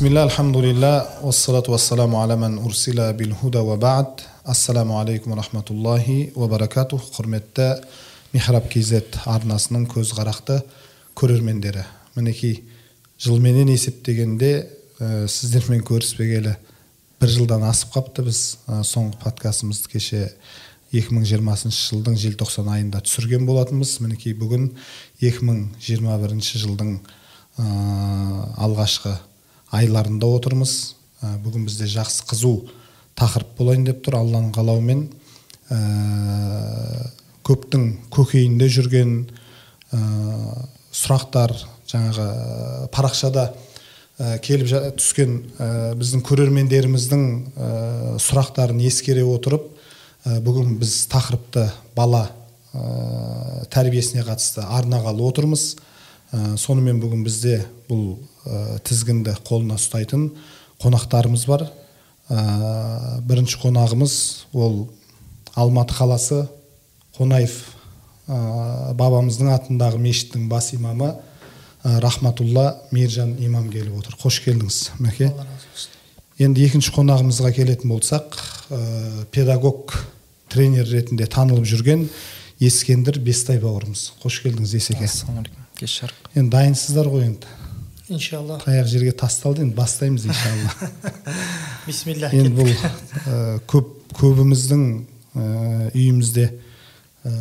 бисмилля альхамдулилля уассалату вассаламу аля ман урсила бил худа ва бад ассаламу алейкум құрметті михраб kz арнасының көзқарақты көрермендері мінекей жылменен есептегенде ә, сіздермен көріспегелі бір жылдан асып қапты біз ә, соңғы подкастымызды кеше 2020 жылдың желтоқсан айында түсірген болатынбыз мінекей бүгін 2021 жылдың ә, алғашқы айларында отырмыз. Ә, бүгін бізде жақсы қызу тақырып болайын деп тұр. Алланың қалауымен ә, көптің көкейінде жүрген ә, сұрақтар жаңағы парақшада ә, келіп түскен ә, біздің көрермендеріміздің ә, сұрақтарын ескере отырып ә, бүгін біз тақырыпты бала ә, тәрбиесіне қатысты арнағалы отырмыз. Сонымен бүгін бізде бұл тізгінді қолына ұстайтын қонақтарымыз бар. Ә, бірінші қонағымыз ол алматы қаласы қонаев ә, бабамыздың атындағы мешіттің бас имамы ә, рахматулла мейіржан имам келіп отыр. Қош келдіңіз мәке. Енді екінші қонағымызға келетін болсақ ә, педагог тренер ретінде танылып жүрген ескендір бестай бауырымыз қош келдіңіз есеке. Ассалаумағалейкум кеш жарық. Енді дайынсыздар ғой енді. Иншалла таяқ жерге тасталды енді бастаймыз иншалла. Бисмилля енді бұл ә, көп көбіміздің ә, үйімізде ә,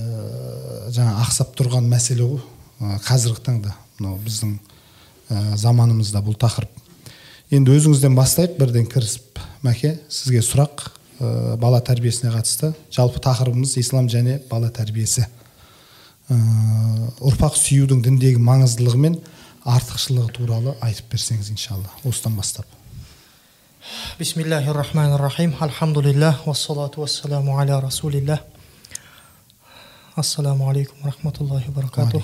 жаңа ақсап тұрған мәселе ғой. Ә, қазіргі таңда мынау біздің ә, заманымызда бұл тақырып. Енді өзіңізден бастайық бірден кірісіп. Мәке сізге сұрақ ә, бала тәрбиесіне қатысты. Жалпы тақырыбымыз ислам және бала тәрбиесі. Ә, ұрпақ сүюдің діндегі маңыздылығы мен артықшылығы туралы айтып берсеңіз иншалла осыдан бастап. Бисмиллахи рахмани рахим альхамдулиллах уассалату уассаламу аля расулиллах ассаламу алейкум рахматуллахи баракату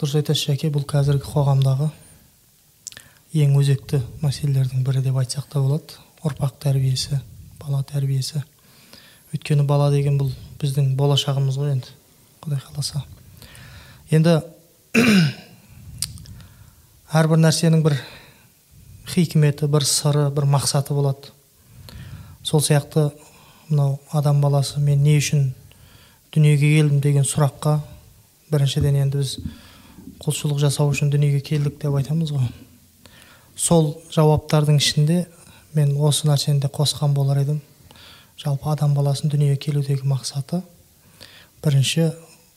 дұрыс айтасыз жәке бұл қазіргі қоғамдағы ең өзекті мәселелердің бірі деп айтсақ та болады. Ұрпақ тәрбиесі бала тәрбиесі. Өйткені бала деген бұл біздің болашағымыз ғой енді құдай қаласа. Енді әрбір нәрсенің бір хикметі бір сыры бір мақсаты болады. Сол сияқты мынау адам баласы мен не үшін дүниеге келдім? деген сұраққа біріншіден енді біз құлшылық жасау үшін дүниеге келдік деп айтамыз ғой. Сол жауаптардың ішінде мен осы нәрсені де қосқан болар едім. Жалпы адам баласының дүниеге келудегі мақсаты бірінші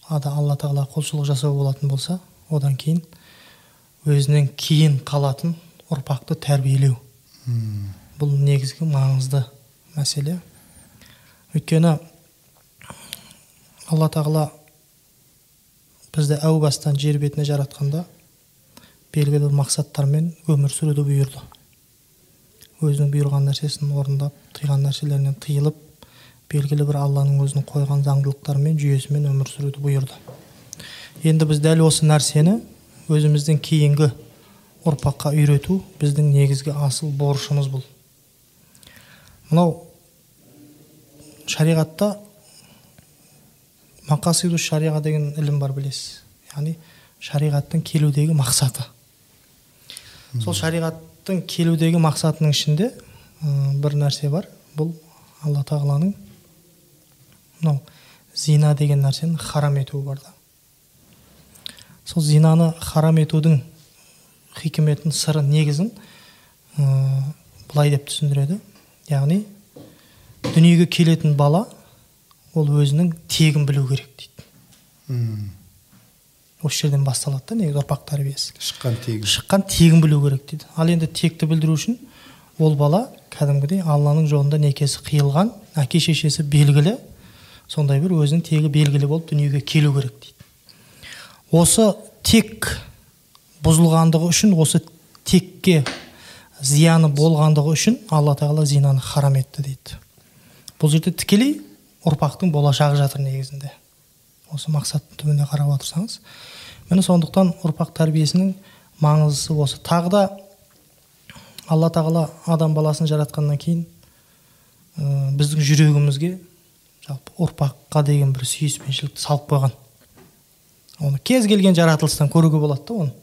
ада алла тағала құлшылық жасау болатын болса одан кейін өзінен кейін қалатын ұрпақты тәрбиелеу. Бұл негізгі маңызды мәселе. Өйткені алла тағала бізді әу бастан жер бетіне жаратқанда белгілі бір мақсаттармен өмір сүруді бұйырды. Өзінің бұйырған нәрсесін орындап тыйған нәрселерінен тыйылып белгілі бір алланың өзінің қойған заңдылықтарымен жүйесімен өмір сүруді бұйырды. Енді біз дәл осы нәрсені өзімізден кейінгі ұрпаққа үйрету біздің негізгі асыл борышымыз бұл. Мынау шариғатта мақасиду шариға деген ілім бар білесіз. Яғни шариғаттың келудегі мақсаты. Сол шариғаттың келудегі мақсатының ішінде ә, бір нәрсе бар. Бұл алла тағаланың мынау зина деген нәрсені харам етуі бар да. Сол зинаны харам етудің хикметін сыры негізін ә, былай деп түсіндіреді. Яғни дүниеге келетін бала ол өзінің тегін білу керек дейді. Осы жерден басталады да негізі ұрпақ тәрбиесі. Шыққан тегі шыққан тегін білу керек дейді. Ал енді текті білдіру үшін ол бала кәдімгідей алланың жолында некесі қиылған әке шешесі белгілі сондай бір өзінің тегі белгілі болып дүниеге келу керек дейді. Осы тек бұзылғандығы үшін осы текке зияны болғандығы үшін алла тағала зинаны харам етті дейді. Бұл жерде тікелей ұрпақтың болашағы жатыр негізінде. Осы мақсаттың түбіне қарап отырсаңыз міне сондықтан ұрпақ тәрбиесінің маңыздысы осы. Тағы да алла тағала адам баласын жаратқаннан кейін ә, біздің жүрегімізге жалпы ұрпаққа деген бір сүйіспеншілікті салып қойған. Оны кез келген жаратылыстан көруге болады да оны.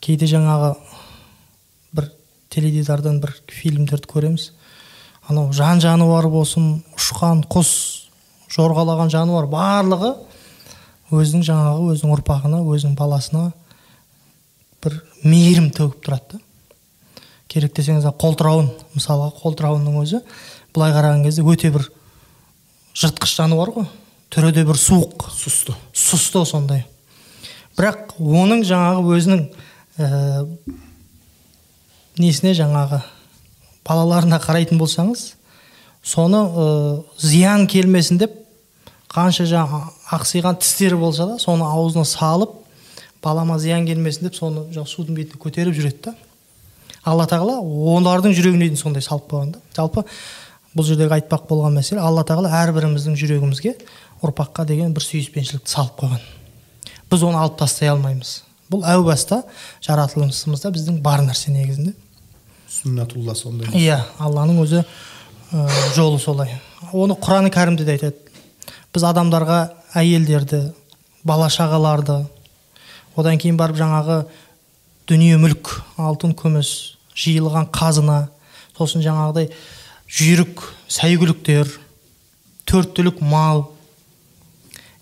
Кейде жаңағы теледидардан бір фильмдерді көреміз. Анау жан жануар болсын ұшқан құс жорғалаған жануар барлығы өзінің жаңағы өзінің ұрпағына өзінің баласына бір мейірім төгіп тұрады да. Керек десеңіз қолтырауын мысалға қолтырауынның өзі былай қараған кезде өте бір жыртқыш жануар ғой. Түрі де бір суық. Сұсты. Сұсты сондай. Бірақ оның жаңағы өзінің ә, несіне жаңағы балаларына қарайтын болсаңыз соны ә, зиян келмесін деп қанша жаңа ақсиған тістері болса да соны аузына салып балама зиян келмесін деп соны жаңағы судың бетіне көтеріп жүреді да. Алла тағала олардың жүрегіне дейін сондай салып қойған да. Жалпы бұл жердегі айтпақ болған мәселе алла тағала әрбіріміздің жүрегімізге ұрпаққа деген бір сүйіспеншілікті салып қойған. Біз оны алып тастай алмаймыз. Бұл әу баста жаратылысымызда біздің бар нәрсе негізінде. Сүннатулла сондай. Иә алланың өзі ә, жолы солай. Оны құран кәрімде де айтады. Біз адамдарға әйелдерді бала шағаларды одан кейін барып жаңағы дүние мүлік алтын күміс жиылған қазына сосын жаңағыдай жүйрік сәйгүліктер төрт түлік мал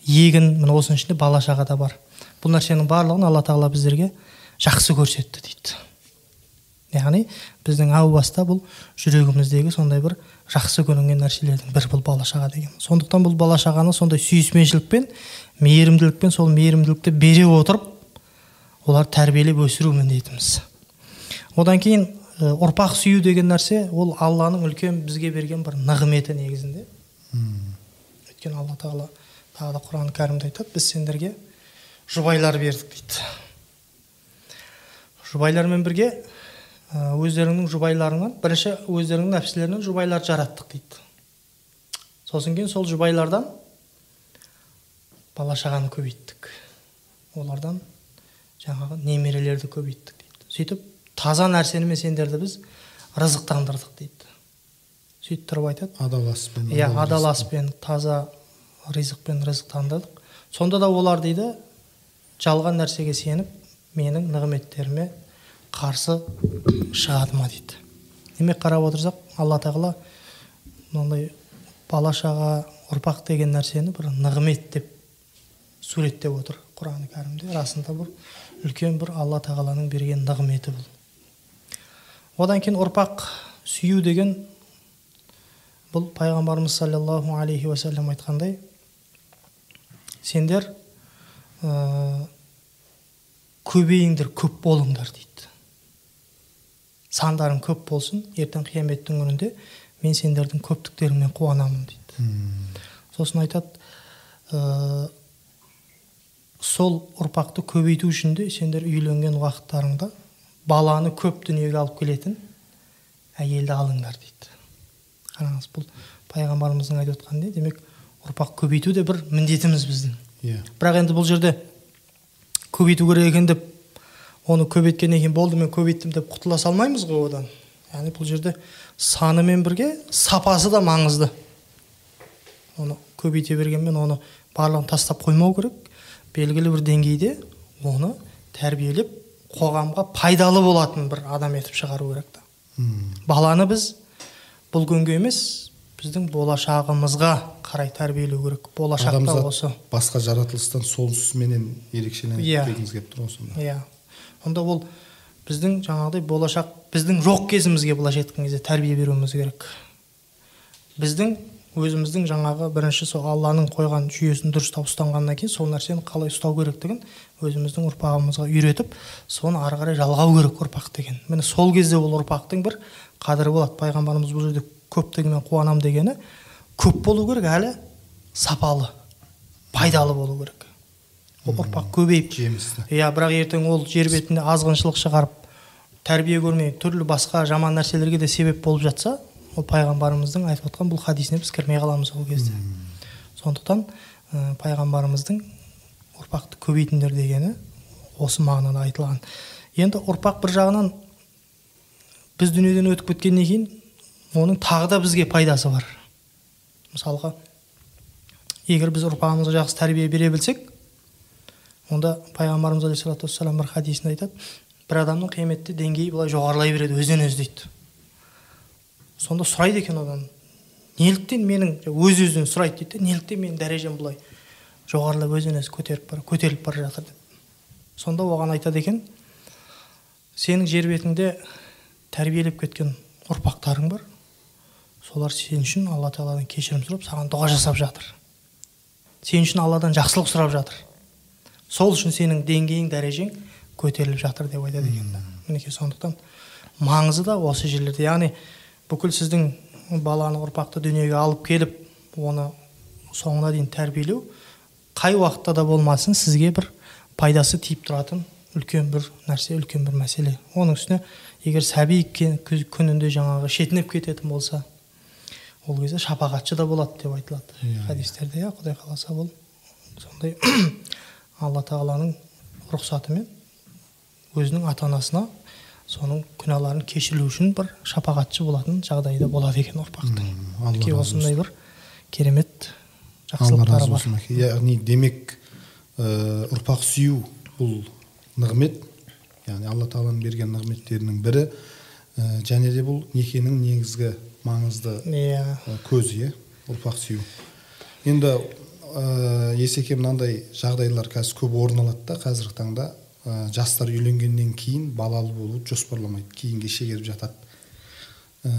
егін міне осының ішінде бала шаға да бар. Бұл нәрсенің барлығын алла тағала біздерге жақсы көрсетті дейді. Яғни біздің әу баста бұл жүрегіміздегі сондай бір жақсы көрінген нәрселердің бірі бұл бала шаға деген. Сондықтан бұл бала шағаны сондай сүйіспеншілікпен мейірімділікпен сол мейірімділікті бере отырып олар тәрбиелеп өсіру міндетіміз. Одан кейін ұрпақ сүю деген нәрсе ол алланың үлкен бізге берген бір нығметі негізінде. Өйткені алла тағала тағы да құран кәрімде айтады біз сендерге жұбайлар бердік дейді. Жұбайлармен бірге өздеріңнің жұбайларыңнан бірінші өздеріңнің нәпсілерінен жұбайларды жараттық дейді. Сосын кейін сол жұбайлардан бала шағаны көбейттік. Олардан жаңағы немерелерді көбейттік дейді. Сөйтіп таза нәрсенімен сендерді біз рызықтандырдық дейді. Сөйтіп тұрып айтады адал аспен иә адал аспен таза ризықпен рызықтандырдық сонда да олар дейді жалған нәрсеге сеніп менің нығметтеріме қарсы шығады ма дейді. Демек қарап отырсақ алла тағала мынандай бала шаға ұрпақ деген нәрсені бір нығмет деп суреттеп отыр құран кәрімде. Расында бір үлкен бір алла тағаланың берген нығметі бұл. Одан кейін ұрпақ сүю деген бұл пайғамбарымыз саллаллаху алейхи уассалам айтқандай сендер ә, көбейіңдер көп болыңдар дейді. Сандарың көп болсын ертең қияметтің күнінде мен сендердің көптіктеріңмен қуанамын дейді. Сосын айтады ә, сол ұрпақты көбейту үшін де сендер үйленген уақыттарыңда баланы көп дүниеге алып келетін әйелді алыңдар дейді қараңыз бұл пайғамбарымыздың айтып отқан не демек ұрпақ көбейту де бір міндетіміз біздің. Иә. Бірақ енді бұл жерде көбейту керек екен деп оны көбейткеннен кейін болды мен көбейттім деп құтыла салмаймыз ғой одан. Яғни бұл жерде санымен бірге сапасы да маңызды. Оны көбейте бергенмен оны барлығын тастап қоймау керек. Белгілі бір деңгейде оны тәрбиелеп қоғамға пайдалы болатын бір адам етіп шығару керек та. Баланы біз бұл күнге емес біздің болашағымызға қарай тәрбиелеу керек. Болашақта осы. басқа жаратылыстан сонысыменен ерекшеленіп Иә. келгіміз келіп тұр ғой сонда. Иә. Онда ол біздің жаңағыдай болашақ біздің жоқ кезімізге былайша айтқан кезде тәрбие беруіміз керек. Біздің өзіміздің жаңағы бірінші сол алланың қойған жүйесін дұрыстап ұстанғаннан кейін сол нәрсені қалай ұстау керектігін өзіміздің ұрпағымызға үйретіп соны ары қарай жалғау керек ұрпақ деген. Міне сол кезде ол ұрпақтың бір қадірі болады. Пайғамбарымыз бұл жерде көптігімен қуанам дегені көп болу керек әлі сапалы пайдалы болу керек. Ол ұрпақ көбейіп. Жемісті иә бірақ ертең ол жер бетінде азғыншылық шығарып тәрбие көрмей түрлі басқа жаман нәрселерге де себеп болып жатса ол пайғамбарымыздың айтып отқан бұл хадисіне біз кірмей қаламыз ол кезде. Сондықтан ә, пайғамбарымыздың ұрпақты көбейтіңдер дегені осы мағынада айтылған. Енді ұрпақ бір жағынан біз дүниеден өтіп кеткеннен кейін оның тағы да бізге пайдасы бар. Мысалға егер біз ұрпағымызға жақсы тәрбие бере білсек онда пайғамбарымыз алейхисалату вассалам бір хадисінде айтады бір адамның қиyaметте деңгейі былай жоғарылай береді өзінен өзі дейді. Сонда сұрайды екен одан неліктен менің өз өзінен сұрайды дейді неліктен менің дәрежем былай жоғарылап өзінен өзі көтеріп бара көтеріліп бара жатыр деп. Сонда оған айтады екен сенің жер бетіңде тәрбиелеп кеткен ұрпақтарың бар солар сен үшін алла тағаладан кешірім сұрап саған дұға жасап жатыр. Сен үшін алладан жақсылық сұрап жатыр. Сол үшін сенің деңгейің дәрежең көтеріліп жатыр деп айтады екен мінекей сондықтан маңызы да осы жерлерде. Яғни бүкіл сіздің баланы ұрпақты дүниеге алып келіп оны соңына дейін тәрбиелеу қай уақытта да болмасын сізге бір пайдасы тиіп тұратын үлкен бір нәрсе үлкен бір мәселе. Оның үстіне егер сәби күнінде жаңағы шетінеп кететін болса ол кезде шапағатшы да болады деп айтылады. Иә, иә. хадистерде иә құдай қаласа бұл сондай алла тағаланың рұқсатымен өзінің ата анасына соның күнәларын кешіру үшін бір шапағатшы болатын жағдайда болады екен ұрпақты мінекей осындай бір керемет жақсылықтары бар. яғни демек ә, ұрпақ сүю бұл нығмет. Яғни алла тағаланың берген нығметтерінің бірі. Ә, және де бұл некенің негізгі маңызды иә. көзі иә ұрпақ сүю. Енді ә, есеке мынандай жағдайлар қазір көп орын алады да қазіргі таңда ә, жастар үйленгеннен кейін балалы болуды жоспарламайды кейінге шегеріп жатады. Ә,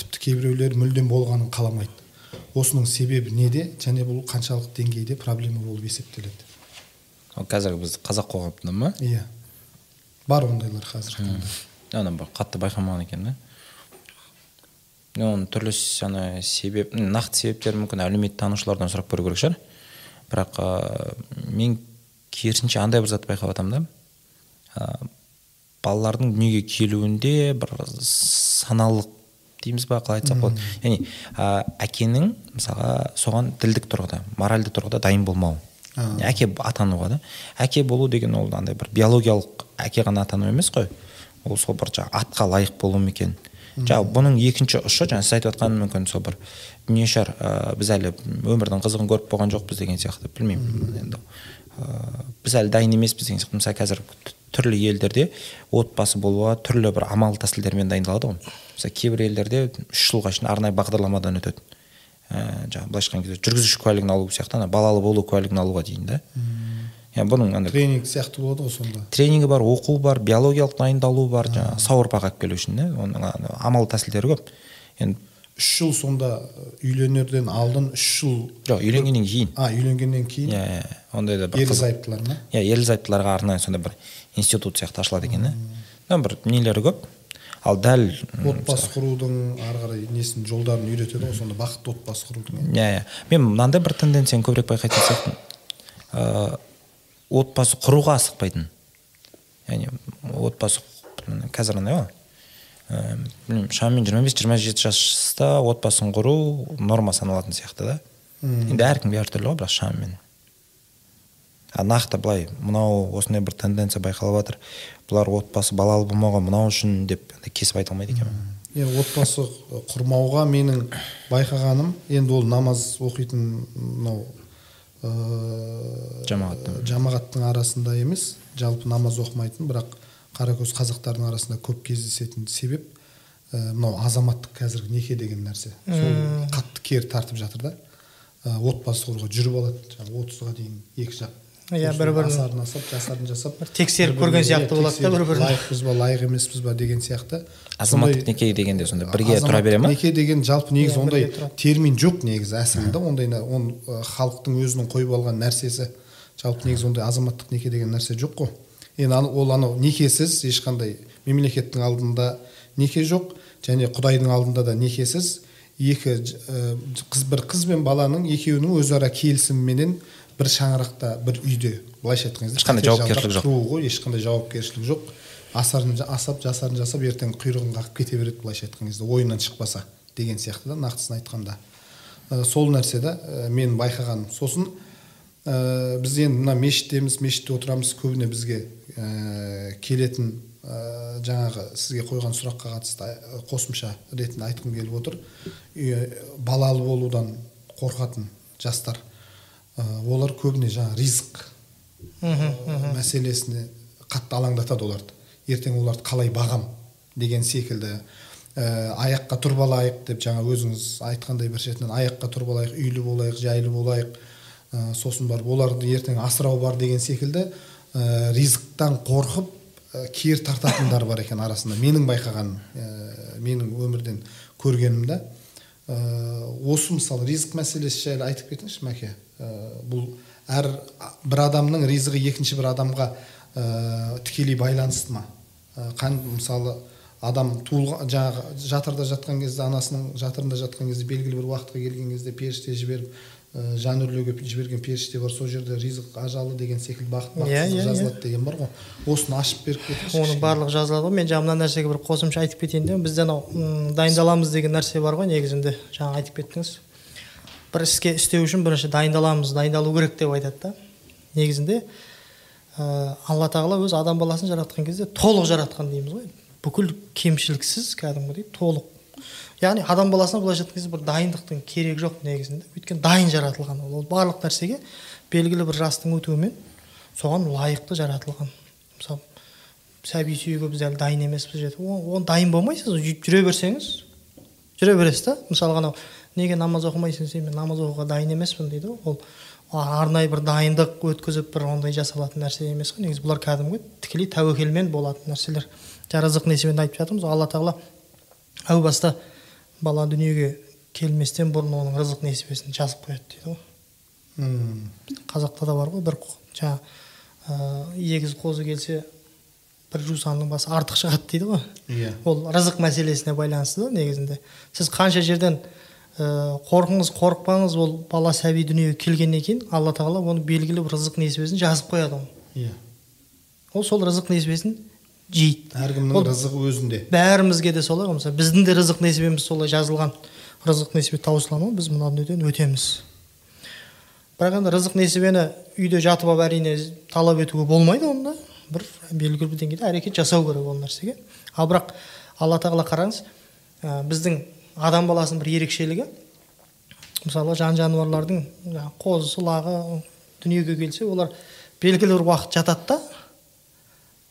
тіпті кейбіреулер мүлдем болғанын қаламайды. Осының себебі неде және бұл қаншалық деңгейде проблема болып есептеледі? Қазіргі біз қазақ қоғамында ма? Иә. Бар ондайлар қазір ана бір қатты байқамаған екен да. Оның түрлі ана себеп нақты себептері мүмкін әлеуметтанушылардан сұрап көру керек шығар. Бірақ ә, мен керісінше андай бір затты байқап жатырмын да. Ә, балалардың дүниеге келуінде бір саналық дейміз ба қалай айтсақ болады. Яғни ә, әкенің мысалға соған ділдік тұрғыда моральды тұрғыда дайын болмауы. Әке атануға да. Әке болу деген ол андай бір биологиялық әке ғана атану емес қой. Ол сол бір жаңағы атқа лайық болу ма екен? Жаңағы бұның екінші ұшы жаңа сіз айтып жатқан мүмкін сол бір дүние шығар ә, біз әлі өмірдің қызығын көріп болған жоқпыз деген сияқты білмеймін енді. Ә, біз әлі дайын емеспіз деген сияқты. Мысалы қазір түрлі елдерде отбасы болуға түрлі бір амал тәсілдермен дайындалады ғой. Мысалы кейбір елдерде үш жылға шейін арнайы бағдарламадан өтеді. Ә, жаңағы былайша айтқан кезде жүргізуші куәлігін алу сияқты ана балалы болу куәлігін алуға дейін да иә бұның андай тренинг сияқты болады ғой сонда. тренингі бар оқу бар биологиялық дайындалу бар жаңағы сау ұрпақ алып келу үшін да? Оның амал тәсілдері көп. Енді үш жыл сонда үйленерден алдын үш жыл жоқ үйленгеннен кейін. А үйленгеннен кейін? Иә иә ондай да бір ерлі зайыптылар ма? Иә ерлі зайыптыларға арнайы сондай бір институт сияқты ашылады екен да? Бір нелері көп. Ал дәл отбасы құрудың ары қарай несін жолдарын үйретеді ғой сонда бақытты отбасы құрудың иә? Иә мен мынандай бір тенденцияны көбірек байқайтын сияқтымын. Ыыы отбасы құруға асықпайтын. Яғни отбасы қазір андай ғой. Білмеймін шамамен жиырма бес жиырма жеті жаста отбасын құру норма саналатын сияқты да. Енді әркімге әртүрлі ғой бірақ шамамен. А нақты былай мынау осындай бір тенденция байқалып жатыр. Бұлар отбасы балалы болмауға мынау үшін деп кесіп айта алмайды екенмін енді отбасы құрмауға менің байқағаным енді ол намаз оқитын мынау жамағаттың жамағаттың арасында емес жалпы намаз оқымайтын бірақ қаракөз қазақтардың арасында көп кездесетін себеп ә, мынау азаматтық қазіргі неке деген нәрсе. Сол қатты кері тартып жатыр да. Ә, отбасы құруға жүріп алады жаңағы отызға дейін екі жақ. Иә бір бірін асарын асап жасарын жасап. бір тексеріп көрген сияқты болады да бір бірін лайықпыз ба лайық емеспіз ба деген сияқты. Азаматтық неке дегенде сонда бірге тұра бере ма? неке деген жалпы негізі ондай термин жоқ негізі әсілінде. Ондай оны халықтың өзінің қойып алған нәрсесі жалпы негізі ондай азаматтық неке деген нәрсе жоқ қой. Енді ол анау некесіз ешқандай мемлекеттің алдында неке жоқ және құдайдың алдында да некесіз. Екі қыз бір қыз бен баланың екеуінің өзара келісіміменен бір шаңырақта бір үйде былайша айтқан кезде ешқандай жауапкершілік жоқ. ғой ешқандай жауапкершілік жоқ. Асарын асап жасарын жасап ертең құйрығын қағып кете береді былайша айтқан кезде ойынан шықпаса деген сияқты да нақтысын айтқанда. Ә, сол нәрсе да ә, мен байқағаным сосын ә, біз енді мына мешіттеміз мешітте отырамыз көбіне бізге ә, келетін ә, жаңағы сізге қойған сұраққа қатысты қосымша ретінде айтқым келіп отыр. Балалы болудан қорқатын жастар. ә, олар көбіне жаңа ризық ә, мәселесіне қатты алаңдатады оларды. Ертең оларды қалай бағам деген секілді ә, аяққа тұрып алайық деп жаңа өзіңіз айтқандай бір шетінен аяққа тұрып алайық үйлі болайық жайлы болайық ә, сосын барып оларды ертең асырау бар деген секілді ә, ризықтан қорқып ә, кер тартатындар бар екен арасында. Менің байқағаным ә, менің өмірден көргенім да осы мысалы ризық мәселесі жайлы айтып кетіңізші мәке. Ә, бұл әр бір адамның ризығы екінші бір адамға ә, тікелей байланысты ма? Қан, мысалы адам туылған жаңағы жатырда жатқан кезде анасының жатырында жатқан кезде белгілі бір уақытқа келген кезде періште жіберіп жан үрлеуге жіберген періште бар сол жерде ризық ажалы деген секілді бақыт Иә, бақытсыздық иә, иә. жазылады деген бар ғой. Осыны ашып беріп кетіңізші оның барлығы жазылады ғой. Мен жаңа мына нәрсеге бір қосымша айтып кетейін де бізде анау дайындаламыз деген нәрсе бар ғой негізінде. Жаңа айтып кеттіңіз. Бір іске істеу үшін бірінші дайындаламыз дайындалу керек деп айтады да. Негізінде ә, алла тағала өз адам баласын жаратқан кезде толық жаратқан дейміз ғой. Бүкіл кемшіліксіз кәдімгідей толық яғни адам баласына былайша айтқан кезде бір дайындықтың керегі жоқ негізінде. Өйткені дайын жаратылған ол. Барлық нәрсеге белгілі бір жастың өтуімен соған лайықты жаратылған. Мысалы сәби сүюге біз әлі дайын емеспіз жетіп оны дайын болмайсыз жü- жүре берсеңіз жүре бересіз да? Мысалға анау неге намаз оқымайсың десе мен намаз оқуға дайын емеспін дейді ғой. Ол арнайы бір дайындық өткізіп бір ондай жасалатын нәрсе емес қой. Негізі бұлар кәдімгі тікелей тәуекелмен болатын нәрселер. Жаңа рызық несібені айтып жатырмыз алла тағала әу баста бала дүниеге келместен бұрын оның рызық несібесін жазып қояды дейді ғой. Қазақта да бар ғой бір қо- жаңа ә, егіз қозы келсе бір жусанның басы артық шығады дейді ғой. Иә. Ол рызық мәселесіне байланысты да негізінде. Сіз қанша жерден ә, қорқыңыз қорықпаңыз ол бала сәби дүниеге келгеннен кейін алла тағала оны белгілі бір рызық несібесін жазып қояды оны иә. Ол сол рызық несібесін жейді. Әркімнің рызығы өзінде. бәрімізге де солай ғой. Мысалы біздің де рызық несібеміз солай жазылған. Рызық несібе таусыла ма біз мына дүниеден өтеміз. Бірақ енді рызық несібені үйде жатып алып әрине талап етуге болмайды оны да бір белгілі бір деңгейде әрекет жасау керек ол нәрсеге. Ал бірақ алла тағала қараңыз ә, біздің адам баласының бір ерекшелігі мысалы жан жануарлардың қозысы лағы дүниеге келсе олар белгілі бір уақыт жатады да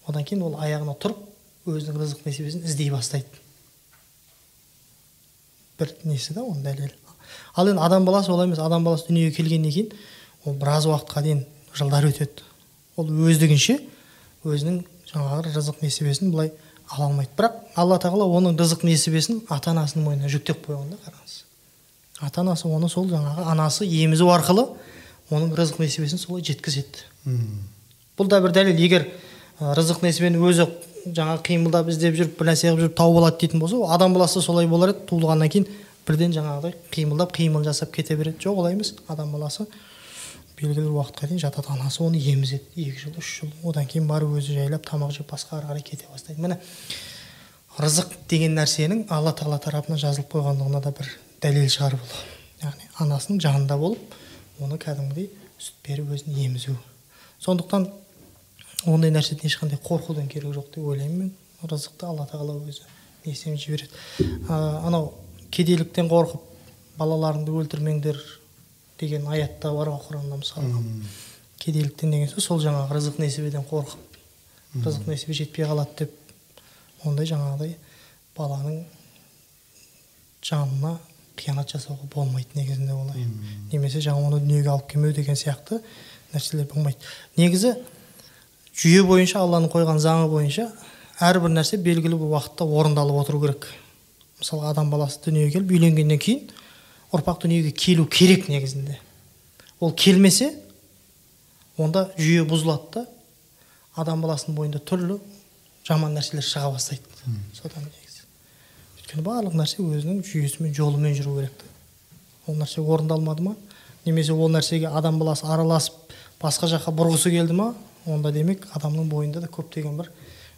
одан кейін ол аяғына тұрып өзінің рызық несібесін іздей бастайды. Бір несі да оның дәлелі ал енді адам баласы олай емес адам баласы дүниеге келгеннен кейін ол біраз уақытқа дейін жылдар өтеді. Ол өздігінше өзінің жаңағы рызық несібесін былай ала алмайды. Бірақ алла тағала оның рызық несібесін ата анасының мойнына жүктеп қойған да қараңыз. Ата анасы оны сол жаңағы анасы емізу арқылы оның рызық несібесін солай жеткізеді. Бұл да бір дәлел. Егер рызық несібені өзі жаңағы қимылдап іздеп жүріп бір нәрсе қылып жүріп тауып алады дейтін болса ол адам баласы солай болар еді. Туылғаннан кейін бірден жаңағыдай қимылдап қимыл жасап кете береді. Жоқ олай емес. Адам баласы белгілі бір уақытқа дейін жатады. Анасы оны емізеді. Екі жыл үш жыл. Одан кейін барып өзі жайлап тамақ жеп басқа ары қарай кете бастайды. Міне рызық деген нәрсенің алла тағала тарапынан жазылып қойғандығына да бір дәлел шығар бұл. Яғни анасының жанында болып оны кәдімгідей сүт беріп өзін емізу. Сондықтан ондай нәрседен ешқандай қорқудың керегі жоқ деп ойлаймын мен. Рызықты алла тағала өзі несімен жібереді. Ә, анау кедейліктен қорқып балаларыңды өлтірмеңдер деген аятта бар ғой құранда мысалы. Кедейліктен деген сөз сол жаңағы рызық несібеден қорқып рызық несібе жетпей қалады деп ондай жаңағыдай баланың жанына қиянат жасауға болмайды негізінде олай. Немесе жаңа оны дүниеге алып келмеу деген сияқты нәрселер болмайды. Негізі жүйе бойынша алланың қойған заңы бойынша әрбір нәрсе белгілі бір уақытта орындалып отыру керек. Мысалы адам баласы дүниеге келіп үйленгеннен кейін ұрпақ дүниеге келу керек негізінде. Ол келмесе онда жүйе бұзылады да адам баласының бойында түрлі жаман нәрселер шыға бастайды. Содан негізі. Өйткені барлық нәрсе өзінің жүйесімен жолымен жүру керек ол нәрсе орындалмады ма? Немесе ол нәрсеге адам баласы араласып басқа жаққа бұрғысы келді ма? Онда демек адамның бойында да көптеген бір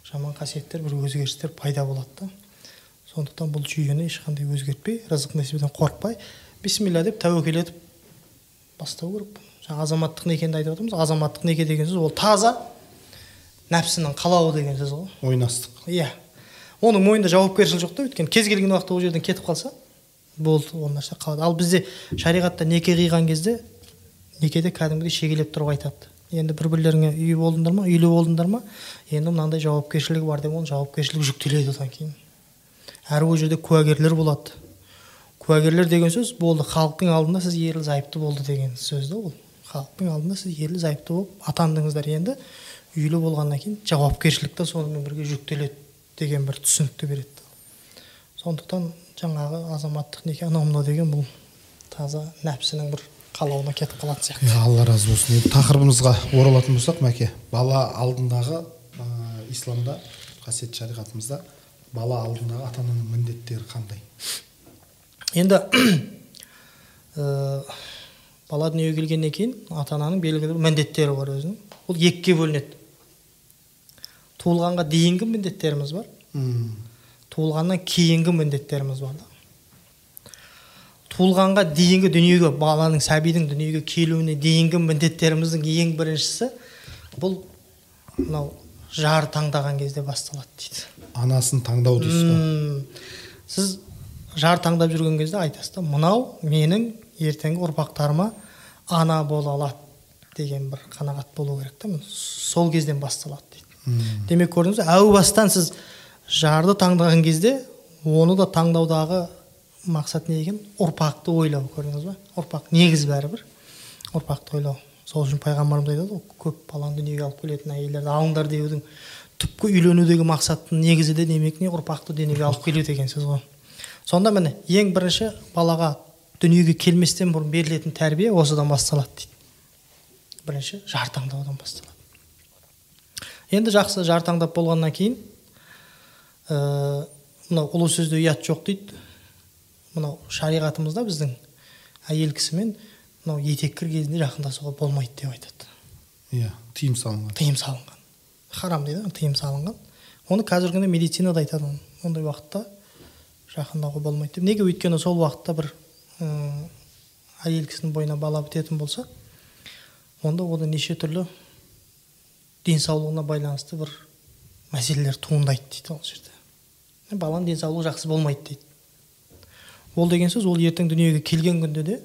жаман қасиеттер бір өзгерістер пайда болады да. Сондықтан бұл жүйені ешқандай өзгертпей рызық несібеден қорықпай бисмилля деп тәуекел етіп бастау керек жаңа азаматтық некені айтып отырмыз азаматтық неке деген сөз ол таза нәпсінің қалауы деген сөз ғой. Ойнастық иә. Оның мойнында жауапкершілік жоқ та өйткені кез келген уақытта ол жерден кетіп қалса болды ол нәрсе қалады. Ал бізде шариғатта неке қиған кезде некеде кәдімгідей шегелеп тұрып айтады. Енді бір бірлеріңе үй болдыңдар ма үйлі болдыңдар ма? Енді мынандай жауапкершілігі бар деп ол жауапкершілік жүктеледі одан кейін. Әрі ол жерде куәгерлер болады. Куәгерлер деген сөз болды халықтың алдында сіз ерлі зайыпты болды деген сөз да ол. Халықтың алдында сіз ерлі зайыпты болып атандыңыздар. Енді үйлі болғаннан кейін жауапкершілік та сонымен бірге жүктеледі деген бір түсінікті береді. Сондықтан жаңағы азаматтық неке анау мынау деген бұл таза нәпсінің бір қалауына кетіп қалатын сияқты. Иә алла разы болсын. Енді тақырыбымызға оралатын болсақ мәке бала алдындағы ә, исламда қасиетті шариғатымызда бала алдындағы ата ананың міндеттері қандай? Енді ә, бала дүниеге келгеннен кейін ата ананың белгілі бір міндеттері бар өзінің. Ол екіге бөлінеді. Туылғанға дейінгі міндеттеріміз бар. Туылғаннан кейінгі міндеттеріміз бар да. Туылғанға дейінгі дүниеге баланың сәбидің дүниеге келуіне дейінгі міндеттеріміздің ең біріншісі бұл мынау жар таңдаған кезде басталады дейді. Анасын таңдау дейсіз ғой. Сіз жар таңдап жүрген кезде айтасыз да мынау менің ертеңгі ұрпақтарыма ана бола алады деген бір қанағат болу керек та сол кезден басталады дейді. Демек көрдіңіз әу бастан сіз жарды таңдаған кезде оны да таңдаудағы мақсат не екен? Ұрпақты ойлау көрдіңіз ба? Ұрпақ негіз бәрібір. Ұрпақты ойлау. Сол үшін пайғамбарымыз айтады ғой көп баланы дүниеге алып келетін әйелдерді алыңдар деудің түпкі үйленудегі мақсаттың негізі де демек не? Ұрпақты дүниеге алып келу деген сөз ғой. Сонда міне ең бірінші балаға дүниеге келместен бұрын берілетін тәрбие осыдан басталады дейді. Бірінші жар таңдаудан басталады. Енді жақсы жар таңдап болғаннан кейін ә, мынау ұлы сөзде ұят жоқ дейді. Мынау шариғатымызда біздің әйел кісімен мынау етеккір кезінде жақындасуға болмайды деп айтады. Иә тыйым салынған. Тыйым салынған. Харам дейді ғой тыйым салынған. Оны қазіргі күнде медицинада айтады оны. ондай уақытта жақындауға болмайды деп. Неге өйткені сол уақытта бір м, әйел кісінің бойына бала бітетін болса онда ода неше түрлі денсаулығына байланысты бір мәселелер туындайды дейді ол жерде. Баланың денсаулығы жақсы болмайды дейді. Ол деген сөз ол ертең дүниеге келген күнде де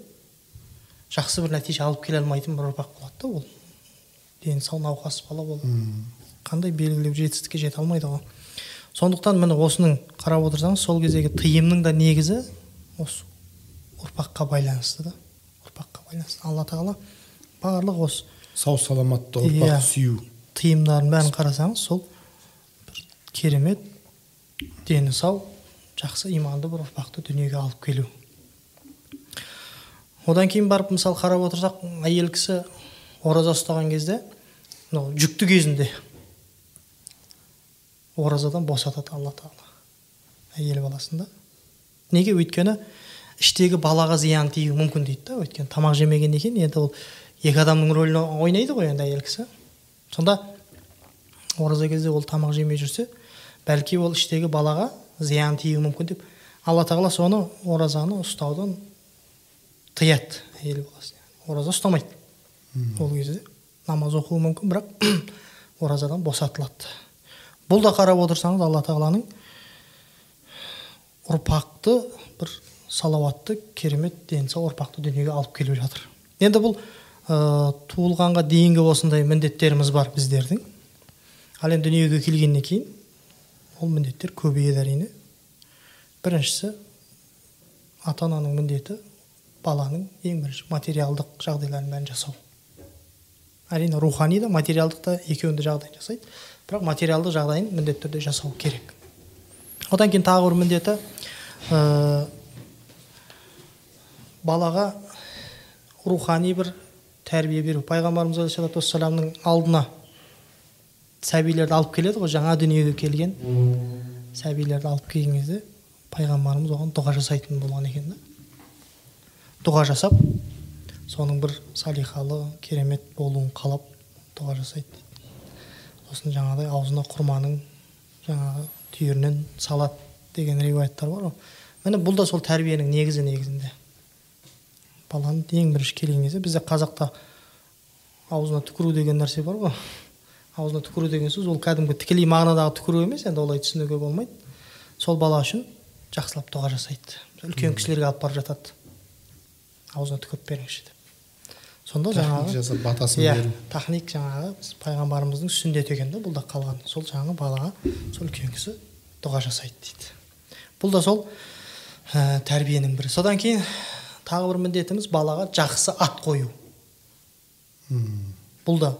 жақсы бір нәтиже алып келе алмайтын бір ұрпақ болады да ол. Дені сау науқас бала ол. Қандай белгілі бір жетістікке жете алмайды ғой сондықтан міне осының қарап отырсаңыз сол кездегі тыйымның да негізі осы ұрпаққа байланысты да. Ұрпаққа байланысты. Алла тағала барлық осы сау саламатты Иә. ұрпақ сүю. Тыйымдардың бәрін қарасаңыз сол бір керемет дені сау жақсы иманды бір ұрпақты дүниеге алып келу. Одан кейін барып мысалы қарап отырсақ әйел кісі ораза ұстаған кезде мынау жүкті кезінде оразадан босатады алла тағала. Әйел баласында. Неге? Өйткені іштегі балаға зиян тиюі мүмкін дейді да. Өйткені тамақ жемегеннен кейін енді ол екі адамның рөлін ойнайды ғой енді әйел кісі. Сонда ораза кезде ол тамақ жемей жүрсе бәлки ол іштегі балаға зиян тиюі мүмкін деп. Алла тағала соны оразаны ұстаудан тыяды әйел баласы ораза ұстамайды. Ол кезде намаз оқуы мүмкін бірақ оразадан босатылады. Бұл да қарап отырсаңыз алла тағаланың ұрпақты бір салауатты керемет дені сау ұрпақты дүниеге алып келіп жатыр. Енді бұл ә, туылғанға дейінгі осындай міндеттеріміз бар біздердің. Ал енді дүниеге келгеннен кейін ол міндеттер көбейеді әрине біріншісі ата ананың міндеті баланың ең бірінші материалдық жағдайларын бәрін жасау. Әрине рухани да материалдық та екеуін де жағдайын жасайды. Бірақ материалдық жағдайын міндетті түрде жасау керек. Одан кейін тағы бір міндеті ә, балаға рухани бір тәрбие беру. Пайғамбарымыз вассаламның алдына сәбилерді алып келеді ғой жаңа дүниеге келген. Сәбилерді алып келген кезде пайғамбарымыз оған дұға жасайтын болған екен да. Дұға жасап соның бір салихалы керемет болуын қалап дұға жасайды. Сосын жаңағыдай аузына құрманың жаңағы түйірінен салат деген риуаяттар бар ғой. Міне бұл да сол тәрбиенің негізі негізінде. Баланы ең бірінші келген кезде бізде қазақта аузына түкіру деген нәрсе бар ғой. Аузына түкіру деген сөз ол кәдімгі тікелей мағынадағы түкіру емес енді олай түсінуге болмайды. Сол бала үшін жақсылап дұға жасайды. Үлкен кісілерге алып барып жатады. Аузына түкіріп беріңізші деп. Сонда жаңағы жасап батасын иә беру. тахник жаңағы біз пайғамбарымыздың сүннеті екен да бұл да қалған. Сол жаңағы балаға сол үлкен кісі дұға жасайды дейді. Бұл да сол ә, тәрбиенің бірі. Содан кейін тағы бір міндетіміз балаға жақсы ат қою. М, бұл да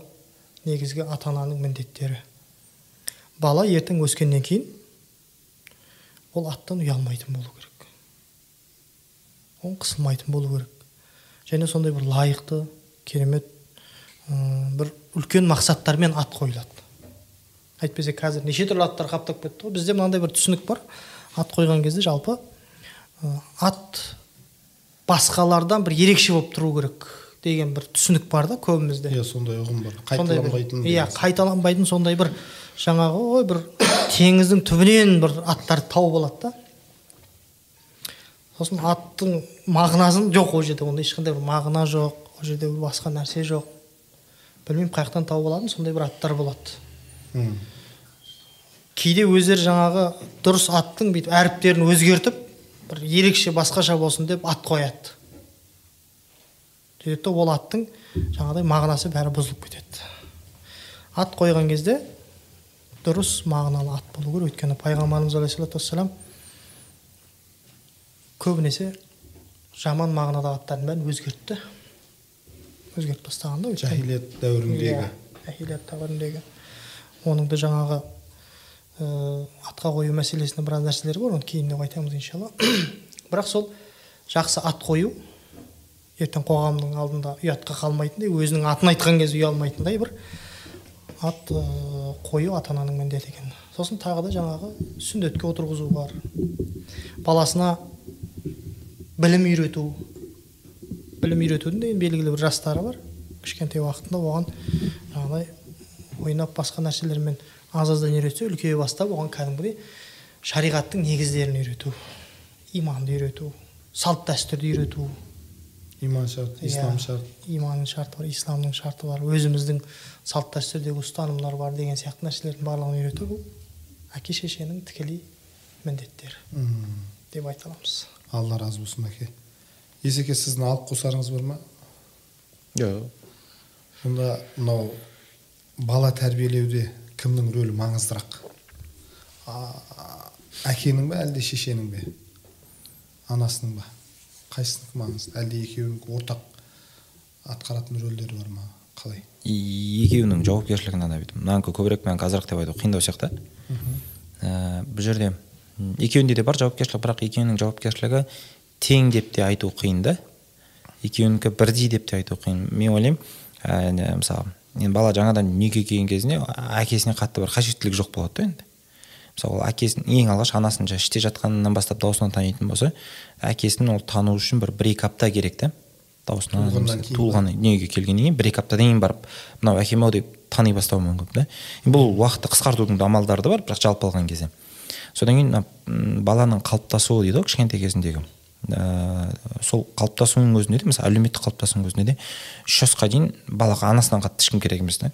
негізгі ата ананың міндеттері. Бала ертең өскеннен кейін ол аттан ұялмайтын болу керек. Ол қысылмайтын болу керек. Және сондай бір лайықты керемет бір үлкен мақсаттармен ат қойылады. Әйтпесе қазір неше түрлі аттар қаптап кетті ғой? Бізде мынандай бір түсінік бар. Ат қойған кезде жалпы ат басқалардан бір ерекше болып тұру керек. Деген бір түсінік бар да көбімізде. Иә сондай ұғым бар. Қайталанбайтын иә қайталанбайтын сондай бір жаңағы ой бір теңіздің түбінен бір аттарды тауып алады да. Сосын аттың мағынасын жоқ ол жерде ондай ешқандай бір мағына жоқ ол жерде басқа нәрсе жоқ. Білмеймін қай жақтан тауып алатын сондай бір аттар болады. Кейде өздері жаңағы дұрыс аттың бүйтіп әріптерін өзгертіп бір ерекше басқаша болсын деп ат қояды. Сөйтіп те ол аттың жаңағыдай мағынасы бәрі бұзылып кетеді. Ат қойған кезде дұрыс мағыналы ат болу керек. Өйткені пайғамбарымыз алейхисалату вассалам көбінесе жаман мағынадағы аттардың бәрін өзгертті. Өзгертіп тастаған да жахилият дәуіріндегі. Иә, жахилият дәуіріндегі. Оның да жаңағы ә, атқа қою мәселесінде біраз нәрселер бар. Оны кейіннен айтамыз иншалла. Бірақ сол жақсы ат қою ертең қоғамның алдында ұятқа қалмайтындай өзінің атын айтқан кезде ұялмайтындай бір ат ә, қою ата ананың міндеті екен. Сосын тағы да жаңағы сүндетке отырғызу бар. Баласына білім үйрету. Білім үйретудің де белгілі бір жастары бар. Кішкентай уақытында оған жаңағыдай ойнап басқа нәрселермен аз аздан үйретсе үлкейе бастап оған кәдімгідей шариғаттың негіздерін үйрету иманды үйрету салт дәстүрді үйрету. Иман шарт ислам Иә, шарт иманның шарты бар исламның шарты бар өзіміздің салт дәстүрдегі ұстанымдар бар деген сияқты нәрселердің барлығын үйрету бұл әке шешенің тікелей міндеттері деп айта аламыз алла разы болсын әке есеке сіздің алып қосарыңыз бар ма жоқ сонда мынау бала тәрбиелеуде кімнің рөлі маңыздырақ А- әкенің бе әлде шешенің бе анасының ба қайсысынікі маңызды? әлде екеуінің ортақ атқаратын рөлдері бар ма? қалай? Екеуінің жауапкершілігін ана бүйтіп мынанікі көбірек мынанікі азырақ деп айту қиындау сияқты. Ә, бұл жерде екеуінде де бар жауапкершілік бірақ екеуінің жауапкершілігі тең деп те айту қиын да. Екеуінікі бірдей деп те айту қиын. Мен ойлаймын ә, мысалы енді бала жаңадан дүниеге келген кезінде әкесіне қатты бір қажеттілік жоқ болады да енді. Мысалы ол әкесін ең алғаш анасын жаңағы іште жатқанынан бастап даусынан танитын болса әкесін ол тану үшін бір бір екі апта керек та кейін туылған дүниеге келгеннен кейін бір екі аптадан кейін барып мынау әкем ау деп тани бастауы мүмкін да бұл уақытты қысқартудың да амалдары да бар бірақ жалпы алған кезде. Содан кейін мына, баланың қалыптасуы дейді ғой кішкентай кезіндегі. Ә, сол қалыптасуының өзінде де мысалы әлеуметтік қалыптасуының өзінде де үш жасқа дейін балаға анасынан қатты ешкім керек емес та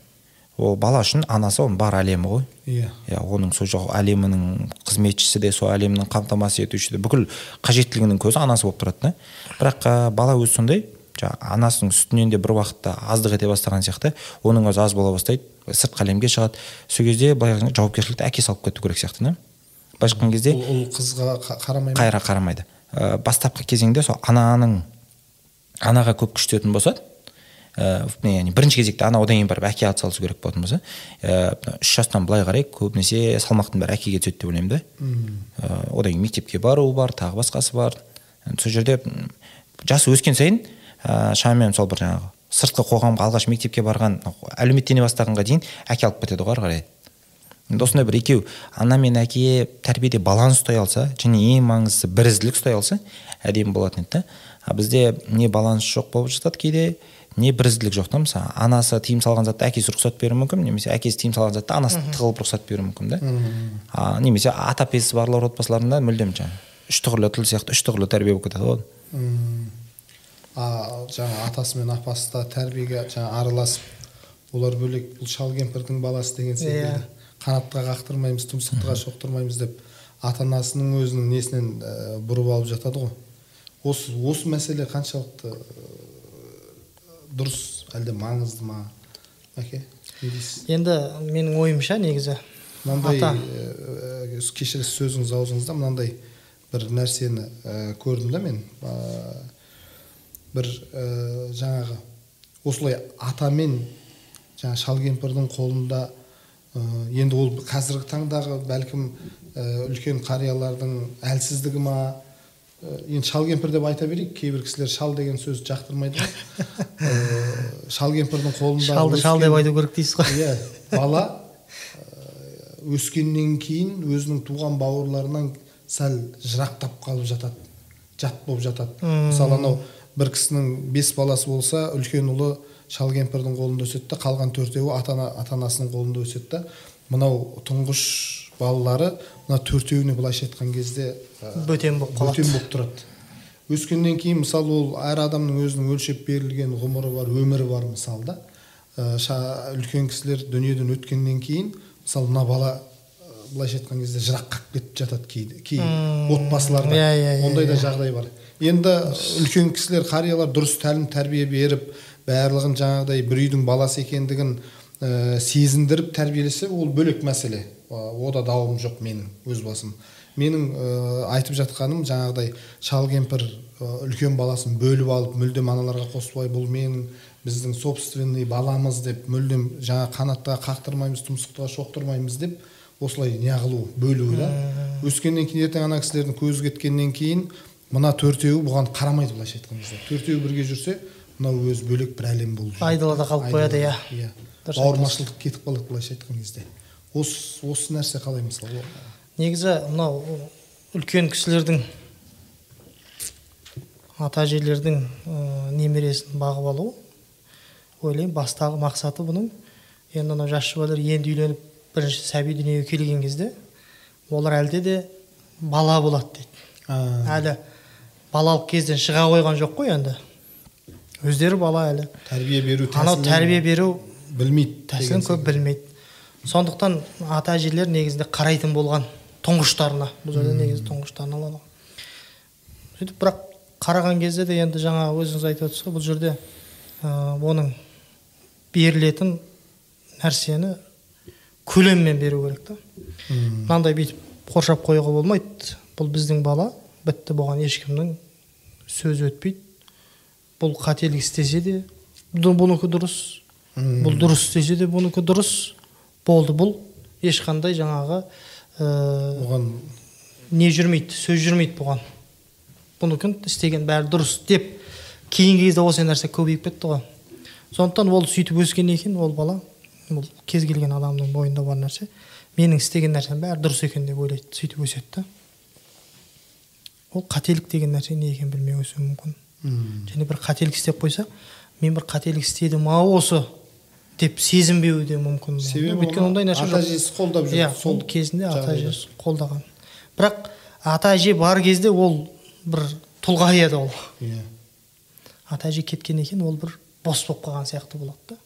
ол бала үшін анасы оның бар әлемі ғой. Иә. Иә оның сол жоқ әлемінің қызметшісі де сол әлемнің қамтамасыз етушісі де бүкіл қажеттілігінің көзі анасы болып тұрады да. Бірақ ә, бала өзі сондай жаңағы анасының сүтінен де бір уақытта аздық ете бастаған сияқты оның өзі аз бола бастайды сыртқы әлемге шығады. Сол кезде былай жауапкершілікті әкесі алып кету керек сияқты да. Былайша айтқан кезде ұл, қызға қа- қарамай ма? қайра қарамайды. Ә, бастапқы кезеңде сол ананың анаға көп күш түсетін болса ә, яғни бірінші кезекте ана одан кейін барып әке атсалысу керек болатын болса ә, үш жастан былай қарай көбінесе салмақтың бәрі әкеге түседі деп ойлаймын да. Ә, одан кейін мектепке бару бар тағы басқасы бар. Сол жерде жасы өскен сайын ә, шамамен сол бір жаңағы сыртқы қоғамға алғаш мектепке барған әлеуметтене бастағанға дейін әке алып кетеді ғой ары қарай. Енді осындай бір екеу ана мен әке тәрбиеде баланс ұстай алса және ең маңыздысы бірізділік ұстай алса әдемі болатын еді да. А бізде не баланс жоқ болып жатады кейде не бірізділік жоқ та мысалы. Анасы тыйым салған затты әкесі рұқсат беруі мүмкін немесе әкесі тыйым салған затты анасы тығылып рұқсат беруі мүмкін да. А, немесе ата әпкесі барлар отбасыларында мүлдем жаңағы үш түғырлы тіл сияқты үш түғырлы тәрбие болып кетеді ғой. М, а жаңа атасы мен апасы да тәрбиеге жаңа араласып олар бөлек бұл шал кемпірдің баласы деген секілді қанатқа қақтырмаймыз тұмсықтыға шоқтырмаймыз деп ата анасының өзінің несінен ә, бұрып алып жатады ғой. Осы осы мәселе қаншалықты дұрыс әлде маңызды ма? Мәке не дейсіз? Енді менің ойымша негізі мынандай ә, ә, кешіріңіз сөзіңіз аузыңызда мынандай бір нәрсені ә, көрдім да мен. Ә, бір ә, жаңағы осылай атамен жаңа шал кемпірдің қолында ә, енді ол қазіргі таңдағы бәлкім ә, үлкен қариялардың әлсіздігі ма? Енді шал кемпір деп айта берейік кейбір кісілер шал деген сөзді жақтырмайды ғой. Ә, шал кемпірдің қолында шалды шал деп айту керек дейсіз ғой. Иә бала ә, өскеннен кейін өзінің туған бауырларынан сәл жырақтап қалып жатады жат болып жатады. Мысалы анау бір кісінің бес баласы болса үлкен ұлы шал кемпірдің қолында өседі да қалған төртеуі ата ана ата анасының қолында өседі да мынау тұңғыш балалары мына төртеуіне былайша айтқан кезде ә, бөтен болып қалады. бөтен болып тұрады. Өскеннен кейін мысалы ол әр адамның өзінің өлшеп берілген ғұмыры бар өмірі бар мысалы да. Ә, үлкен кісілер дүниеден өткеннен кейін мысалы мына бала былайша айтқан кезде жырақ қалып кетіп жатады кейде кей отбасыларда. иә, иә, иә, ондай да жағдай бар. Енді үлкен кісілер қариялар дұрыс тәлім тәрбие беріп барлығын жаңағыдай бір үйдің баласы екендігін ә, сезіндіріп тәрбиелесе ол бөлек мәселе. Ода дауым жоқ менің өз басым. Менің ә, айтып жатқаным жаңағыдай шал кемпір ә, үлкен баласын бөліп алып мүлдем аналарға қоспай бұл менің біздің собственный баламыз деп мүлдем жаңа қанаттыға қақтырмаймыз тұмсықтыға шоқтырмаймыз деп осылай неғылу бөлу да. Өскеннен кейін ертең ана кісілердің көзі кеткеннен кейін мына төртеуі бұған қарамайды былайша айтқан кезде төртеуі бірге жүрсе мынау өзі бөлек бір әлем болып айдалада қалып қояды иә. иә. Бауырмашылдық кетіп қалады былайша айтқан кезде. Осы осы нәрсе қалай мысалы? Негізі мынау үлкен кісілердің ата әжелердің ә, немересін бағып алу ойлаймын бастағы мақсаты бұның. Енді анау жас жұбайлар енді үйленіп бірінші сәби дүниеге келген кезде олар әлде де бала болады дейді. Әлі балалық кезден шыға қойған жоқ қой енді. Өздері бала әлі. Тәрбие беру анау тәрбие беру білмейді тәсілін көп білмейді. Сондықтан ата әжелер негізінде қарайтын болған тұңғыштарына бұл жерде негізі тұңғыштарына алады сөйтіп бірақ қараған кезде де енді жаңа өзіңіз айтып отырсыз ғой бұл жерде ә, оның берілетін нәрсені көлеммен беру керек та. Мынандай бүйтіп қоршап қоюға болмайды. Бұл біздің бала бітті бұған ешкімнің сөзі өтпейді. Бұл қателік істесе де бұ- бұнікі дұрыс. Бұл дұрыс істесе де бұнікі дұрыс. Болды. Бұл ешқандай жаңағы ә, оған не жүрмейді сөз жүрмейді бұған. Бұнікі істеген бәрі дұрыс деп кейінгі кезде осы нәрсе көбейіп кетті ғой. Сондықтан ол сөйтіп өскеннен кейін ол бала бұл кез келген адамның бойында бар нәрсе менің істеген нәрсем бәрі дұрыс екен деп ойлайды сөйтіп өседі да. Ол қателік деген нәрсе не екенін білмей өсуі мүмкін. Және бір қателік істеп қойса мен бір қателік істедім ау осы. Деп сезінбеуі де мүмкін себебі өйткені ондай нәрсе ата әжесі қолдап жүр иә сол кезінде ата әжесі қолдаған. Бірақ ата әже бар кезде ол бір тұлға еді ол. Иә. Ата әже кеткеннен кейін ол бір бос болып қалған сияқты болады да.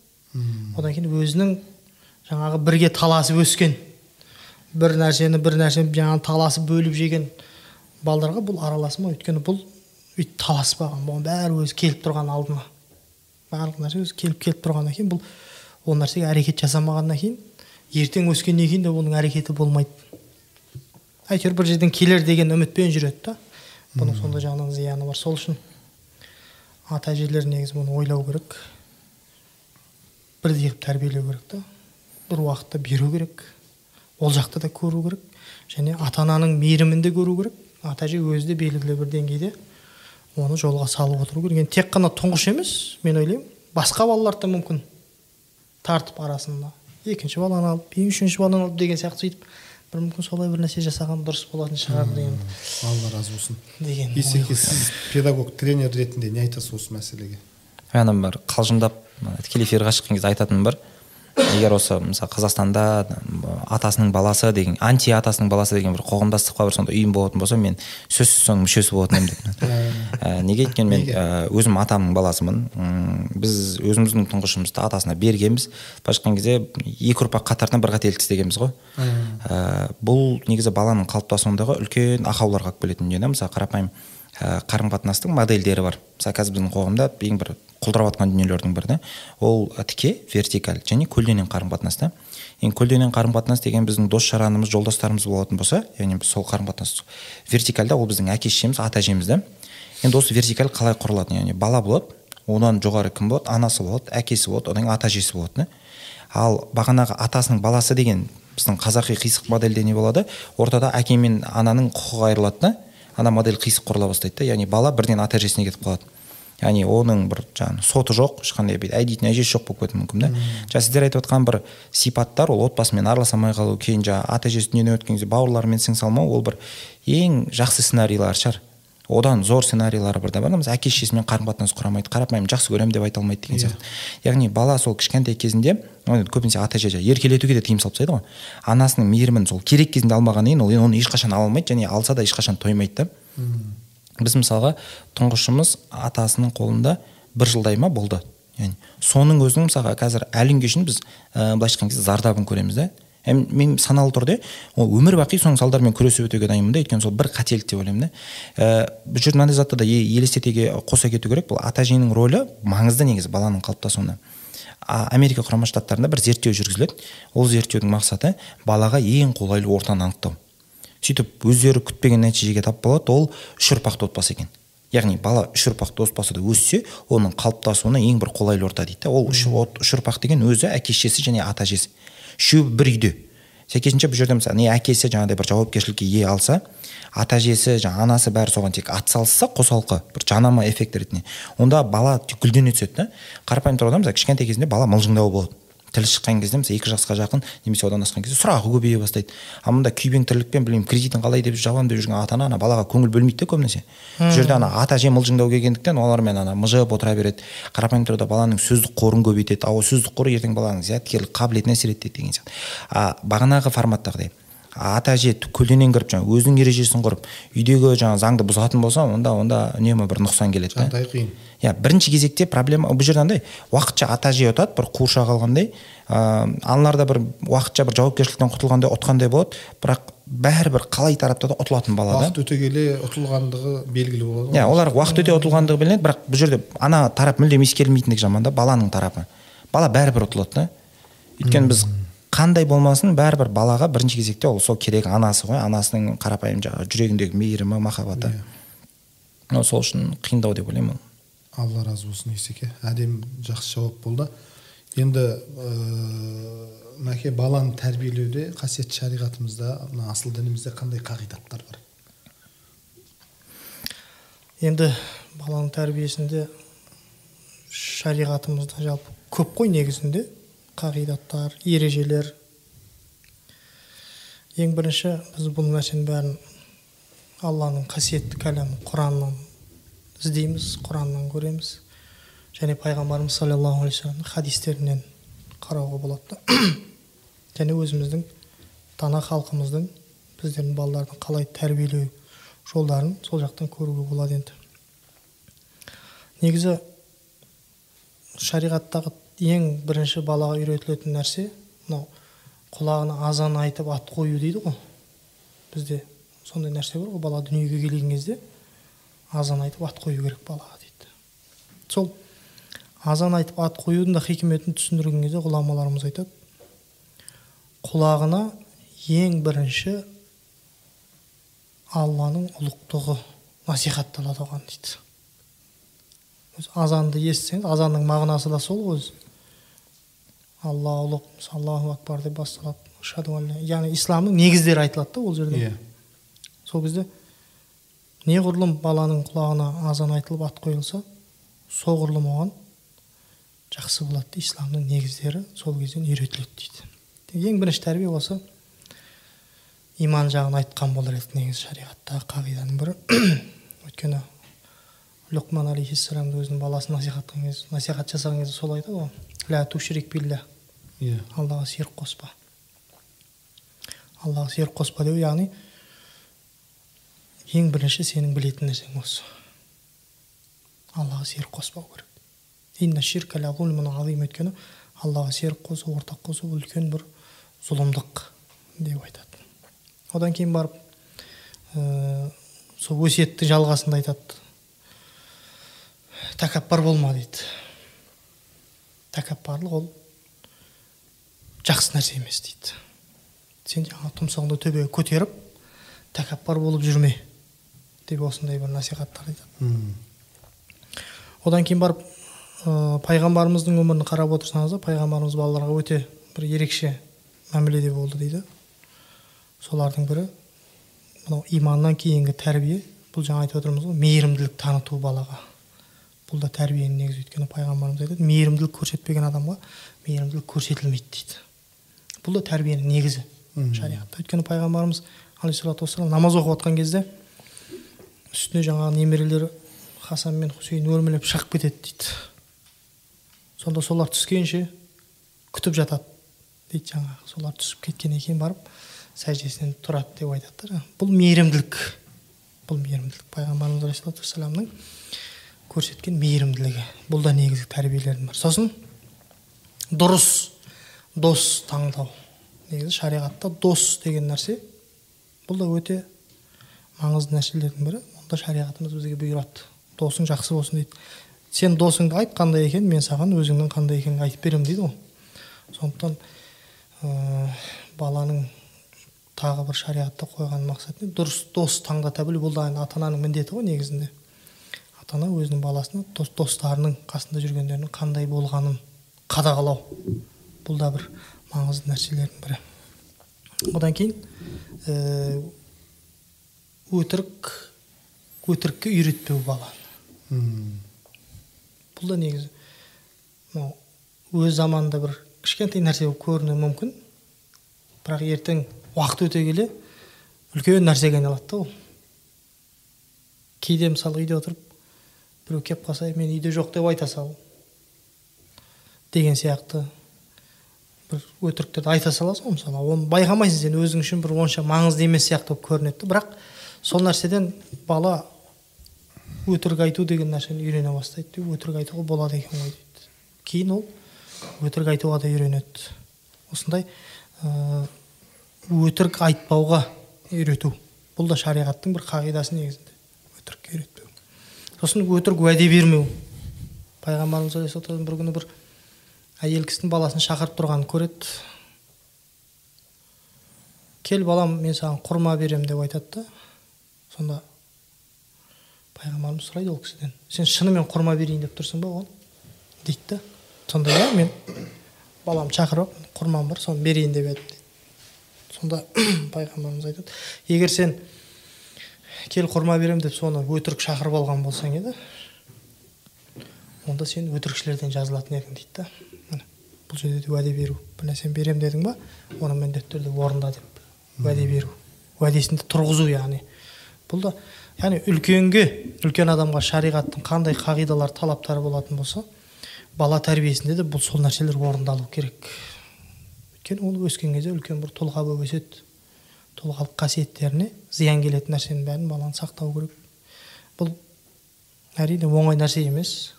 Одан кейін өзінің жаңағы бірге таласып өскен бір нәрсені бір нәрсені жаңағы таласып бөліп жеген балдарға бұл араласма өйткені бұл өйтіп таласпаған бұған бәрі өзі келіп тұрған алдына. Барлық нәрсе өзі келіп келіп тұрғаннан кейін бұл ол нәрсеге әрекет жасамағаннан кейін ертең өскеннен кейін де оның әрекеті болмайды. Әйтеуір бір жерден келер деген үмітпен жүреді да. Бұның сондай жағынан зияны бар. Сол үшін ата әжелер негізі бұны ойлау керек. Бірдей қылып тәрбиелеу керек та. Бір уақытта беру керек. Ол жақты да көру керек. Және ата ананың мейірімін де көру керек. Ата әже өзі де белгілі бір деңгейде оны жолға салып отыру керек. Енді тек қана тұңғыш емес мен ойлаймын басқа балалар да мүмкін. Тартып арасында. Екінші баланы алып үшінші баланы алып деген сияқты сөйтіп бір мүмкін солай бір нәрсе жасаған дұрыс болатын шығар деген алла разы болсын. деген есеке сіз педагог тренер ретінде не айтасыз осы мәселеге? Ана бір қалжыңдап тікелей эфирге шыққан кезде айтатыным бар. Егер осы мысалы қазақстанда атасының баласы деген анти атасының баласы деген бір қоғамдастыққа бір сондай ұйым болатын болса мен сөзсіз соның мүшесі болатын едім деп. Ә, неге өйткені мен ә, өзім атамның баласымын. Біз өзіміздің тұңғышымызды атасына бергенбіз. Былайша айтқан кезде екі ұрпақ қатарынан бір қателік істегенбіз ғой. Ә, бұл негізі баланың қалыптасуындағы үлкен ақауларға алып келетін дүние да. Мысалы қарапайым қарым қатынастың модельдері бар. Мысалы қазір біздің қоғамда ең бір құлдырап жатқан дүниелердің бірі да ол тіке вертикаль және көлденең қарым қатынас та. Енді көлденең қарым қатынас деген біздің дос жаранымыз жолдастарымыз болатын болса яғни біз сол қарым қатынас вертикальда ол біздің әке шешеміз ата әжеміз да. Енді осы вертикаль қалай құрылады яғни бала болады одан жоғары кім болады? Анасы болады әкесі болады одан кейін ата әжесі болады да. Ал бағанағы атасының баласы деген біздің қазақи қисық модельде не болады? Ортада әке мен ананың құқығы айырылады да ана модель қисық құрыла бастайды да. Яғни бала бірден ата әжесіне кетіп қалады. Яғни оның бір жаңағы соты жоқ ешқандай бүйтіп әйдейтін әжесі жоқ болып кетуі мүмкін да. Жаңа сіздер айтып отқан бір сипаттар ол отбасымен араласа алмай қалу кейін жаңағы ата әжесі дүниеден өткен кезде бауырларымен сіңісе алмау ол бір ең жақсы сценарийлар шығар. Одан зор сценарийлары бір да бар мысалы әке шешесімен қарым қатынас құра алмайды қарапайым жақсы көремін деп айта алмайды деген сияқты. Яғни бала сол кішкентай кезінде көбінесе ата әже еркелетуге де тыйым салып тастайды ғой. Анасының мейірімін сол керек кезінде алмағаннан кейін ол оны ешқашан ала алмайды және алса да ешқашан тоймайды да. Біз мысалға тұңғышымыз атасының қолында бір жылдай ма болды. Яғни соның өзінің мысалға қазір әлі күнге біз ә, былайша айтқан кезде зардабын көреміз да мен саналы түрде ол өмір бақи соның салдарымен күресіп өтуге дайынмын да. Өйткені сол бір қателік деп ойлаймын да. Ә, бұл жерде мынандай затты да елестете қоса кету керек. Бұл ата әженің рөлі маңызды негізі баланың қалыптасуына. Америка құрама штаттарында бір зерттеу жүргізіледі. Ол зерттеудің мақсаты балаға ең қолайлы ортаны анықтау. Сөйтіп өздері күтпеген нәтижеге тап болады ол үш ұрпақты отбасы екен. Яғни бала үш ұрпақты отбасыда өссе оның қалыптасуына ең бір қолайлы орта дейді ол үш, үш ұрпақ деген өзі әке шешесі және ата әжесі үшеуі бір үйде. Сәйкесінше бұл жерде мысалы не әкесі жаңағыдай бір жауапкершілікке ие алса ата әжесі жаңағы анасы бәрі соған тек атсалысса қосалқы бір жанама эффект ретінде. Онда бала гүлдене түседі да қарапайым тұрғыда мысалы кішкентай кезінде бала мылжыңдау болады. Тілі шыққан кезде мысалы екі жасқа жақын немесе одан асқан кезде сұрағы көбейе бастайды. Ал мында күйбең тірлікпен білмеймін кредитін қалай деп жабамын деп жүрген ата ана ана балаға көңіл бөлмейді да көбінесе. Бұл жерде ана ата әже мылжыңдау келгендіктен олармен ана мыжып отыра береді. Қарапайым тұрғыда баланың сөздік қорын көбейтеді. Ал сөздік қоры ертең баланың зияткерлік қабілетіне әсер етеді деген сияқты. А бағанағы форматтағыдай ата әже көлденең кіріп жаңағы өзінің ережесін құрып үйдегі жаңағы заңды бұзатын болса онда онда үнемі бір нұқсан келеді жағдай қиын. Иә бірінші кезекте проблема бұл жерде андай уақытша ата әже ұтады бір қуыршақ алғандай ыыы аналар да бір уақытша бір жауапкершіліктен құтылғандай ұтқандай болады бірақ бәрібір қалай тарапта да ұтылатын бала да. Уақыт өте келе ұтылғандығы белгілі болады иә олар уақыт өте ұтылғандығы білінеді бірақ бұл жерде ана тарап мүлдем ескерілмейтіндігі жаман да баланың тарапы. Бала бәрібір ұтылады да. Өйткені біз қандай болмасын бәрібір балаға бірінші кезекте ол сол керек анасы ғой анасының қарапайым жаңағы жүрегіндегі мейірімі махаббаты. Yeah. Иә. сол үшін қиындау деп ойлаймын ол алла разы болсын есеке. Әдемі жақсы жауап болды. Енді ә, мәке баланы тәрбиелеуде қасиетті шариғатымызда мына асыл дінімізде қандай қағидаттар бар? Енді баланың тәрбиесінде шариғатымызда жалпы көп қой негізінде. Қағидаттар ережелер. Ең бірінші біз бұл нәрсенің бәрін алланың қасиетті кәләмі құраннан іздейміз құраннан көреміз. Және пайғамбарымыз саллаллаху алейхи вассаламның хадистерінен қарауға болады және өзіміздің дана халқымыздың біздердің балалардың қалай тәрбиелеу жолдарын сол жақтан көруге болады енді. Негізі шариғаттағы ең бірінші балаға үйретілетін нәрсе мынау құлағына азан айтып ат қою дейді ғой. Бізде сондай нәрсе бар ғой бала дүниеге келген кезде азан айтып ат қою керек балаға дейді. Сол азан айтып ат қоюдың да хикметін түсіндірген кезде ғұламаларымыз айтады құлағына ең бірінші алланың ұлықтығы насихатталады оған дейді. Азанды естісеңіз азанның мағынасы да сол ғой өзі. Алла ұлық аллаху акбар деп басталады яғни исламның негіздері айтылады да ол жерде иә сол кезде неғұрлым баланың құлағына азан айтылып ат қойылса соғұрлым оған жақсы болады исламның негіздері сол кезден үйретіледі дейді. Ең бірінші тәрбие осы иман жағын айтқан болар еді негізі шариғаттағы қағиданың бірі. Өйткені люқман алейхисаламды өзінің баласына насихаттаған кезде насихат жасаған кезде сол айтады ғой. Ля тушрик билля иә аллаға серік қоспа аллаға серік қоспа деу яғни ең бірінші сенің білетін нәрсең осы аллаға серік қоспау керек өйткені аллаға серік қосу ортақ қосу үлкен бір зұлымдық деп айтады одан кейін барып ә, сол өсиеттің жалғасында айтады тәкаппар болма дейді тәкаппарлық ол жақсы нәрсе емес дейді. Сен жаңағы тұмсығыңды төбеге көтеріп тәкаппар болып жүрме деп осындай бір насихаттар айтады. Одан кейін барып ә, пайғамбарымыздың өмірін қарап отырсаңыз пайғамбарымыз балаларға өте бір ерекше мәміледе болды дейді. Солардың бірі мынау иманнан кейінгі тәрбие бұл жаңа айтып отырмыз ғой мейірімділік таныту балаға. Бұл да тәрбиенің негізі өйткені пайғамбарымыз айтады мейірімділік көрсетпеген адамға мейірімділік көрсетілмейді дейді. Бұл да тәрбиенің негізі. Шариғатта өйткені пайғамбарымыз алейхисалату вассалам намаз оқып жатқан кезде үстіне жаңағы немерелері хасан мен хусейн өрмелеп шығып кетеді дейді. Сонда солар түскенше күтіп жатады дейді жаңағы. Солар түсіп кеткеннен кейін барып сәждесінен тұрады деп айтады да. Бұл мейірімділік. Бұл мейірімділік. Пайғамбарымыз алейхисалату вассаламның көрсеткен мейірімділігі. Бұл да негізгі тәрбиелердің бірі сосын дұрыс дос таңдау. Негізі шариғатта дос деген нәрсе бұл да өте маңызды нәрселердің бірі. Онда шариғатымыз бізге бұйырады. Досың жақсы болсын дейді. Сен досыңды айт қандай екенін мен саған өзіңнің қандай екенін айтып беремін дейді ғой. Сондықтан ә, баланың тағы бір шариғатта қойған мақсаты не? дұрыс дос таңдата білу. Бұл да ата ананың міндеті ғой негізінде. Ата ана өзінің баласына дос, достарының қасында жүргендерінің қандай болғанын қадағалау. Бұл да бір маңызды нәрселердің бірі. Одан кейін ә, өтірік өтірікке үйретпеу баланы бұл да негізі мынау өз заманында бір кішкентай нәрсе болып көрінуі мүмкін. Бірақ ертең уақыт өте келе үлкен нәрсеге айналады да ол. Кейде мысалы үйде отырып біреу келіп қалса мен үйде жоқ деп айта салу деген сияқты. Бір өтіріктерді айта саласың ғой мысалы. Оны байқамайсың сен өзің үшін бір онша маңызды емес сияқты болып көрінеді. Бірақ сол нәрседен бала өтірік айту деген нәрсені үйрене бастайды өтірік айтуға болады екен ғой дейді. Кейін ол өтірік айтуға да үйренеді. Осындай өтірік айтпауға үйрету. Бұл да шариғаттың бір қағидасы негізінде. Өтірікке үйретпеу. Сосын өтірік уәде бермеу. Пайғамбарымыз алейхисалату бір күні бір әйел кісінің баласын шақырып тұрғанын көреді. Кел балам мен саған құрма беремін деп айтады да. Сонда пайғамбарымыз сұрайды ол кісіден. Сен шынымен құрма берейін деп тұрсың ба оған дейді да. Сонда иә мен баламды шақырып құрмам бар соны берейін деп едім дейді. Сонда пайғамбарымыз айтады егер сен кел құрма беремін деп соны өтірік шақырып алған болсаң еді онда сен өтірікшілерден жазылатын едің дейді да. Міне бұл жерде де уәде беру. Бір нәрсені беремін дедің ба оны міндетті түрде орында деп уәде беру. Уәдесінде тұрғызу яғни. Бұл да яғни үлкенге үлкен адамға шариғаттың қандай қағидалар талаптары болатын болса бала тәрбиесінде де бұл сол нәрселер орындалу керек. Өйткені ол өскен кезде үлкен бір тұлға болып өседі. Тұлғалық қасиеттеріне зиян келетін нәрсенің бәрін баланы сақтау керек. Бұл әрине оңай нәрсе емес.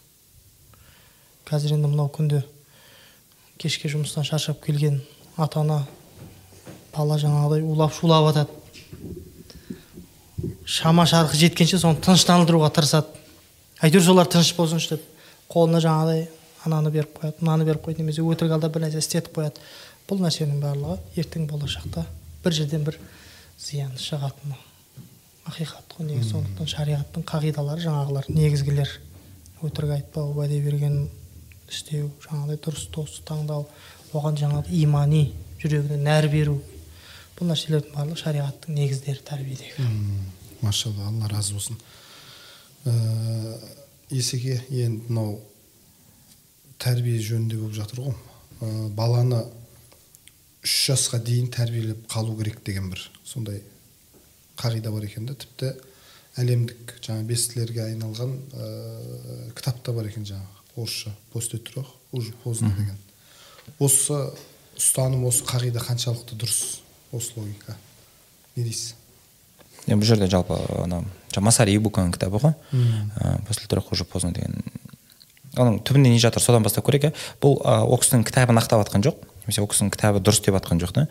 Қазір енді мынау күнде кешке жұмыстан шаршап келген ата ана бала жаңағыдай улап шулап жатады. Шама шарқы жеткенше соны тыныштандыруға тырысады. Әйтеуір солар тыныш болсыншы деп қолына жаңағыдай ананы беріп қояды мынаны беріп қояды немесе өтірік алдап бір нәрсе істетіп қояды. Бұл нәрсенің барлығы ертең болашақта бір жерден бір зиян шығатыны ақиқат қой негізі. Сондықтан шариғаттың қағидалары жаңағылар негізгілер. Өтірік айтпау уәде берген істеу жаңағыдай дұрыс дос таңдау оған жаңағы имани жүрегіне нәр беру бұл нәрселердің барлығы шариғаттың негіздері тәрбиедегі. Машалла алла разы болсын. Ә, есеке енді мынау тәрбие жөнінде болып жатыр ғой. Ә, баланы үш жасқа дейін тәрбиелеп қалу керек деген бір сондай қағида бар екен да тіпті әлемдік жаңа бестілерге айналған ә, кітап та бар екен жаңағы. Орысша после трех уже поздно деген. Осы ұстаным осы қағида қаншалықты дұрыс осы логика. Не дейсіз? Енді бұл жерде жалпы ана масари ибуканың кітабы ғой. Ә, после трех уже поздно деген. Оның түбінде не жатыр содан бастап көрейік иә бұл ол кісінің кітабын ақтап жатқан жоқ. Немесе ол кісінің кітабы дұрыс деп жатқан жоқ та.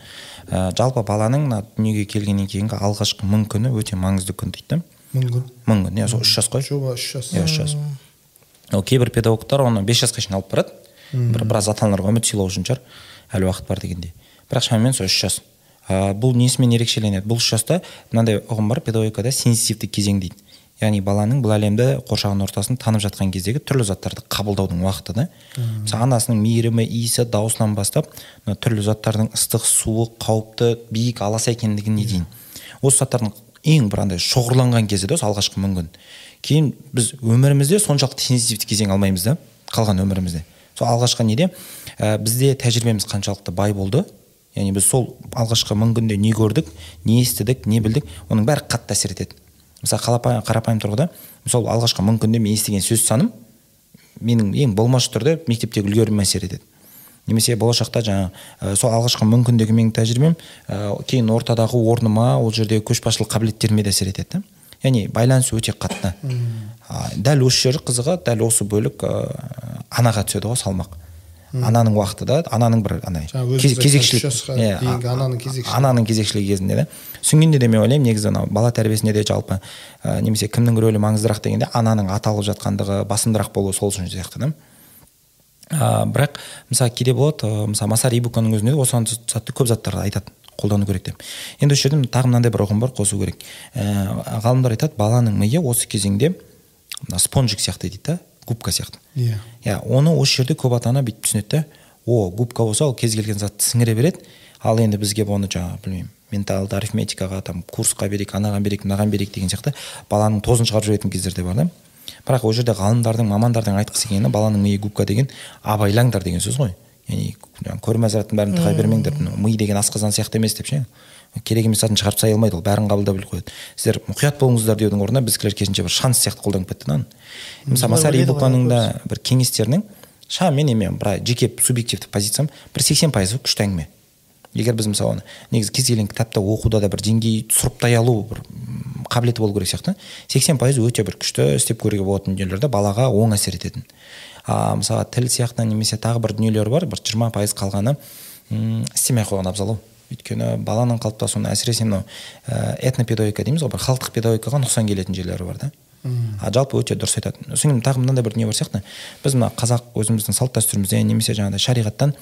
Ә, жалпы баланың мына дүниеге келгеннен кейінгі алғашқы мың күні өте маңызды күн дейді да мың күн? Мың күн иә сол үш жас қой. Жоба үш жас. Иә үш жас. Ол кейбір педагогтар оны бес жасқа шейін алып барады. Бір біраз ата аналарға үміт сыйлау үшін шығар. Әлі уақыт бар дегендей. Бірақ шамамен сол үш жас. Ә, бұл несімен ерекшеленеді? Бұл үш жаста мынандай ұғым бар педагогикада сенситивті кезең дейді. Яғни баланың бұл әлемді қоршаған ортасын танып жатқан кездегі түрлі заттарды қабылдаудың уақыты да. Мысалы анасының мейірімі иісі дауысынан бастап мына түрлі заттардың ыстық суық қауіпті биік аласа екендігіне дейін. Осы заттардың ең бір андай шоғырланған кезі да осы алғашқы мың күн кейін біз өмірімізде соншалықты сенситивті кезең алмаймыз да қалған өмірімізде. Сол алғашқы неде? Ә, бізде тәжірибеміз қаншалықты бай болды. Яғни біз сол алғашқы мың күнде не көрдік не естідік не білдік оның бәрі қатты әсер етеді. Мысалы қарапайым тұрғыда сол алғашқы мың күнде мен естіген сөз саным менің ең болмашы түрде мектептегі үлгеріміме әсер етеді. Немесе болашақта жаңа ә, сол алғашқы мың күндегі менің тәжірибем ә, кейін ортадағы орныма ол жердегі көшбасшылық қабілеттеріме де әсер етеді яғни байланыс өте қатты. Ә, дәл осы жері қызығы дәл осы бөлік ә, анаға түседі ғой салмақ. Ананың уақыты да ананың бір андай кезекшілік. иә ананың кезекшілігі. ананың кезекшілігі кезінде да. Түсінгенде де мен ойлаймын негізі анау бала тәрбиесінде де жалпы ә, немесе кімнің рөлі маңыздырақ дегенде ананың аталып жатқандығы басымдырақ болуы сол үшін сияқты да. Ә, бірақ мысалы кейде болады мысалы масар ибуканың өзінде осыған ұқсатты көп заттарды айтады қолдану керек деп. Енді осы жерде тағы мынандай бір ұғым бар қосу керек. Ә, ғалымдар айтады баланың миы осы кезеңде мына спонжик сияқты дейді да губка сияқты. Иә. Иә оны осы жерде көп ата ана бүйтіп түсінеді да о губка болса ол кез келген затты сіңіре береді. Ал енді бізге оны жаңағы білмеймін менталды арифметикаға там курсқа берейік анаған берейік мынаған берейік деген сияқты баланың тозын шығарып жіберетін кездер де бар да. Бірақ ол жерде ғалымдардың мамандардың айтқысы келгені баланың миы губка деген абайлаңдар деген сөз ғой. Яғни көрме заттың бәрін тыға бермеңдер. Ми деген асқазан сияқты емес деп ше? Керек емес затын шығарып тастай алмайды ол бәрін қабылдап біліп қояды. Сіздер мұқият болыңыздар деудің орнына біздікілер керісінше бір шанс сияқты қолданып кетті да мысалы масар ибуканың да бір кеңестерінің шамамен мен бір жеке субъективті позициям бір сексен пайызы күшті әңгіме. Егер біз мысалы оны негізі кез келген кітапты оқуда да бір деңгей сұрыптай алу бір қабілеті болу керек сияқты сексен пайыз өте бір күшті істеп көруге болатын дүниелер балаға оң әсер ететін. А мысалы тіл сияқты немесе тағы бір дүниелер бар бір жиырма пайыз қалғаны істемей ақ қойған абзал ау өйткені баланың қалыптасуына әсіресе мынау ә, этнопедагогика дейміз ғой бір халықтық педагогикаға нұқсан келетін жерлері бар да. А жалпы өте дұрыс айтады содан кейін тағы мынандай бір дүние бар сияқты. Біз мына қазақ өзіміздің салт дәстүрімізден немесе жаңағыдай шариғаттан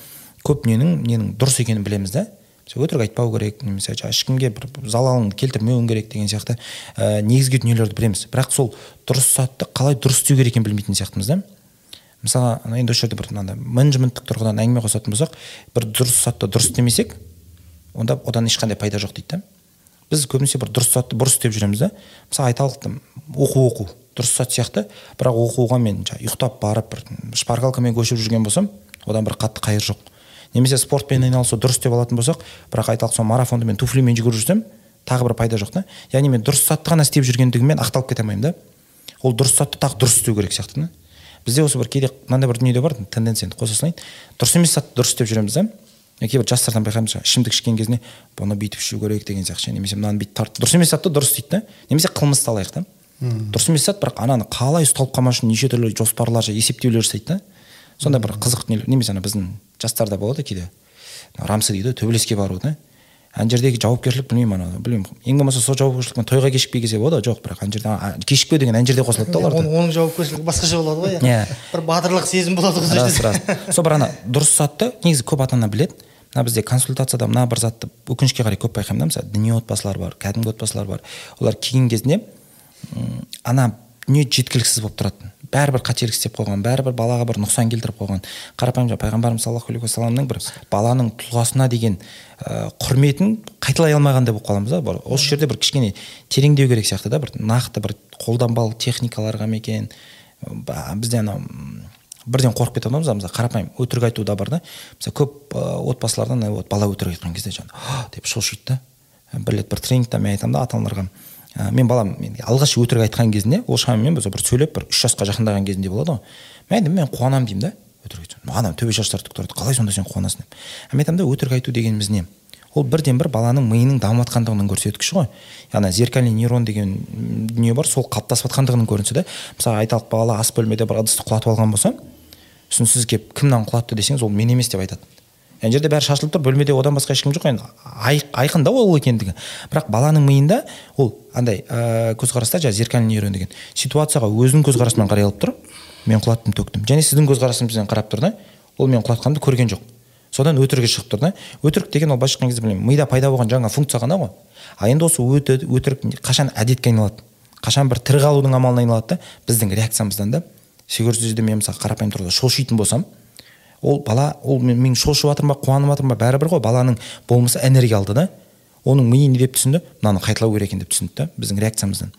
көп дүниенің ненің дұрыс екенін білеміз да. Өтірік айтпау керек немесе ешкімге бір залалын келтірмеуің керек деген сияқты ә, негізгі дүниелерді білеміз. Бірақ сол дұрыс затты қалай дұрыс істеу керек екенін білмейтін сияқтымыз да. Мысалға енді осы жерде бір мынандай менеджменттік тұрғыдан әңгіме қосатын болсақ бір дұрыс затты дұрыс істемесек онда одан ешқандай пайда жоқ дейді да. Біз көбінесе бір дұрыс затты бұрыс істеп жүреміз да. Мысалы айталық оқу оқу. Дұрыс зат сияқты. Бірақ оқуға мен жаңағы ұйықтап барып бір шпаргалкамен көшіп жүрген болсам одан бір қатты қайыр жоқ. Немесе спортпен айналысу дұрыс деп алатын болсақ бірақ айталық сол марафонды мен туфлимен жүгіріп жүрсем тағы бір пайда жоқ та. Яғни мен дұрыс затты ғана істеп жүргендігіммен ақталып кете алмаймын да. Ол дұрыс затты тағы дұрыс істеу керек сияқты да. Бізде осы бір кейде мынандай бір дүние де бар тенденция енді қоса салайын. Дұрыс емес затты дұрыс істеп жүреміз да кейбір жастардан байқаймыз ішімдік ішкен кезінде бұны бүйтіп ішу керек деген сияқты немесе мынаны бүйтіп тартып дұрыс емес затты дұрыс дейді да. Немесе қылмысты алайық та. Дұрыс емес зат бірақ ананы қалай ұсталып қалмас үшін неше түрлі жоспарлар есептеулер жасайды да. Сондай бір қызық нелер немесе ана біздің жастарда болады кейде. Рамсы дейді төбелеске бару да. Ана жердегі жауапкершілік білмеймін ана білмеймін. Ең болмаса сол жауапкершілікпен тойға кешікпей келсе болады жоқ бірақ ана жерде кешікпеу деген ана жерде қосылады да оларда. Оның жауапкершілігі басқаша болады ғой. Иә. Бір батырлық сезім болады ғой рас рас. Сол бір ана дұрыс затты негізі көп ата ана біледі. Мына бізде консультацияда мына бір затты өкінішке қарай көп байқаймын да. Мысалы діни отбасылар бар кәдімгі отбасылар бар. Олар келген кезінде ана дүние жеткіліксіз болып тұрады бәрібір қателік істеп қойған бәрібір балаға бір нұқсан келтіріп қойған. Қарапайым пайғамбарымыз саллаллаху алейхи уассаламның бір баланың тұлғасына деген ә, құрметін қайталай алмағандай болып қаламыз да. Осы жерде бір кішкене тереңдеу керек сияқты да бір нақты бір қолданбалы техникаларға ма екен. Бізде анау бірден қорқып кетіп адамыз мысалы қарапайым өтірік айту да бар да. Мысалы көп ә, отбасыларда вот бала өтірік айтқан кезде жаңағы деп шошиды да. Бір рет бір тренингте мен айтамын да ата аналарға ә, мен балам мен алғаш өтірік айтқан кезінде ол шамамен біз бір сөйлеп бір үш жасқа жақындаған кезінде болады ғой. Мен айтамын мен қуанамын деймін да өтірік айтсам ана төбе шаштары тік тұрады қалай сонда сен қуанасың деп. Мен айтамын да өтірік айту дегеніміз не? Ол бірден бір баланың миының дамып жатқандығының көрсеткіші ғой. Яғни зеркальный нейрон деген дүние бар сол қалыптасып жатқандығының көрінісі да мысалы айталық бала ас бөлмеде бір ыдысты құлатып алған болса сосын сіз келіп кім мынаны құлатты десеңіз ол мен емес деп айтады. Ана жерде бәрі шашылып тұр бөлмеде одан басқа ешкім жоқ. Енді айқын да ол екендігі бірақ баланың миында ол андай ә, көзқараста жаңағы зеркальный нейрон деген. Ситуацияға өзінің көзқарасымен қарай алып тұр. Мен құлаттым төктім және сіздің көзқарасыңызбен қарап тұр да ол мен құлатқанымды көрген жоқ содан өтірігі шығып тұр да өтірік деген ол былайша айтқан кезде білмеймін. Мида пайда болған жаңа функция ғана ғой. А енді осы өтірік қашан әдетке айналады? Қашан бір тірі қалудың амалына айналады да біздің реакциямыздан да. Сегіз мен мысалы қарапайым тұрғыда шошитын болсам ол бала ол мен шошып жатырмын ба қуанып жатырмын ба бәрібір ғой. Баланың болмысы энергия алды да. Оның миы не деп түсінді? Мынаны қайталау керек екен деп түсінді да біздің реакциямыздан.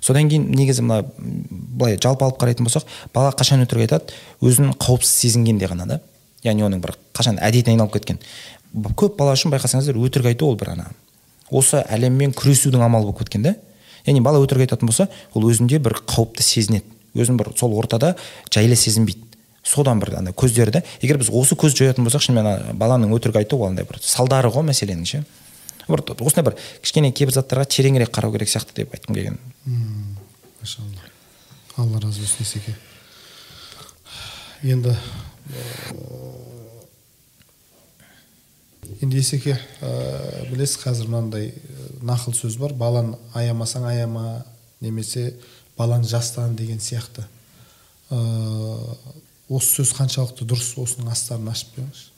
Содан кейін негізі мына былай жалпы алып қарайтын болсақ бала қашан өтірік айтады? Өзін қауіпсіз сезінгенде ғана да. Яғни оның бір қашан әдетіне айналып кеткен. Көп бала үшін байқасаңыздар өтірік айту ол бір ана. Осы әлеммен күресудің амалы болып кеткен да. Яғни бала өтірік айтатын болса ол өзінде бір қауіпті сезінеді. Өзін бір сол ортада жайлы сезінбейді. Содан бір ана көздері да егер біз осы көз жоятын болсақ шынымен баланың өтірік айту ол андай бір салдары ғой мәселенің ше бір осындай бір кішкене кейбір заттарға тереңірек қарау керек сияқты деп айтқым келген. Машалла. алла разы болсын есеке. Енді енді есеке ә, білесіз қазір мынандай нақыл сөз бар. Баланы аямасаң аяма немесе баланы жастан деген сияқты. Осы сөз қаншалықты дұрыс осының астарын ашып беріңізші.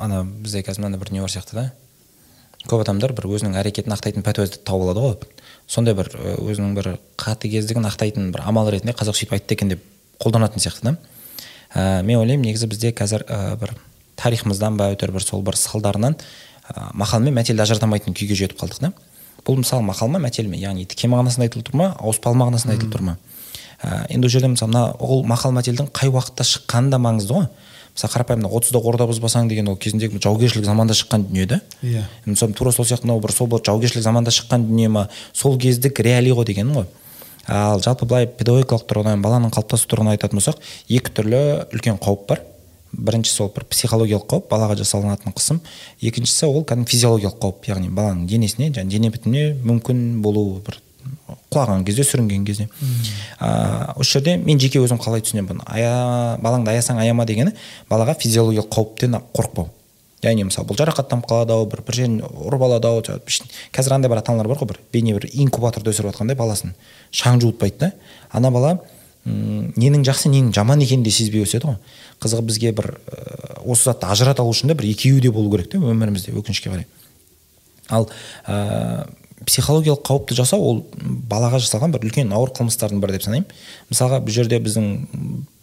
Ана бізде қазір мынандай бір не бар сияқты да. Көп адамдар бір өзінің әрекетін ақтайтын пәтуазды тауып алады ғой. Сондай бір өзінің бір қатыгездігін ақтайтын бір амал ретінде қазақ сөйтіп айтты екен деп қолданатын сияқты да. Ә, мен ойлаймын негізі бізде қазір ә, бір тарихымыздан ба әйтеуір бір сол бір салдарынан ә, мақал мен мәтелді ажырата алмайтын күйге жетіп қалдық да бұл мысалы мақал ма мәтел ме? Яғни тіке мағынасында айтылып тұр ма ауыспалы мағынасында айтылып тұр ма? Ә, енді ол жерде мысалы мына ол мақал мәтелдің қай уақытта шыққаны да маңызды ғой. Мысалы қарапайым мына отызда орда бұзбасаң деген ол кезіндегі жаугершілік заманда шыққан дүние да иә. Мысалы тура сол сияқты мынау бір сол бір жаугершілік заманда шыққан дүние ма? Сол кездік реалий ғой дегенім ғой. Ал жалпы былай педагогикалық тұрғыдан баланың қалыптасу тұрғыдан айтатын болсақ екі түрлі үлкен қауіп бар. Біріншісі ол бір психологиялық қауіп балаға жасалынатын қысым. Екіншісі ол кәдімгі физиологиялық қауіп яғни баланың денесіне және дене бітіміне мүмкін болуы бір құлаған кезде сүрінген кезде. Ә, осы жерде мен жеке өзім қалай түсінемін бұны? Ая балаңды аясаң аяма дегені балаға физиологиялық қауіптен қорықпау яғни мысалы бұл жарақаттанып қалады ау бір бір жерін ұрып алады ау қазір андай бір ата аналар бар ғой бір бейне бір инкубаторда өсіріп жатқандай баласын шаң жуытпайды да. Ана бала ненің жақсы ненің жаман екенін де сезбей өседі ғой. Қызығы бізге бір осы затты ажырата алу үшін де бір екеуі де болу керек та өмірімізде өкінішке қарай. Ал ә, психологиялық қауіпті жасау ол балаға жасалған бір үлкен ауыр қылмыстардың бірі деп санаймын. Мысалға бұл жерде біздің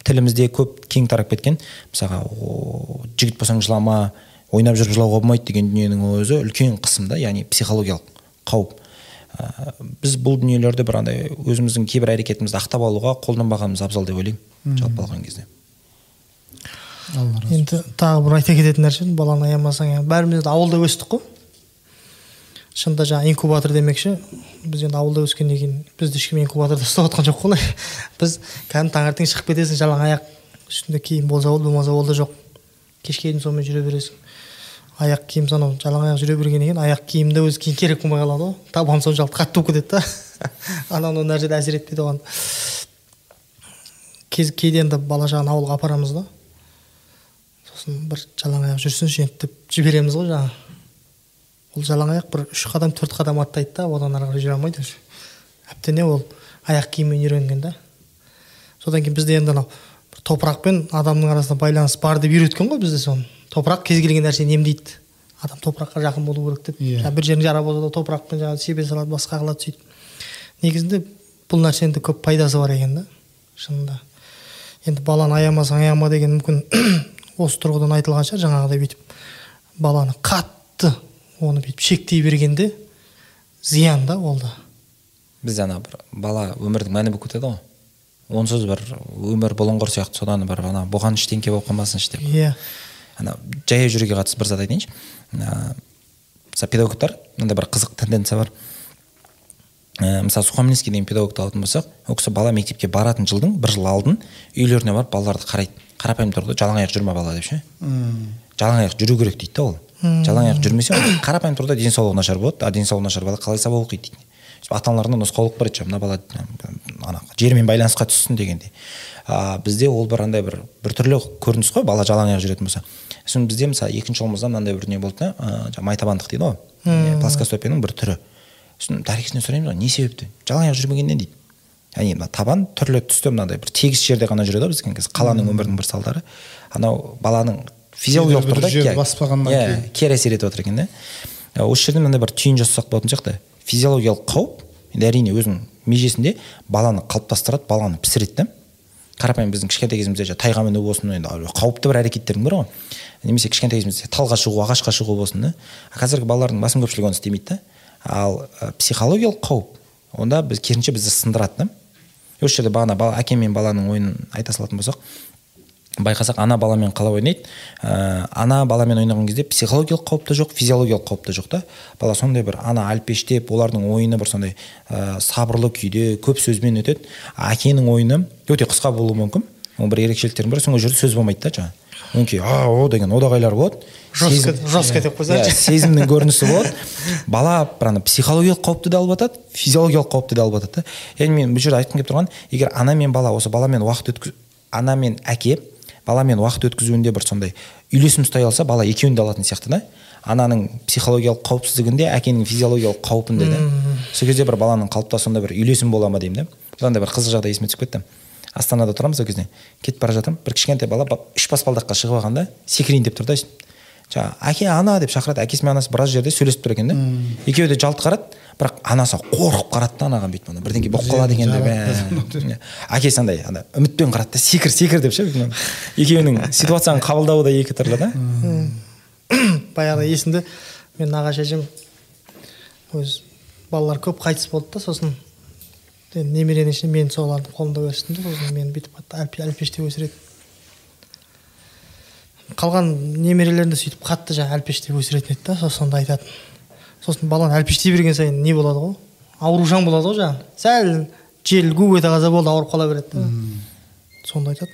тілімізде көп кең тарап кеткен мысалға жігіт болсаң жылама ойнап жүріп жылауға болмайды деген дүниенің өзі үлкен қысым да яғни психологиялық қауіп. Ә, біз бұл дүниелерді бір андай өзіміздің кейбір әрекетімізді ақтап алуға қолданбағанымыз абзал деп ойлаймын жалпы алған кезде. Енді тағы бір айта кететін нәрсе баланы аямасаң бәріміз ауылда өстік қой. Шынында жаңағы инкубатор демекші. Біз енді ауылда өскеннен кейін бізді ешкім инкубаторда ұстап жатқан жоқ қой біз кәдімгі таңертең шығып кетесің жалаң аяқ үстінде киім болса болды болмаса ол да жоқ. Кешке дейін сонымен жүре бересің. Аяқ киім сонау жалаң аяқ жүре бергеннен кейін аяқ киім де өзі кейін керек болмай қалады ғой. Табан соншалықты қатты болып кетеді да. Анау мынау нәрсе әсер етпейді оған. Кейде енді бала шағаны ауылға апарамыз да. Сосын бір жалаң аяқ жүрсінші енді деп жібереміз ғой жаңағы. Ол жалаң аяқ бір үш қадам төрт қадам аттайды да одан ары қарай жүре алмайды уже. Әбден ол аяқ киіммен үйренген да. Содан кейін бізде енді анау топырақ пен адамның арасында байланыс бар деп үйреткен ғой бізде соны. Топырақ кез келген нәрсені емдейді. Адам топыраққа жақын болу керек деп. Yeah. Иә. бір жерің жара болса да топырақпен жаңағы себе салады басқа қылады сөйтіп. Негізінде бұл нәрсенің де көп пайдасы бар екен да шынында. Енді баланы аямасаң аяма деген мүмкін осы тұрғыдан айтылған шығар жаңағыдай бүйтіп баланы қатты оны бүйтіп шектей бергенде зиян да ол да бізде ана бір бала өмірдің мәні болып кетеді ғой. Онсыз бір өмір бұлыңғыр сияқты содан бір ана бұған ештеңке болып қалмасыншы деп. Иә. Yeah. ана жаяу жүруге қатысты бір зат айтайыншы. Мысалы педагогтар мынандай бір қызық тенденция бар. Ә, мысалы сухомлинский деген педагогты алатын болсақ ол кісі бала мектепке баратын жылдың бір жыл алдын үйлеріне барып балаларды қарайды. Қарапайым тұрғыда жалаң аяқ жүрме бала деп ше? Жалаң аяқ жүру керек дейді да ол. Жалаң аяқ жүрмесе қарапайым тұрғыда денсаулығы нашар болады. А денсаулығы нашар бала қалай сабақ оқиды дейді. Ата аналарына нұсқаулық бар еді мына бала ана жермен байланысқа түссін дегендей. А бізде ол бір андай бір біртүрлі көрініс қой бала жалаң аяқ жүретін болса. Сосын бізде мысалы екінші ұлымызда мынандай бір не болды да жаңағы майтабандық дейді ғой. Плоскостопияның бір түрі. Сосын дәрігерден сұраймыз ғой не себепті? Жалаң аяқ жүрмегеннен дейді. Яғни мына табан түрлі түсті мынандай бір тегіс жерде ғана жүреді ғой біздің кезде қаланың өмірінің бір салдары. Анау баланың физиологиялық тұрғыда баспағаннан иә, кейін. кері әсер етіп жатыр екен да осы жерде мынандай бір түйін жасасақ болатын сияқты. Физиологиялық қауіп енді әрине өзінің межесінде баланы қалыптастырады баланы пісіреді да қарапайым біздің кішкентай кезімізде жаңағы тайға міну болсын енді қауіпті бір әрекеттердің бірі ғой. Немесе кішкентай кезімізде талға шығу ағашқа шығу болсын да. А қазіргі балалардың басым көпшілігі оны істемейді да. Ал ә, психологиялық қауіп онда біз керісінше бізді сындырады да. Осы жерде бағана бала әке мен баланың ойынын айта салатын болсақ байқасақ ана баламен қалай ойнайды? Ә, ана баламен ойнаған кезде психологиялық қауіп та жоқ физиологиялық қауіп та жоқ та. Бала сондай бір ана әлпештеп олардың ойыны бір сондай ә, сабырлы күйде көп сөзбен өтеді. Әкенің ойыны өте қысқа болуы мүмкін. Оның бір ерекшеліктерінің бірі сол жерде сөз болмайды да жаңағы өңкей а о деген одағайлар болады. Жестко деп қойсаңшы. Иә, сезімнің көрінісі болады. Бала бір ана психологиялық қауіпті де алып жатады физиологиялық қауіпті де алып жатады да яғни мен бұл жерде айтқым келіп тұрған егер ана мен бала осы баламен уақыт өткіз ана мен әке баламен уақыт өткізуінде бір сондай үйлесім ұстай алса бала екеуін де алатын сияқты да. Ананың психологиялық қауіпсіздігінде әкенің физиологиялық қауіпінде да сол кезде бір баланың қалыптасуында бір үйлесім бола ма деймін да. Да бір қызық жағдай есіме түсіп кетті. Астанада тұрамыз ол кезде. Кетіп бара жатырмын. Бір кішкентай бала ба- үш баспалдаққа шығып алған да секірейін деп тұр да. Жаңағы әке ана деп шақырады. Әкесі мен анасы біраз жерде сөйлесіп тұр екен да. Екеуі де жалт қарады бірақ анасы қорқып қарады да анаған бүйтіп. Бірдеңе болып қалады екен деп ә. әкесі андай ана үмітпен қарады да секір секір деп ше екеуінің ситуацияны қабылдауы да екі түрлі да. Баяғыда есімде мен нағашы әжем өз балалар көп қайтыс болды да сосын. Енді немеренің ішінде мен солардың қолында өстім да сосын мені бүйтіп әлпештеп өсіреді. Қалған немерелерін де сөйтіп қатты жаңағы әлпештеп өсіретін еді да сосын сонда айтатын. Сосын баланы әлпештей берген сайын не болады ғой? Аурушаң болады ғой жаңағы сәл жел гу ете қалса болды ауырып қала береді да. Сонда айтады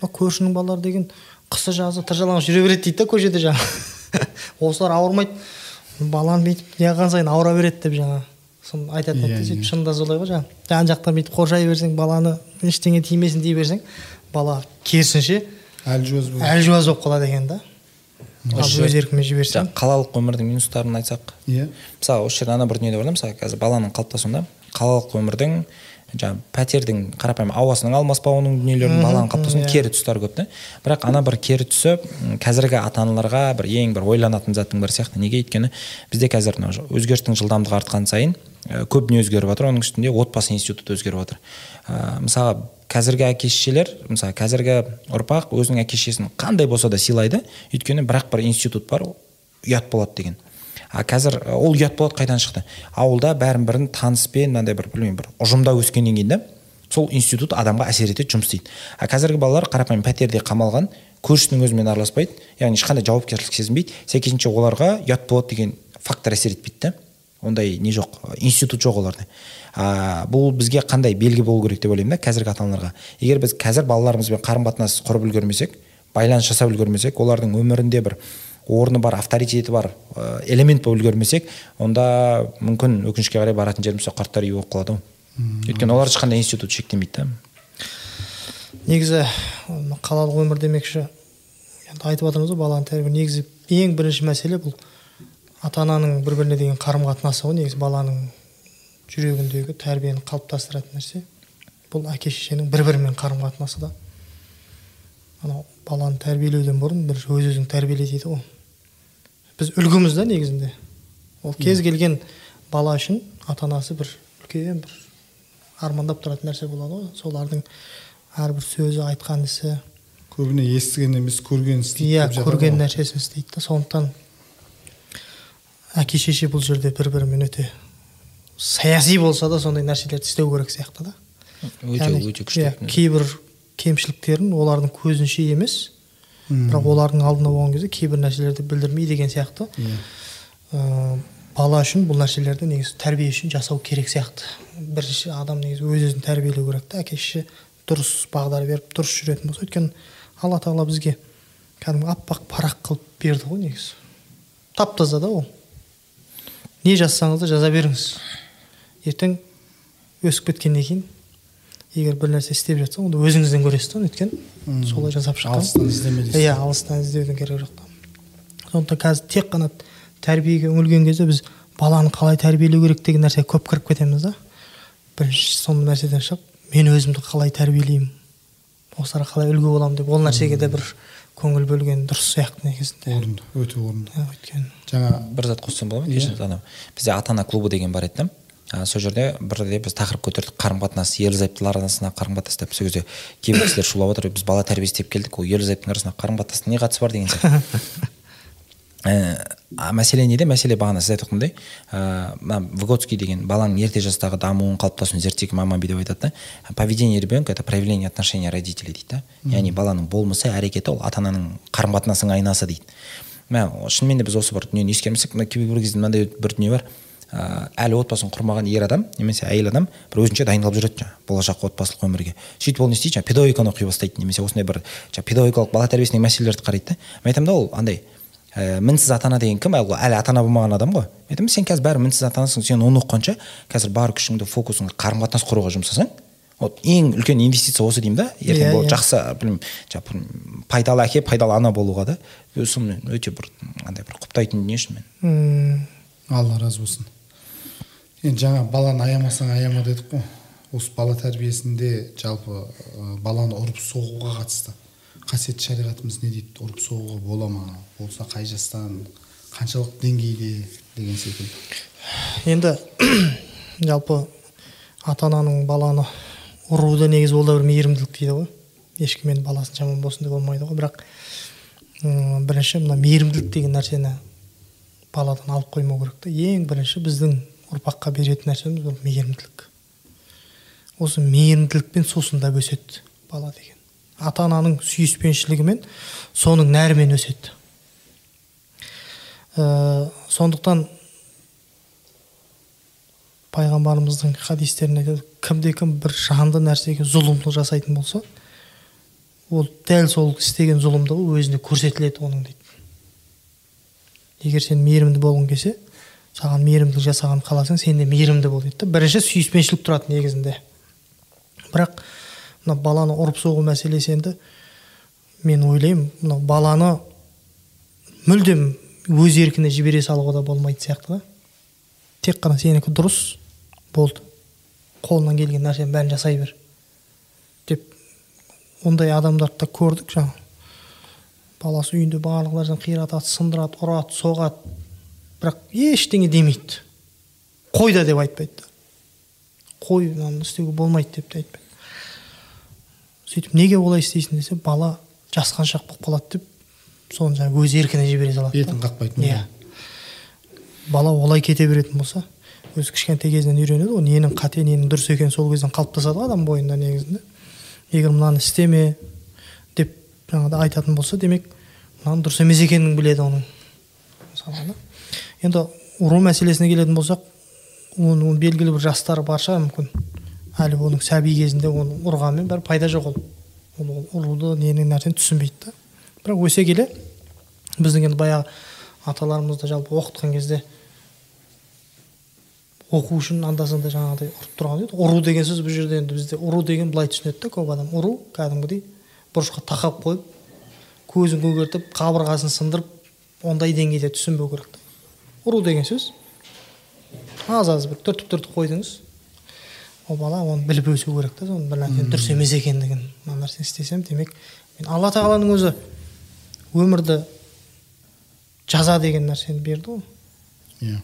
мына көршінің балалары деген қысы жазы тыржалаңаш жүре береді дейді да көшеде жаңағы осылар ауырмайды. Баланы бүйтіп неғылған сайын ауыра береді деп жаңағы соны айтатын еді Иә, да сөйтіп иә. шынында солай ғой жаңағы жан жақтан бүйтіп қоршай берсең баланы ештеңе тимесін дей берсең бала керісінше әлжуаз болып әлжуаз болып қалады екен да. Өз еркімен жіберсең жаңағы қалалық өмірдің минустарын айтсақ. Иә. Мысалы осы жерде ана бір дүние де бар да мысалы қазір баланың қалыптасуында. Қалалық өмірдің жаңағы пәтердің қарапайым ауасының алмаспауының дүниелерінің баланың қалыптасуында иә. кері тұстары көп та. Бірақ ана бір кері тұсы қазіргі ата аналарға бір ең бір ойланатын заттың бірі сияқты. Неге өйткені бізде қазір мынау өзгерістің жылдамдығы артқан сайын көп дүние өзгеріп жатыр. Оның үстінде отбасы институты өзгеріп жатыр. Ә, мысалы қазіргі әке шешелер мысалы қазіргі ұрпақ өзінің әке шешесін қандай болса да сыйлайды өйткені бірақ бір институт бар ұят болады деген. А қазір ол ұят болады қайдан шықты? Ауылда бәрін бірін таныспен мынандай бір білмеймін бір ұжымда өскеннен кейін да сол институт адамға әсер етеді жұмыс істейді. А қазіргі балалар қарапайым пәтерде қамалған көршісінің өзімен араласпайды яғни ешқандай жауапкершілік сезінбейді. Сәйкесінше оларға ұят болады деген фактор әсер етпейді да. Ондай не жоқ институт жоқ оларда. А, бұл бізге қандай белгі болу керек деп ойлаймын да қазіргі ата аналарға егер біз қазір балаларымызбен қарым қатынас құрып үлгермесек байланыс жасап үлгермесек олардың өмірінде бір орны бар авторитеті бар ә, элемент болып үлгермесек онда мүмкін өкінішке қарай баратын жеріміз сол қарттар үйі болып қалады ғой. Өйткені олар ешқандай институт шектемейді да. Негізі қалалық өмір демекші енді айтып жатырмыз ғой баланы тәрбие негізі ең бірінші мәселе бұл ата ананың бір біріне деген қарым қатынасы ғой негізі баланың жүрегіндегі тәрбиені қалыптастыратын нәрсе. Бұл әке шешенің бір бірімен қарым қатынасы да. Анау баланы тәрбиелеуден бұрын бір өз өзің тәрбиеле дейді ғой. Біз үлгіміз да негізінде. Ол кез келген бала үшін ата анасы бір үлкен бір армандап тұратын нәрсе болады ғой. Солардың әрбір сөзі айтқан ісі. Көбіне естіген емес көрген істейді иә көрген нәрсесін істейді да. Сондықтан әке шеше бұл жерде бір бірімен өте саяси болса да сондай нәрселерді істеу керек сияқты да. Өте өте күшті иә, кейбір кемшіліктерін олардың көзінше емес бірақ олардың алдында болған кезде кейбір нәрселерді білдірмей деген сияқты. Иә. ә, бала үшін бұл нәрселерді негізі тәрбие үшін жасау керек сияқты. Бірінші адам негізі өз өзін тәрбиелеу керек та. Әке шеше дұрыс бағдар беріп дұрыс жүретін болса өйткені алла тағала бізге кәдімгі аппақ парақ қылып берді ғой негізі. Тап таза да ол. Не жазсаңыз да жаза беріңіз. Ертең өсіп кеткеннен кейін егер бір нәрсе істеп жатсаң онда өзіңізден көресіз да өйткені солай жасап шыққан. Алыстан іздеме дейсіз. иә алыстан іздеудің керегі жоқ та. Сондықтан қазір тек қана тәрбиеге үңілген кезде біз баланы қалай тәрбиелеу керек деген нәрсеге көп кіріп кетеміз да. Бірінші сол нәрседен шығып мен өзімді қалай тәрбиелеймін осыларға қалай үлгі боламын деп ол нәрсеге де бір көңіл бөлген дұрыс сияқты негізінде. Орынды өте орынды. Иә, өйткені. Жаңа бір зат қоссам болады ма? Кешіріңіз анау бізде ата ана клубы деген бар еді да. А, сол жерде бірде біз тақырып көтердік қарым қатынас ерлі зайыптылар арасындағы қарым қатынас деп. Сол кезде кейбір кісілер шулап отыр біз бала тәрбиесі деп келдік ол ерлі зайыптың арасындағы қарым қатынастың не қатысы бар деген сияқты. Ә, мәселе неде? Мәселе бағана сіз айтып ә, мына выготский деген баланың ерте жастағы дамуын қалыптасуын зерттеген маман бүйтіп айтады да. Поведение ребенка это проявление отношения родителей дейді да. Яғни баланың болмысы әрекеті ол ата ананың қарым қатынасының айнасы дейді. Мә шынымен де біз осы бір дүниені ескермесек мына кейбір кезде мынандай бір дүние бар. Ә, әлі отбасын құрмаған ер адам немесе әйел адам бір өзінше дайындалып жүреді жаңағы болашақ отбасылық өмірге. Сөйтіп ол не істейді жаңағы педагогиканы оқи бастайды немесе осындай бір жаңағы педагогикалық бала тәрбиесіндегі мәселелерді қарайды да. Мен айтамын да ол андай ә, мінсіз ата ана деген кім? Әлі әлі ата ана болмаған адам ғой. Мен айтамын сен қазір бәрі мінсіз ата анасың сен оны оқығанша қазір бар күшіңді фокусыңды қарым қатынас құруға жұмсасаң вот ең үлкен инвестиция осы деймін да. Ертең Иә, бұл иә. жақсы білмеймін жаңағы пайдалы әке пайдалы ана болуға да. Соны өте бір андай бір құптайтын дүние шынымен м, алла разы болсын. Енді жаңа баланы аямасаң аяма дедік қой. Осы бала тәрбиесінде жалпы ә, баланы ұрып соғуға қатысты қасиетті шариғатымыз не дейді? Ұрып соғуға бола ма? Болса қай жастан? Қаншалық деңгейде деген секілді. Енді жалпы ата ананың баланы ұруы да негізі ол да бір мейірімділік дейді ғой. Ешкім енді баласын жаман болсын деп болмайды ғой. Бірақ м, бірінші мына мейірімділік деген нәрсені баладан алып қоймау керек та ең бірінші біздің ұрпаққа беретін нәрсеміз бұл мейірімділік. Осы мейірімділікпен сусындап өседі бала деген. Ата ананың сүйіспеншілігімен соның нәрімен өседі. Ә, сондықтан пайғамбарымыздың хадистерінде айтады кімде кім бір жанды нәрсеге зұлымдық жасайтын болса ол дәл сол істеген зұлымдығы өзіне көрсетіледі оның дейді егер сен мейірімді болғың келсе саған мейірімділік жасаған қаласаң сен де мейірімді бол дейді да. Бірінші сүйіспеншілік тұрады негізінде. Бірақ мына баланы ұрып соғу мәселесі енді мен ойлаймын мынау баланы мүлдем өз еркіне жібере салуға да болмайтын сияқты да. Тек қана сенікі дұрыс болды. Қолынан келген нәрсенің бәрін жасай бер деп ондай адамдарды да көрдік жаңа. Баласы үйінде барлық нәрсені қиратады сындырады ұрады соғады. Бірақ ештеңе демейді. Қой да деп айтпайды. Қой мынаны істеуге болмайды деп те айтпайды. Сөйтіп неге олай істейсің десе бала жасқаншақ болып қалады деп соны жаңағы өз еркіне жібере салады да. бетін қақпайтын иә. бала олай кете беретін болса өзі кішкентай кезінен үйренеді ғой. Ненің қате ненің дұрыс екені сол кезден қалыптасады ғой адам бойында негізінде. Егер мынаны істеме деп жаңағыдай айтатын болса демек мынаның дұрыс емес екенін біледі оның. Мысалы да. Енді ұру мәселесіне келетін болсақ оның белгілі бір жастары бар шығар мүмкін. Әлі оның сәби кезінде оны ұрғанмен бәрі пайда жоқ ол. Ол ұруды ненің нәрсені түсінбейді да. Бірақ өсе келе біздің енді баяғы аталарымызды жалпы оқытқан кезде оқу үшін анда санда жаңағыдай ұрып тұрған еді. Ұру деген сөз бұл жерде енді бізде ұру деген былай түсінеді да көп адам. Ұру кәдімгідей бұрышқа тақап қойып көзін көгертіп қабырғасын сындырып ондай деңгейде түсінбеу керек ұру деген сөз. Аз аз бір түртіп түртіп қойдыңыз. Ол бала оны біліп өсу керек та соның бір нәрсенің дұрыс емес екендігін мына нәрсені істесем демек мен алла тағаланың өзі өмірді жаза деген нәрсені берді ғой. Иә.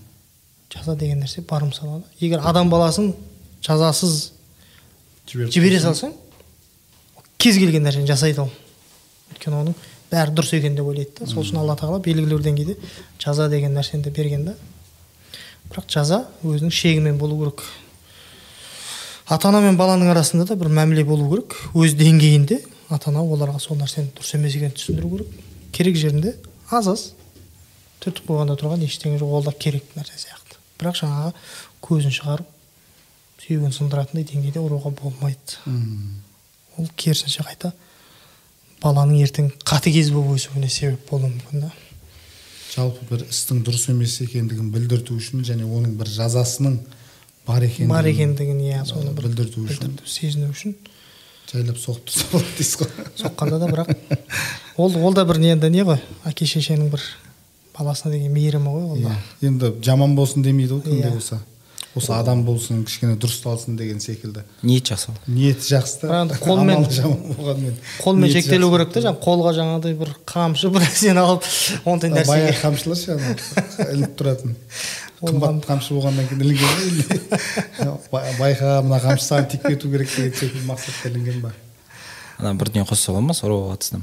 Жаза деген нәрсе бар мысалы егер адам баласын жазасыз жібере салсаң кез келген нәрсені жасайды ол. Өйткені оның бәрі дұрыс екен деп ойлайды да. Сол үшін алла тағала белгілі бір деңгейде жаза деген нәрсені де берген да. Бірақ жаза өзінің шегімен болу керек. Ата ана мен баланың арасында да бір мәміле болу керек. Өз деңгейінде ата ана оларға сол нәрсенің дұрыс емес екенін түсіндіру керек. Керек жерінде аз аз түртіп қойғанда тұрған ештеңе жоқ. Ол да керек нәрсе сияқты. Бірақ жаңағы көзін шығарып сүйегін сындыратындай деңгейде ұруға болмайды. Ол керісінше қайта баланың ертең қатыгез болып өсуіне себеп болуы мүмкін да. Жалпы бір істің дұрыс емес екендігін білдірту үшін және оның бір жазасының бар екендігін бар екендігін иә соны бір білдірту үшін. білдірту сезіну үшін. Жайлап соғып тұрса болады дейсіз ғой. Соққанда да бірақ ол ол да бір енді не ғой әке шешенің бір баласына деген мейірімі ғой ол да иә енді жаман болсын демейді ғой кімде Иә. болса. Осы адам болсын кішкене дұрысталсын деген секілді. Ниет жақсы ниеті жақсы да. Бірақ енді қолмен- қолмен шектелу керек та жаңағы қолға жаңағыдай бір қамшы бір нәрсені алып ондай баяғы нәрсеге қамшылар ше анау. Ілініп тұратын. Қымбат қам- қамшы болғаннан кейін ілінген байқа мына қамшы саған тиіп кету керек деген секілді мақсатта ілінген ба? Ана бір дүние қоссақ болады ма? Соруға қатысты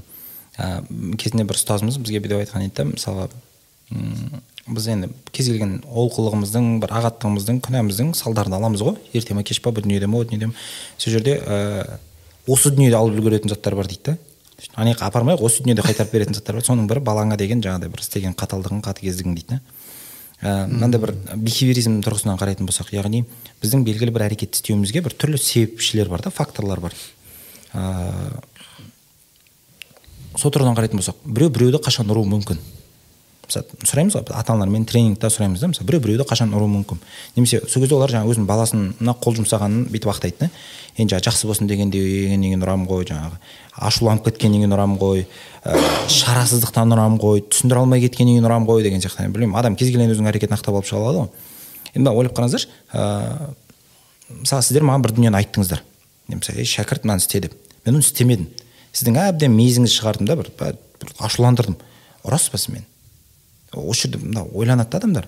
кезінде бір ұстазымыз бізге бүйтіп айтқан еді да мысалға біз енді кез келген олқылығымыздың бір ағаттығымыздың күнәміздің салдарын аламыз ғой. Ерте ма кеш па бұл дүниеде ма ол дүниеде сол жерде ә, осы дүниеде алып үлгеретін заттар бар дейді да. Ана жаққа апармай ақ осы дүниеде қайтарып беретін заттар бар. Соның бірі балаңа деген жаңағыдай бір істеген қаталдығың қатыгездігің дейді да. Ә, мынандай бір бихевиоризм тұрғысынан қарайтын болсақ яғни біздің белгілі бір әрекетті істеуімізге бір түрлі себепшілер бар да факторлар бар. Ә, сол тұрғыдан қарайтын болсақ біреу біреуді қашан ұруы мүмкін? Мысалы сұраймыз ғой ата аналармен тренингте сұраймыз да мысалы біреу біреуді қашан ұруы мүмкін? Немесе сол кезде олар жаңағы өзінің баласына қол жұмсағанын бүйтіп ақтайды да. Енді жаңағы жақсы болсын дегеннен кейін ұрамын ғой жаңағы ашуланып кеткеннен кейін ұрамын ғой ә, шарасыздықтан ұрамын ғой түсіндіре алмай кеткеннен кейін ұрамын ғой деген сияқты. Білмеймін адам кез келген өзінің әрекетін ақтап алып шыға алады ғой. Енді ойлап қараңыздаршы ә, мысалы сіздер маған бір дүниені айттыңыздар. Мысалы ей шәкірт мынаны істе деп. Мен оны істемедім. Сіздің әбден мейізіңізді шығардым да бір, бір ашуландырдым. Ұрасыз ба сіз мені? Осы жерде мына ойланады да адамдар.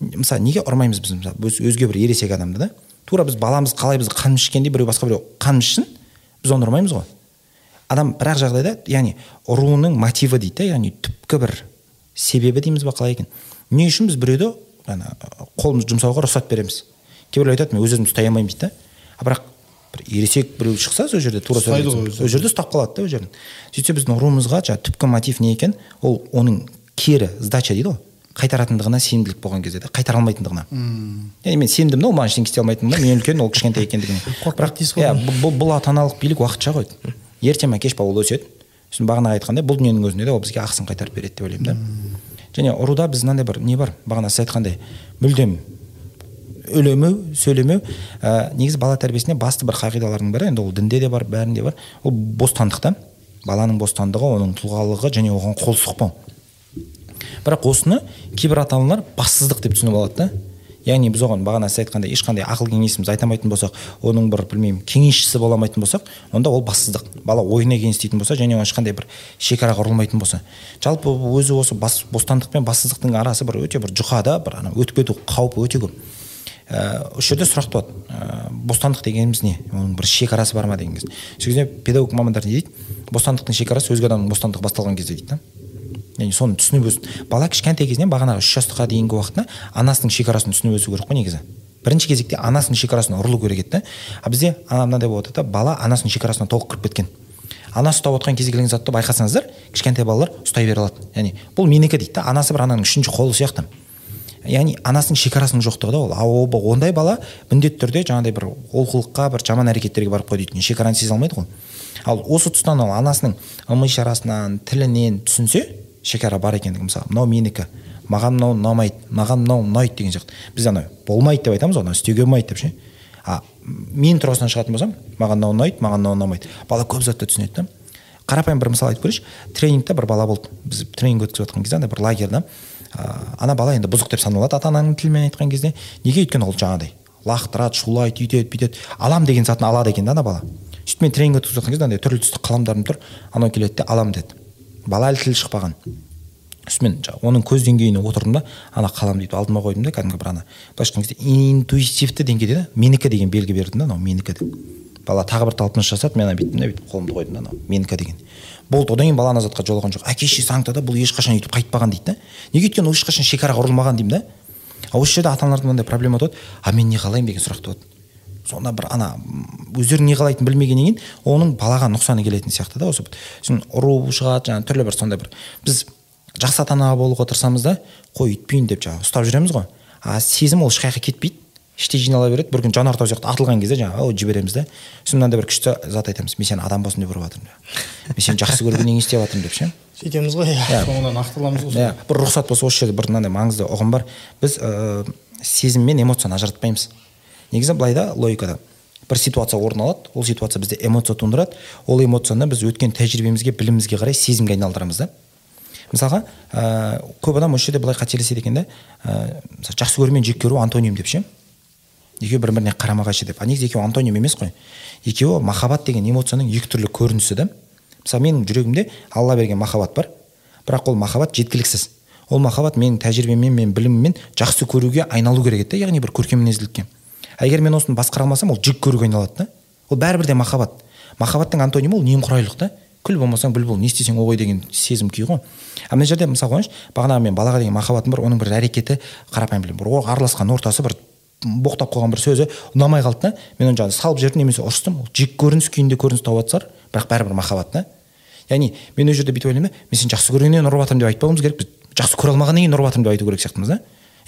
Мысалы неге ұрмаймыз біз? Мысалы өз- өзге бір ересек адамды да тура біз баламыз қалай біз қанымыз ішкендей біреу басқа біреу қанымыз ішсін біз оны ұрмаймыз ғой. Адам бір ақ жағдайда яғни ұруының мотиві дейді да яғни түпкі бір себебі дейміз ба қалай екен. Не үшін біз біреуді ана қолымызды жұмсауға рұқсат береміз? Кейбіреулер айтады мен өз өзімді ұстай алмаймын дейді да. А бірақ бір ересек біреу шықса сол жерде тура ол жерде ұстап қалады да ол жерін. Сөйтсе біздің ұруымызға жаңағы түпкі мотив не екен? Ол оның кері сдача дейді ғой. Қайтаратындығына сенімділік болған кезде да қайтара алмайтындығына. Яғни мен сендім да ол маған ештеңе істей алмайтынына мен үлкен ол кішкентай екендігіне. Бірақ иә бұл- бұл, бұл ата аналық билік уақытша ғой. Ерте ма кеш па ол өседі. Сосын бағана айтқандай бұл дүниенің өзінде де ол бізге ақысын қайтарып береді деп ойлаймын да. Және ұруда біз мынандай бір не бар? Бағана сіз айтқандай мүлдем өлемеу сөйлемеу ә, негізі бала тәрбиесінде басты бір қағидалардың бірі енді ол дінде де бар бәрінде бар. Ол бостандық та. Баланың бостандығы оның тұлғалығы және оған қол сұқпау. Бірақ осыны кейбір ата аналар бассыздық деп түсініп алады да. Яғни біз оған бағана сіз айтқандай ешқандай ақыл кеңесіміз айта алмайтын болсақ оның бір білмеймін кеңесшісі бола алмайтын болсақ онда ол бассыздық. Бала ойына кеңестейтін болса және оған ешқандай бір шекара құрылмайтын болса. Жалпы өзі осы бас, бостандық пен бассыздықтың арасы бір өте бір жұқа да бір ана өтіп кету қаупі өте көп. Ә, осы жерде сұрақ туады. Ә, бостандық дегеніміз не? Оның бір шекарасы бар ма деген кезде сол кезде педагог мамандар не дейді? Бостандықтың шекарасы өзге адамның бостандығы басталған кезде дейді да. Яғни соны түсініп өс бала кішкентай кезінен бағанағы үш жасқа дейінгі уақытта анасының шекарасын түсініп өсу керек қой негізі. Бірінші кезекте анасының шекарасына ұрылу керек еді да. А бізде ана мынандай болып жатады да бала анасының шекарасына толық кіріп кеткен. Анасы ұстап отқан кез келген затты байқасаңыздар кішкентай балалар ұстай бере алады. Яғни бұл менікі дейді да анасы бір ананың үшінші қолы сияқты. Яғни анасының шекарасының жоқтығы да ол. А ол- ондай бала міндетті түрде жаңағыдай бір олқылыққа бір жаман әрекеттерге барып қояды өйткені шекараны сезе алмайды ғой. Ал осы тұстан ол анасының ым ишарасынан тілінен түсінсе шекара бар екендігін мысалы мынау менікі маған мынау ұнамайды маған мынау ұнайды деген сияқты. Біз ана болмайды деп айтамыз ғой істеуге болмайды деп ше? А мен тұрғысынан шығатын болсам маған мынау ұнайды маған мынау ұнамайды. Бала көп затты түсінеді да. Қарапайым бір мысал айтып көрейінші. Тренингте бір бала болды. Біз тренинг өткізіп жатқан кезде андай бір лагерьда ә, ана бала енді бұзық деп саналады ата ананың тілімен айтқан кезде. Неге өйткені ол жаңағыдай лақтырады шулайды үйтеді бүйтеді. Алам деген затын алады екен да ана бала. Сөйтіп мен тренинг өткізіп жатқан кезде андай түрлі түсті қаламдарым тұр. Анау келеді де алам деді. Бала әлі тілі шықпаған. Сосын мен оның көз деңгейіне отырдым да ана қаламды бүйтіп алдыма қойдым да кәдімгі бір ана былайша айтқан кезде интуитивті деңгейде да менікі деген белгі бердім да анау менікі деп. Бала тағы бір талпыныс жасады мен ана бүйттім да бүйтіп қолымды қойдым да анау менікі деген. Болды одан кейін бала ана затқа жолаған жоқ. Әке шешесі аңдады бұл ешқашан өйтіп қайтпаған дейді да. Неге өйткені ол ешқашан шекара құрылмаған деймін да. А осы жерде ата аналардың мынандай проблема туады а мен не қалаймын деген сұрақ туады сонда бір ана м, өздері не қалайтынын білмегеннен кейін оның балаға нұқсаны келетін сияқты да осы сосын ұру шығады жаңағы түрлі бір сондай бір. Біз жақсы ата ана болуға тырысамыз да қой үйтпейін деп жаңағы ұстап жүреміз ғой. А сезім ол ешқаяққа кетпейді. Іштей жинала береді. Бір күні жанартау сияқты атылған кезде жаңағы ой жібереміз да сосын мынандай бір күшті зат айтамыз. Мен сені адам болсын деп ұрып жатырмын мен сені жақсы көргеннен істеп жатырмын деп ше? Сөйтеміз ғой иә. Соңынан ақталамыз ғой иә бір рұқсат болса осы жерде бір мынандай маңызды ұғым бар. Біз ә, сезім мен эмоцияны ажыратпаймыз. Негізі былай да логикада бір ситуация орын алады ол ситуация бізде эмоция тудырады ол эмоцияны біз өткен тәжірибемізге білімімізге қарай сезімге айналдырамыз да. Мысалға ә, көп адам осы жерде былай қателеседі екен да ә, жақсы көру мен жек көру антоним деп ше. Екеуі бір біріне қарама қайшы деп. А негізі екеуі антоним емес қой. Екеуі махаббат деген эмоцияның екі түрлі көрінісі да. Мысалы менің жүрегімде алла берген махаббат бар бірақ ол махаббат жеткіліксіз. Ол махаббат менің тәжірибеммен менің біліміммен жақсы көруге айналу керек еді да яғни бір көркем мінезділікке. Егер мен осыны басқара алмасам ол жек көруге айналады да. Ол бәрібір де махаббат. Махаббаттың антонимі ол немқұрайлылық та? Күл болмасаң бүл бол не істесең о ғой деген сезім күй ғой. А мына жерде мысалы қойыңызшы бағанағы мен балаға деген махаббатым бар оның бір әрекеті қарапайым білем бір араласқан ортасы бір боқтап қойған бір сөзі ұнамай қалды да. Мен оны жаңағы салып жібердім немесе ұрыстым ол жек көрініс күйінде көрініс тауып жатыр бірақ бәрібір махаббат та. Яғни мен ол жерде бүйтіп ойлаймын да мен сені жақсы көргеннен ұрып жатырмын деп айтпауымыз керек біз жақсы көре алмағаннан кейін ұрып жатырмын деп айту керек сияқтымыз да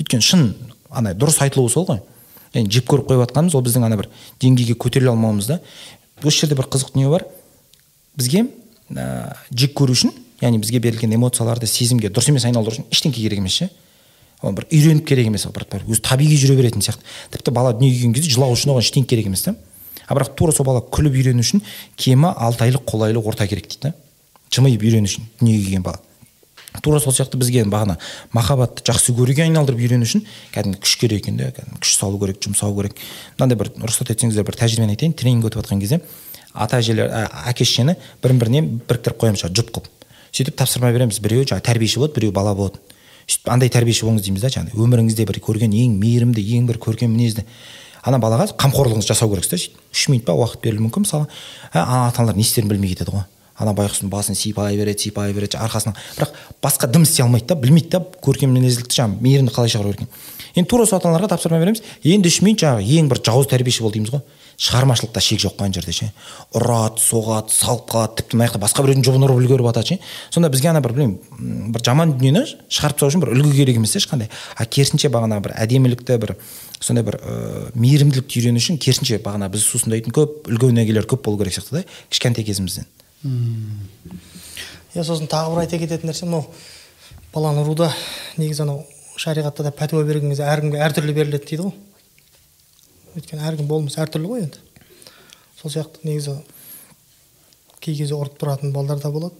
өйткені шын ана дұрыс айтылуы сол ғой. Яғни жек көріп қойып жатқанымыз ол біздің ана бір деңгейге көтеріле алмауымыз да осы жерде бір қызық дүние бар бізге ә, жек көру үшін яғни бізге берілген эмоцияларды сезімге дұрыс емес айналдыру үшін ештеңе керек емес ше ол бір үйреніп керек емес бір өзі табиғи жүре беретін сияқты тіпті бала дүниеге келген кезде жылау үшін оған ештеңе керек емес та а бірақ тура сол бала күліп үйрену үшін кемі алты айлық қолайлы орта керек дейді да жымиып үйрену үшін дүниеге келген бала тура сол сияқты бізге бағана махаббатты жақсы көруге айналдырып үйрену үшін кәдімгі күш керек екен да кәдімгі күш салу керек жұмсау керек. Мынандай бір рұқсат етсеңіздер бір тәжірибені айтайын. Тренинг өтіп жатқан кезде ата әжелер әке шешені бірін біріне біріктіріп қоямыз жаңағы жұп қылып. Сөйтіп тапсырма береміз. Біреуі жаңағы тәрбиеші болады біреуі бала болады. Сөйтіп андай тәрбиеші болыңыз дейміз да жаңағыдай өміріңізде бір көрген ең мейірімді ең бір көркем мінезді. Ана балаға қамқорлығыңызды жасау керексіз да сөйтіп үш минут па уақыт берілуі мүмкін. Мысалы ана ата аналар не істерін білмей кетеді ғой. Ана байғұстың басын сипай береді сипай береді арқасынан. Бірақ басқа дым істей алмайды да білмейді да көркем мінезділікті жаңағы мейірімді қалай шығару керек енді тура сол ата тапсырма береміз. Енді үш минут жаңағы ең бір жауыз тәрбиеші бол дейміз ғой. Шығармашылықта шек жоқ қой ана жерде ше. Ұрады соғады салып қалады тіпті мына жақта басқа біреудің жұбын ұрып үлгеріп жатады ше. Сонда бізге ана бір білмеймін бір жаман дүниені шығарып тастау үшін бір үлгі керек емес ешқандай. А керісінше бағана бір әдемілікті бір сондай бір ыыы мейірімділікті үйрену үшін керісінше бағана біз сусындайтын көп үлгі өнегелер көп болу керек сияқты да кішкентай кезімізден. Иә сосын тағы бір айта кететін нәрсе мынау баланы ұруда негізі анау шариғатта да пәтуа берген кезде әркімге әртүрлі беріледі дейді ғой. Өйткені әркім болмыс әртүрлі ғой енді. Сол сияқты негізі кей кезде ұрып тұратын балдар да болады.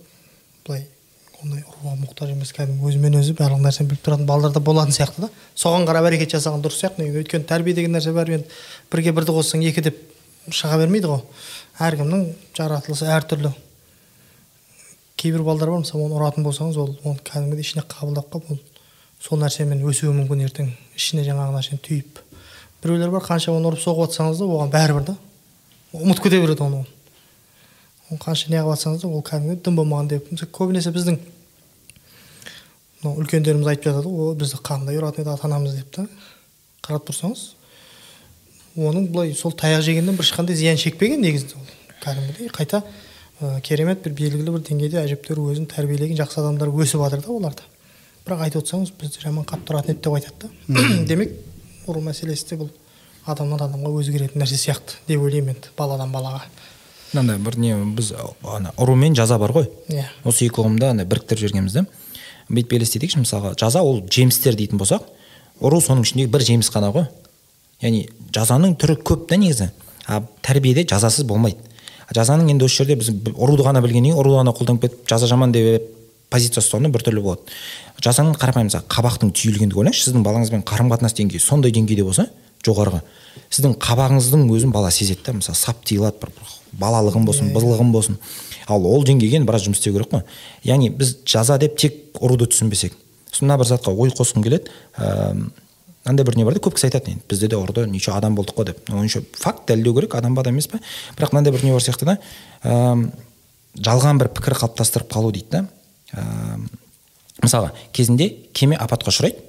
Былай ондай ұруға мұқтаж емес кәдімгі өзімен өзі барлық нәрсені біліп тұратын балдар да болатын сияқты да. Соған қарап әрекет жасаған дұрыс сияқты. Негізі өйткені тәрбие деген нәрсе бәрібір енді бірге бірді қоссаң екі деп шыға бермейді ғой. Әркімнің жаратылысы әртүрлі. Кейбір балдар бар мысалы оны ұратын болсаңыз ол оны кәдімгідей ішіне қабылдап қалып ол сол нәрсемен өсуі мүмкін ертең. Ішіне жаңағы нәрсені түйіп. Біреулер бар қанша оны ұрып соғып жатсаңыз да оған бәрібір да. Ұмытып кете береді оны ол қанша неғып жатсаңыз да ол кәдімгі дым болмаған деп. Көбінесе біздің мынау үлкендеріміз айтып жатады ғой ой бізді қандай ұратын еді ата анамыз деп та. Қарап тұрсаңыз оның былай сол таяқ жегеннен бір ешқандай зиян шекпеген негізінде ол. Кәдімгідей қайта ә, керемет бір белгілі бір деңгейде әжептәуір өзін тәрбиелеген жақсы адамдар өсіп жатыр да оларда. Бірақ айтып отырсаңыз бізді жаман қатты ұратын еді деп айтады да. Демек ұру мәселесі де бұл. Адамнан адамға өзгеретін нәрсе сияқты деп ойлаймын енді баладан балаға. Мынандай бір не біз ана ұру мен жаза бар ғой. Иә. Осы екі ұғымды ана біріктіріп жібергенбіз да. Бүйтіп елестетейікші мысалға жаза ол жемістер дейтін болсақ ұру соның ішіндегі бір жеміс қана ғой. Яғни жазаның түрі көп та негізі. А тәрбиеде жазасыз болмайды. Жазаның енді осы жерде біз ұруды ғана білгеннен кейін ұруды ғана қолданып кетіп жаза жаман деп позиция ұстану біртүрлі болады. Жазаның қарапайым мысалы қабақтың түйілгендігі ойлаңызшы сіздің балаңызбен қарым қатынас деңгейі сондай деңгейде болса жоғарғы. Сіздің қабағыңыздың өзін бала сезеді да мысалы сап тиылады бір балалығым болсын бызылығым болсын. Ал ол деңгейге біраз жұмыс істеу керек қой. Яғни біз жаза деп тек ұруды түсінбесек. Сосын мына бір затқа ой қосқым келеді. Мынандай бір не бар да көп кісі айтады енді бізде де ұрды неше адам болдық қой деп. Онша факт дәлелдеу керек адам ба адам емес па бірақ мынандай бір не бар сияқты да ә, жалған бір пікір қалыптастырып қалу дейді да. Ә, мысалға кезінде кеме апатқа ұшырайды.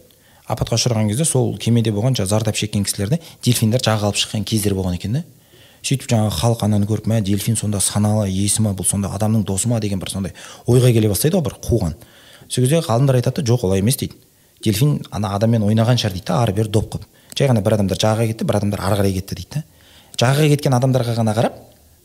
Апатқа ұшыраған кезде сол кемеде болған жаңағы зардап шеккен кісілерді дельфиндар жаға алып шыққан кездер болған екен да. Сөйтіп жаңағы халық ананы көріп мә дельфин сонда саналы иесі ма бұл сонда адамның досы ма? деген бір сондай ойға келе бастайды ғой бір қуған. Сол кезде ғалымдар айтады жоқ олай емес дейді. Дельфин ана адаммен ойнаған шығар дейді да ары бері доп қылып. Жай ғана бір адамдар жағаға кетті бір адамдар ары қарай кетті дейді да. Жағаға кеткен адамдарға ғана қарап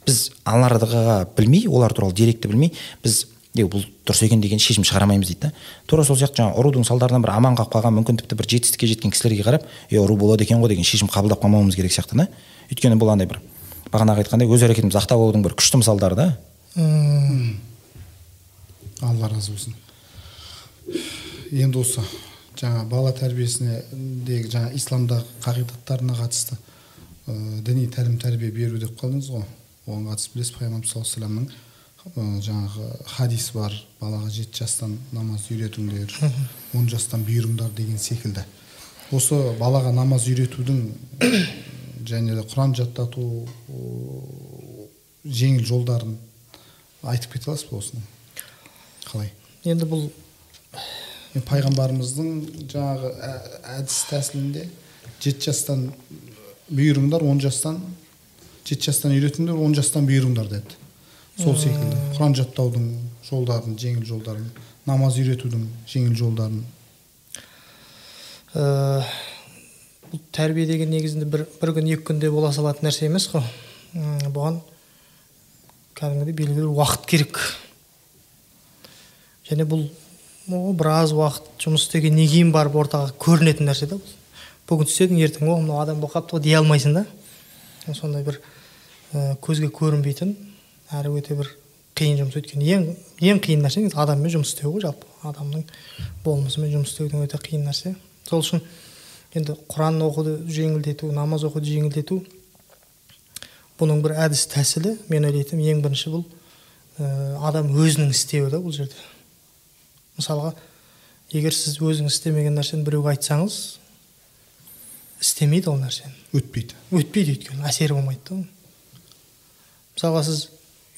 біз аналарға білмей олар туралы деректі білмей біз е бұл дұрыс екен деген шешім шығара алмаймыз дейді да. Тура сол сияқты жаңағы ұрудың салдарынан бір аман қалып қалған мүмкін тіпті бір жетістікке жеткен кісілерге қарап е ұру болады екен ғой деген шешім қабылдап қалмауымыз керек сияқты да. Өйткені бұл андай бір бағанағы айтқандай өз әрекетімізді ақтап алудың бір күшті мысалдары да. Алла разы болсын. Енді осы жаңа бала тәрбиесіне жаңа исламдағы қағидаттарына қатысты ә, діни тәлім тәрбие беру деп қалдыңыз ғой. Оған қатысты білесіз пайғамбар саллаллаху алейхи вассаламның ә, жаңағы хадис бар балаға жеті жастан намаз үйретіңдер он жастан бұйырыңдар деген секілді. Осы балаға намаз үйретудің және де құран жаттату о, жеңіл жолдарын айтып кете аласыз ба осыны? Қалай? Енді бұл пайғамбарымыздың жаңағы әдіс тәсілінде жеті жастан бұйырыңдар он жастан жеті жастан үйретіңдер он жастан бұйырыңдар деді сол секілді құран жаттаудың жолдарын жеңіл жолдарын намаз үйретудің жеңіл жолдарын ә, бұл тәрбие деген негізінде бір, бір күн екі күнде бола салатын нәрсе емес қой бұған кәдімгідей белгілі уақыт керек және бұл о, біраз уақыт жұмыс істегеннен кейін барып ортаға көрінетін нәрсе да бүгін істедің ертең о мынау адам болып қалыпты ғой дей алмайсың да. Сондай бір ә, көзге көрінбейтін әрі өте бір қиын жұмыс өйткені ең ең қиын нәрсе негізі адаммен жұмыс істеу ғой жалпы. Адамның болмысымен жұмыс істеудің өте қиын нәрсе. Сол үшін енді құран оқуды жеңілдету намаз оқуды жеңілдету бұның бір әдіс тәсілі мен ойлайтынмын ең бірінші бұл ә, адам өзінің істеуі да бұл жерде. Мысалға егер сіз өзіңіз істемеген нәрсені біреуге айтсаңыз істемейді ол нәрсені. Өтпейді. Өтпейді өйткені әсері болмайды да мысалға сіз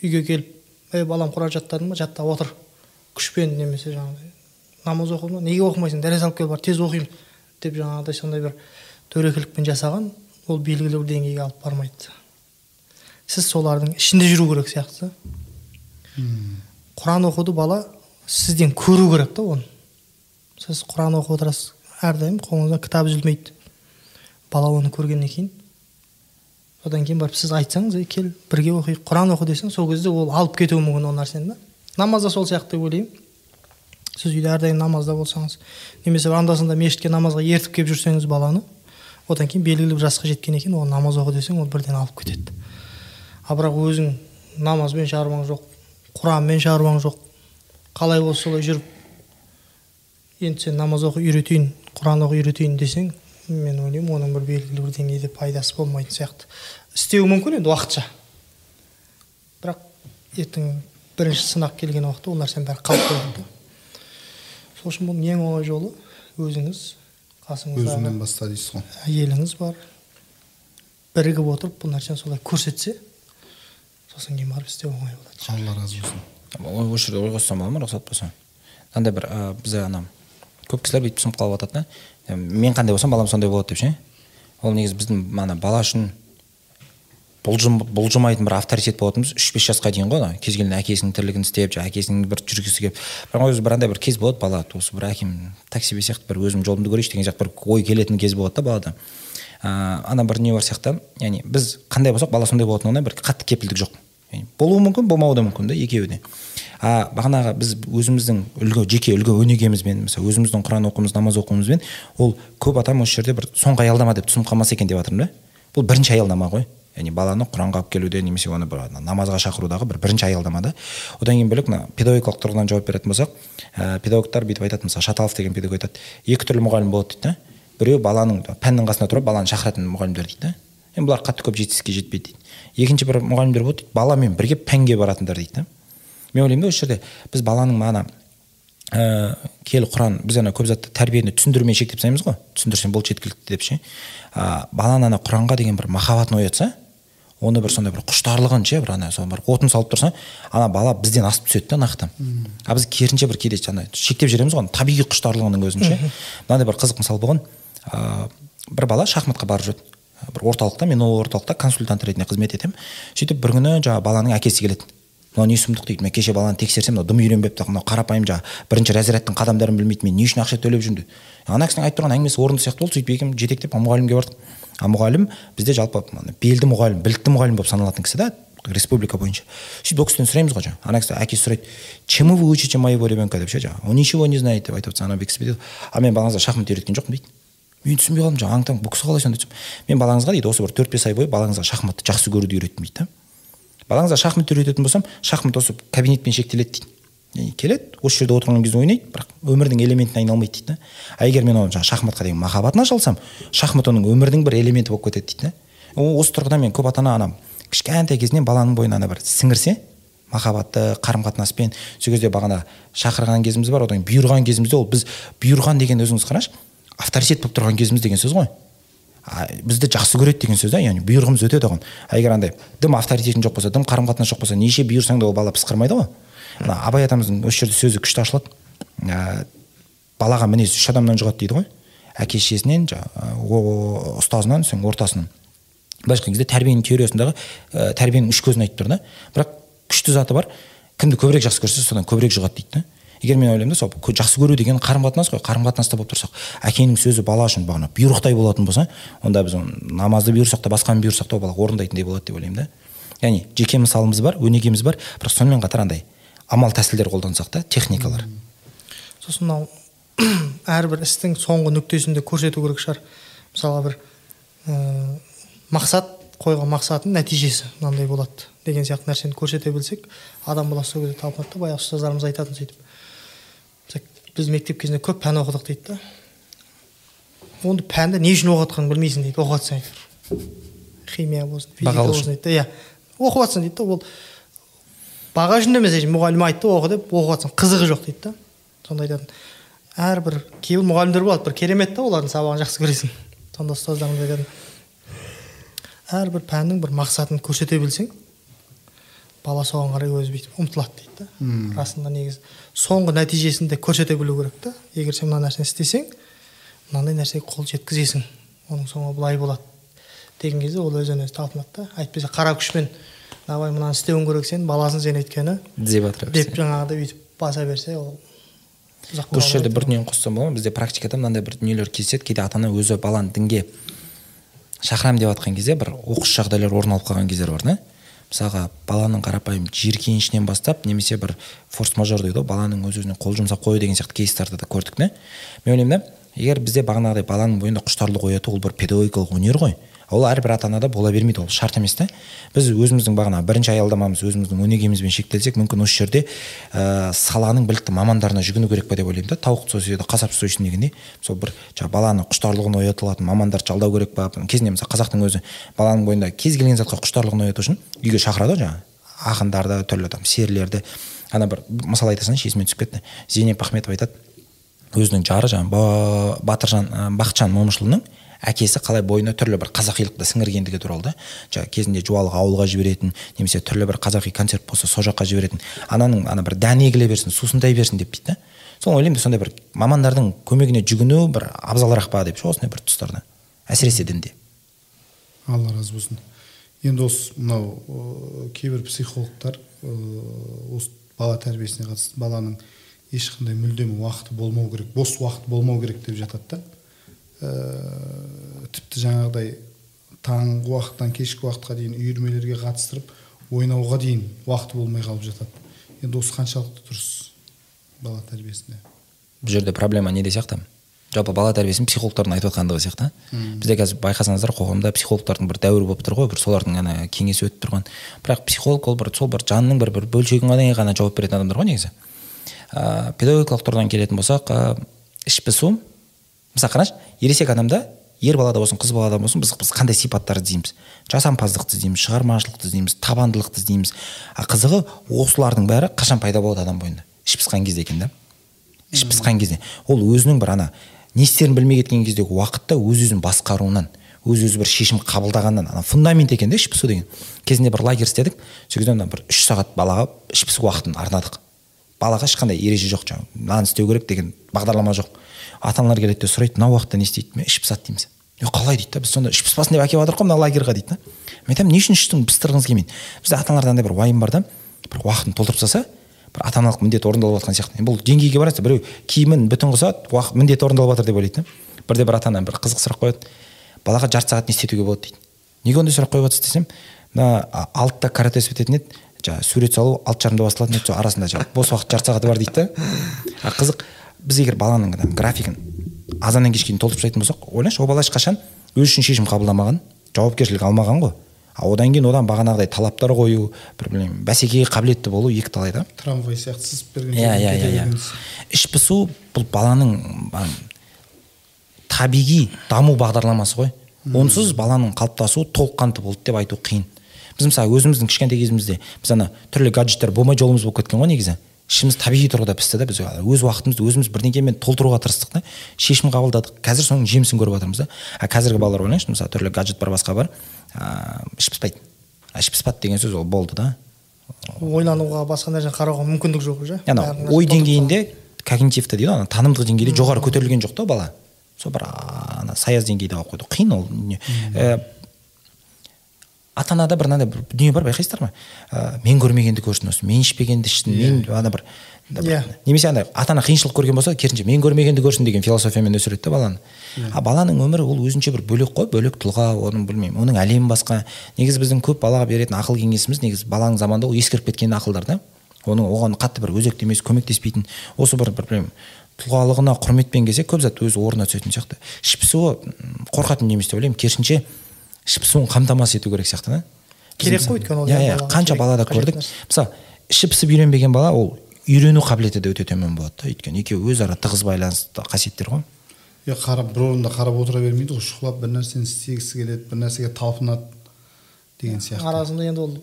үйге келіп ей балам құран жаттадың ба? жаттап отыр. Күшпен немесе жаңағыдай намаз оқыдың ба неге оқымайсың? Дәрес алып кел бар тез оқимын деп жаңағыдай сондай бір дөрекілікпен жасаған ол белгілі бір деңгейге алып бармайды. Сіз солардың ішінде жүру керек сияқты. Құран оқуды бала сізден көру керек та оны. Сіз құран оқып отырасыз. Әрдайым қолыңыздан кітап үзілмейді. Бала оны көргеннен кейін. Одан кейін барып сіз айтсаңыз ей кел бірге оқиық құран оқы десең сол кезде ол алып кетуі мүмкін ол нәрсені да. Намаз да сол сияқты деп ойлаймын. Сіз үйде әрдайым намазда болсаңыз немесе анда санда мешітке намазға ертіп келіп жүрсеңіз баланы одан кейін белгілі бір жасқа жеткеннен кейін ол намаз оқы десең ол бірден алып кетеді. Ал бірақ өзің намазбен шаруаң жоқ құранмен шаруаң жоқ қалай болса солай жүріп енді сен намаз оқы үйретейін құран оқы үйретейін десең мен ойлаймын оның бір белгілі бір деңгейде пайдасы болмайтын сияқты істеуі мүмкін енді уақытша. Бірақ ертең бірінші сынақ келген уақытта ол нәрсенің бәрі қалып қояды сол үшін бұның ең оңай жолы өзіңіз қасыңыздағы өзіңнен баста дейсіз ғой. әйеліңіз бар бірігіп отырып бұл нәрсені солай көрсетсе сосын кейін барып істеу оңай болады. Алла разы болсын. Ой осы жерде ой қоссам болады ма рұқсат болса мынандай бір ә, бізде ана көп кісілер бүйтіп түсініп қалып жатады да. Мен қандай болсам балам сондай болады деп ше. Ол негізі біздің ана бала үшін бұлжым, бұлжымайтын бір авторитет болатынбыз үш бес жасқа дейін ғой ана кез келген әкесінің тірлігін істеп жаңағы әкесінің бір жүргісі келіп. Бірақ өзі бір андай бір кез болады бала. Осы бір әкем так себе сияқты бір өзім жолымды көрейінші деген сияқты бір ой келетін кез болады да балада. Ыыы ана бір не бар сияқты яғни біз қандай болсақ бала сондай болатынына бір қатты кепілдік жоқ. Болуы мүмкін болмауы да мүмкін да екеуі де. А бағанағы біз өзіміздің үлгі жеке үлгі өнегемізбен мысалы өзіміздің құран оқуымыз намаз оқуымызбен ол көп адам осы жерде бір соңғы аялдама деп түсініп қалмаса екен деп жатырмын да. Бұл бірінші аялдама ғой. Яғни баланы құранға алып келуде немесе оны бір намазға шақырудағы бір бірінші аялдама да. Одан кейін бөлек мына педагогикалық тұрғыдан жауап беретін болсақ ә, педагогтар бүйтіп айтады мысалы шаталов деген педагог айтады екі түрлі мұғалім болады дейді да. Біреу баланың пәннің қасына тұрып баланы шақыратын мұғалімдер дейді да. Енді бұлар қатты көп жетістікке жетпейді дейді. Екінші бір мұғалімдер болады дейді баламен бірге пәнге баратындар дейді да. Мен ойлаймын да осы жерде біз баланың мана ә, кел құран біз ана көп затты тәрбиені түсіндірумен шектеп тастаймыз ғой. Түсіндірсең болды жеткілікті деп ше. Ә, баланы ана құранға деген бір махаббатын оятса оны бір сондай бір құштарлығын ше бір ана сол бір отын салып тұрса ана бала бізден асып түседі да нақты а біз керісінше бір кейде ана шектеп жібереміз ғой табиғи құштарлығының өзін ше. Мынандай бір қызық мысал болған ә, бір бала шахматқа барып жүреді. Бір орталықта мен ол орталықта консультант ретінде қызмет етемін. Сөйтіп бір күні жаңағы баланың әкесі келеді мынау не сұмдық? дейді. Мен кеше баланы тексерсем мынау дым үйренбепті мынау қарапайым жаңағы бірінші разрядтың қадамдарын білмейді мен не үшін ақша төлеп жүрмін? деп ана кісінің айтып тұрған әңгімесі орынды сияқты болды. Сөйтіп екеуміз жетектеп мұғалімге бардық а мұғалім бізде жалпы белді мұғалім білікті мұғалім болып саналатын кісі да республика бойынша. Сөйтіп ол кісіден сұраймыз ғой жаңағы ана кісі әкесі сұрайды чему вы учите моего ребенка? деп ше жаңағы он ничего не знает деп айтып отырса ана дейді а мен балаңызға шахмат үйреткен жоқпын дейді. Мен түсінбей қалдым жаңағы аң таң бұл кісі қалай сонда мен балаңызға дейді осы бір төрт бес ай бойы балаңызға шахматты жақсы көруді үйреттім дейді да. Балаңызға шахмат үйрететін болсам шахмат осы кабинетпен шектеледі дейді. Яғни келеді осы жерде отырған кезде ойнайды бірақ өмірдің элементіне айналмайды дейді да. А егер мен оны жаңағы шахматқа деген махаббатын аша алсам шахмат оның өмірдің бір элементі болып кетеді дейді да. Осы тұрғыда мен көп ата ана ана кішкентай кезінен баланың бойына ана бір сіңірсе махаббатты қарым қатынаспен сол кезде бағана шақырған кезіміз бар одан кейін бұйырған кезімізде ол біз бұйырған деген өзіңіз қарашы авторитет болып тұрған кезіміз деген сөз ғой. А, бізді жақсы көреді деген сөз да яғни бұйрығымыз өтеді оған. А егер андай дым авторитетің жоқ болса дым қарым қатынас жоқ болса неше бұйырсаң да ол бала пысқырмайды ғой. Ана абай атамыздың осы жерде сөзі күшті ашылады. Ә, балаға мінез үш адамнан жұғады дейді ғой. Әке шешесінен жаңағы ұстазынан соң ортасынан. Былайша айтқан кезде тәрбиенің теориясындағы ә, тәрбиенің үш көзін айтып тұр да. Бірақ күшті заты бар. Кімді көбірек жақсы көрсе содан көбірек жұғады дейді да. Егер мен ойлаймын да сол жақсы көру деген қарым қатынас қой қарым қатынаста болып тұрсақ әкенің сөзі бала үшін бағана бұйрықтай болатын болса онда біз оны намазды бұйырсақ та басқаны бұйырсақ та ол бала орындайтындай болады деп ойлаймын да. Яғни жеке мысалымыз бар өнегеміз бар бірақ сонымен қатар андай амал тәсілдер қолдансақ та техникалар. Сосын мынау әрбір істің соңғы нүктесінде көрсету керек шығар. Мысалға бір ә, мақсат қойған мақсаттың нәтижесі мынандай болады деген сияқты нәрсені көрсете білсек адам баласы сол кезде талпынады да баяғы ұстаздарымыз айтатын сөйтіп. Біз мектеп кезінде көп пән оқыдық дейді да. Онда пәнді не үшін оқып жатқанын білмейсің дейді оқып жатсаң. Химия болсын физика болсын дейді иә. Оқып жатсың дейді да ол баға үшін емес әшейін мұғалім айтты оқы деп оқып жатсаң. Қызығы жоқ дейді да. Сонда айтатын әрбір кейбір мұғалімдер болады бір керемет та олардың сабағын жақсы көресің. Сонда ұстаздарымыз айтатын әрбір пәннің бір мақсатын көрсете білсең бала соған қарай өзі бүйтіп ұмтылады дейді да. Расында негізі. Соңғы нәтижесін де көрсете білу керек та. Егер сен мына нәрсені істесең мынандай нәрсеге қол жеткізесің. Оның соңы былай болады. Деген кезде ол өзінен өзі талпынады да. Әйтпесе қара күшпен давай мынаны істеуің керек сен баласың сен өйткені деп жатыр деп жаңағыдай бүйтіп баса берсе ол осы жерде бір дүниені қоссам болады ма? Бізде практикада мынандай бір дүниелер кездеседі кейде ата ана өзі баланы дінге шақырамын деп жатқан кезде бір оқыс жағдайлар орын алып қалған кездер бар да. Мысалға баланың қарапайым жиіркенішінен бастап немесе бір форс мажор дейді ғой баланың өз өзіне қол жұмсап қою деген сияқты кейстарды да көрдік та мен ойлаймын да егер бізде бағанағыдай баланың бойында құштарлық ояту ол бір педагогикалық өнер ғой. Ол әрбір ата анада бола бермейді ол шарт емес та біз өзіміздің бағана бірінші аялдамамыз өзіміздің өнегемізбен шектелсек мүмкін осы жерде ә, саланың білікті мамандарына жүгіну керек па деп ойлаймын да. Тауық сойса қасап сойсын дегендей. Сол бір жаңағы баланы құштарлығын оята мамандарды жалдау керек па? Кезінде мысалы қазақтың өзі баланың бойында кез келген затқа құштарлығын ояту үшін үйге шақырады ғой жаңағы ақындарды түрлі там серілерді ана бір мысал айта салайыншы есіме түсіп кетті. Зейнеп ахметова айтады. Өзінің жары жаңағы Ба- батыржан бақытжан момышұлының әкесі қалай бойына түрлі бір қазақилықты сіңіргендігі туралы да жаңағы кезінде жуалық ауылға жіберетін немесе түрлі бір қазақи концерт болса сол жаққа жіберетін ананың ана бір дәні егіле берсін сусындай берсін деп дейді да. Соны ойлаймын да сондай бір мамандардың көмегіне жүгіну бір абзалырақ па деп ше осындай бір тұстарда әсіресе дінде. Алла разы болсын. Енді осы мынау кейбір психологтар осы бала тәрбиесіне қатысты баланың ешқандай мүлдем уақыты болмау керек бос уақыт болмау керек деп жатады да. Тіпті жаңағыдай таңғы уақыттан кешкі уақытқа дейін үйірмелерге қатыстырып ойнауға дейін уақыты болмай қалып жатады. Енді осы қаншалықты дұрыс бала тәрбиесінде? Бұл жерде проблема неде сияқты? Жалпы бала тәрбиесін психологтардың айтып жатқандығы сияқты. Бізде қазір байқасаңыздар қоғамда психологтардың бір дәуірі болып тұр ғой бір солардың ана кеңесі өтіп тұрған. Бірақ психолог ол бір сол бір жанның бір бір бөлшегін ғана ғана жауап беретін адамдар ғой негізі. Ә, педагогикалық тұрғыдан келетін болсақ ә, іш пысу мысалы қарашы ересек адамда ер балада болсын қыз балада болсын біз, біз қандай сипаттарды іздейміз? Жасампаздықты іздейміз шығармашылықты іздейміз табандылықты іздейміз. А қызығы осылардың бәрі қашан пайда болады адам бойында? Іш пысқан кезде екен да? Іш пысқан кезде. Ол өзінің бір ана не істерін білмей кеткен кездегі уақытта өз өзін басқаруынан өз өзі бір шешім қабылдағаннан ана фундамент екен да іш пысу деген. Кезінде бір лагерь істедік сол кезде ана бір үш сағат балаға іш пысу уақытын арнадық. Балаға ешқандай ереже жоқ жаңағы. Мынаны істеу керек деген бағдарлама жоқ. Ата аналар келеді де сұрайды мына уақытта не істейді? Мен іш пысады дейміз е қалай? дейді да біз сонда іш пыспасын деп әкеліп жатырмық қой мына лагерьға дейді да. Мен айтамын не үшін іштің пыстырғыңыз келмейді? Бізде ата аналарда андай бір уайым бар да бір уақытын толтырып тастаса бір ата аналық міндет орындалып жатқан сияқты бұл деңгейге барасыз біреу киімін бүтін қылса уақыт міндеті орындалып жатыр деп ойлайды да. Бірде бір ата ана бір қызық сұрақ қояды. Балаға жарты сағат не істетуге болады? дейді. Неге ондай сұрақ қойып жатсыз десем мына алтыда каратэ өтетін еді. Жаңағы сурет салу алты жарымда басталатын еді сол арасында жаңағы бос уақыт жарты сағаты бар дейді да. А қызық біз егер баланың графигін азаннан кешке дейін толтырып тастайтын болсақ ойлашы ол бала ешқашан өз үшін шешім қабылдамаған жауапкершілік алмаған ғой. А одан кейін одан бағанағыдай талаптар қою бір білмеймін бәсекеге қабілетті болу екі талай да. Трамвай сияқты сызып берген иә иә иә иә. Іш пысу бұл баланың табиғи даму бағдарламасы ғой. Онсыз баланың қалыптасуы толыққанды болды деп айту қиын. Біз мысалы өзіміздің кішкентай кезімізде біз ана түрлі гаджеттер болмай жолымыз болып кеткен ғой негізі. Ішіміз табиғи тұрғыда пісті да біз. Өз уақытымызды өзіміз бірдеңемен толтыруға тырыстық та. Шешім қабылдадық. Қазір соның жемісін көріп жатырмыз да. А қазіргі балалар ойлаңызшы мысалы түрлі гаджет бар басқа бар. Ыыы іш пыспайды іш пыспады деген сөз ол болды да. Ойлануға басқа нәрсені қарауға мүмкіндік жоқ уже. Ана ой деңгейінде когнитивті дейді ғой ана танымдық деңгейде жоғары көтерілген жоқ та бала. Сол бір ана саяз деңгейде қалып қойды. Қиын ол ата анада бір мынандай бір дүние бар байқайсыздар ма ә, мен көрмегенді көрсін осы мен ішпегенді ішсін мен ана бір иә. немесе андай ата ана қиыншылық көрген болса керісінше мен көрмегенді көрсін деген философиямен өсіреді да баланы. А баланың өмірі ол өзінше бір бөлек қой бөлек тұлға оның білмеймін оның әлемі басқа. Негізі біздің көп балаға беретін ақыл кеңесіміз негізі баланың заманында ол ескіріп кеткен ақылдар да. Оның оған қатты бір өзекті емес көмектеспейтін осы бір бір білмеймін тұлғалығына құрметпен келсе көп зат өз орнына түсетін сияқты. Ішіп пысуы қорқатын дүние емес деп ойлаймын. Керісінше ішіп пысуын қамтамасыз ету керек сияқты да. Керек қой өйткені ол иә иә қанша балада көрдік. мысалы ішіп пысып үйренбеген бала ол үйрену қабілеті де өте төмен болады да өйткені екеуі өзара тығыз байланысты қасиеттер ғой. Иә қарап бір орында қарап отыра бермейді ғой шұқылап бір нәрсені істегісі келеді бір нәрсеге талпынады деген сияқты. арасында енді ол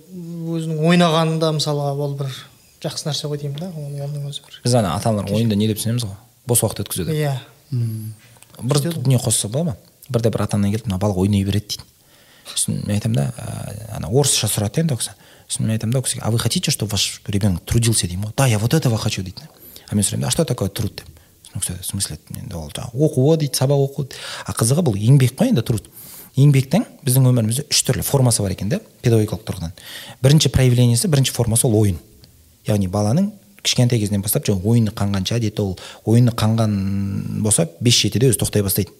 өзінің ойнағанында мысалға ол бір жақсы нәрсе ғой деймін да оның өзі бір біз ана ата аналар ойында не деп түсінеміз ғой? Бос уақыт өткізу деп. Иә. Бір дүние қосса болады ма? Бірде бір ата ана келіп мына бала ойнай береді дейді. Сосын мен айтамын да ана орысша сұрады енді ол кісі сосын мен айтамын да ол кісіге а вы хотите чтобы ваш ребенок трудился деймін ғой да я вот этого хочу дейді а мен сұраймын а что такое труд? деп ол кісі в смысле енді ол жаңағы оқу дейді сабақ оқу а қызығы бұл еңбек қой енді труд? Еңбектің біздің өмірімізде үш түрлі формасы бар екен да педагогикалық тұрғыдан. Бірінші проявлениесі бірінші формасы ол ойын. Яғни баланың кішкентай кезінен бастап жаңағы ойыны қанғанша әдеті ол ойыны қанған болса бес жетіде өзі тоқтай бастайды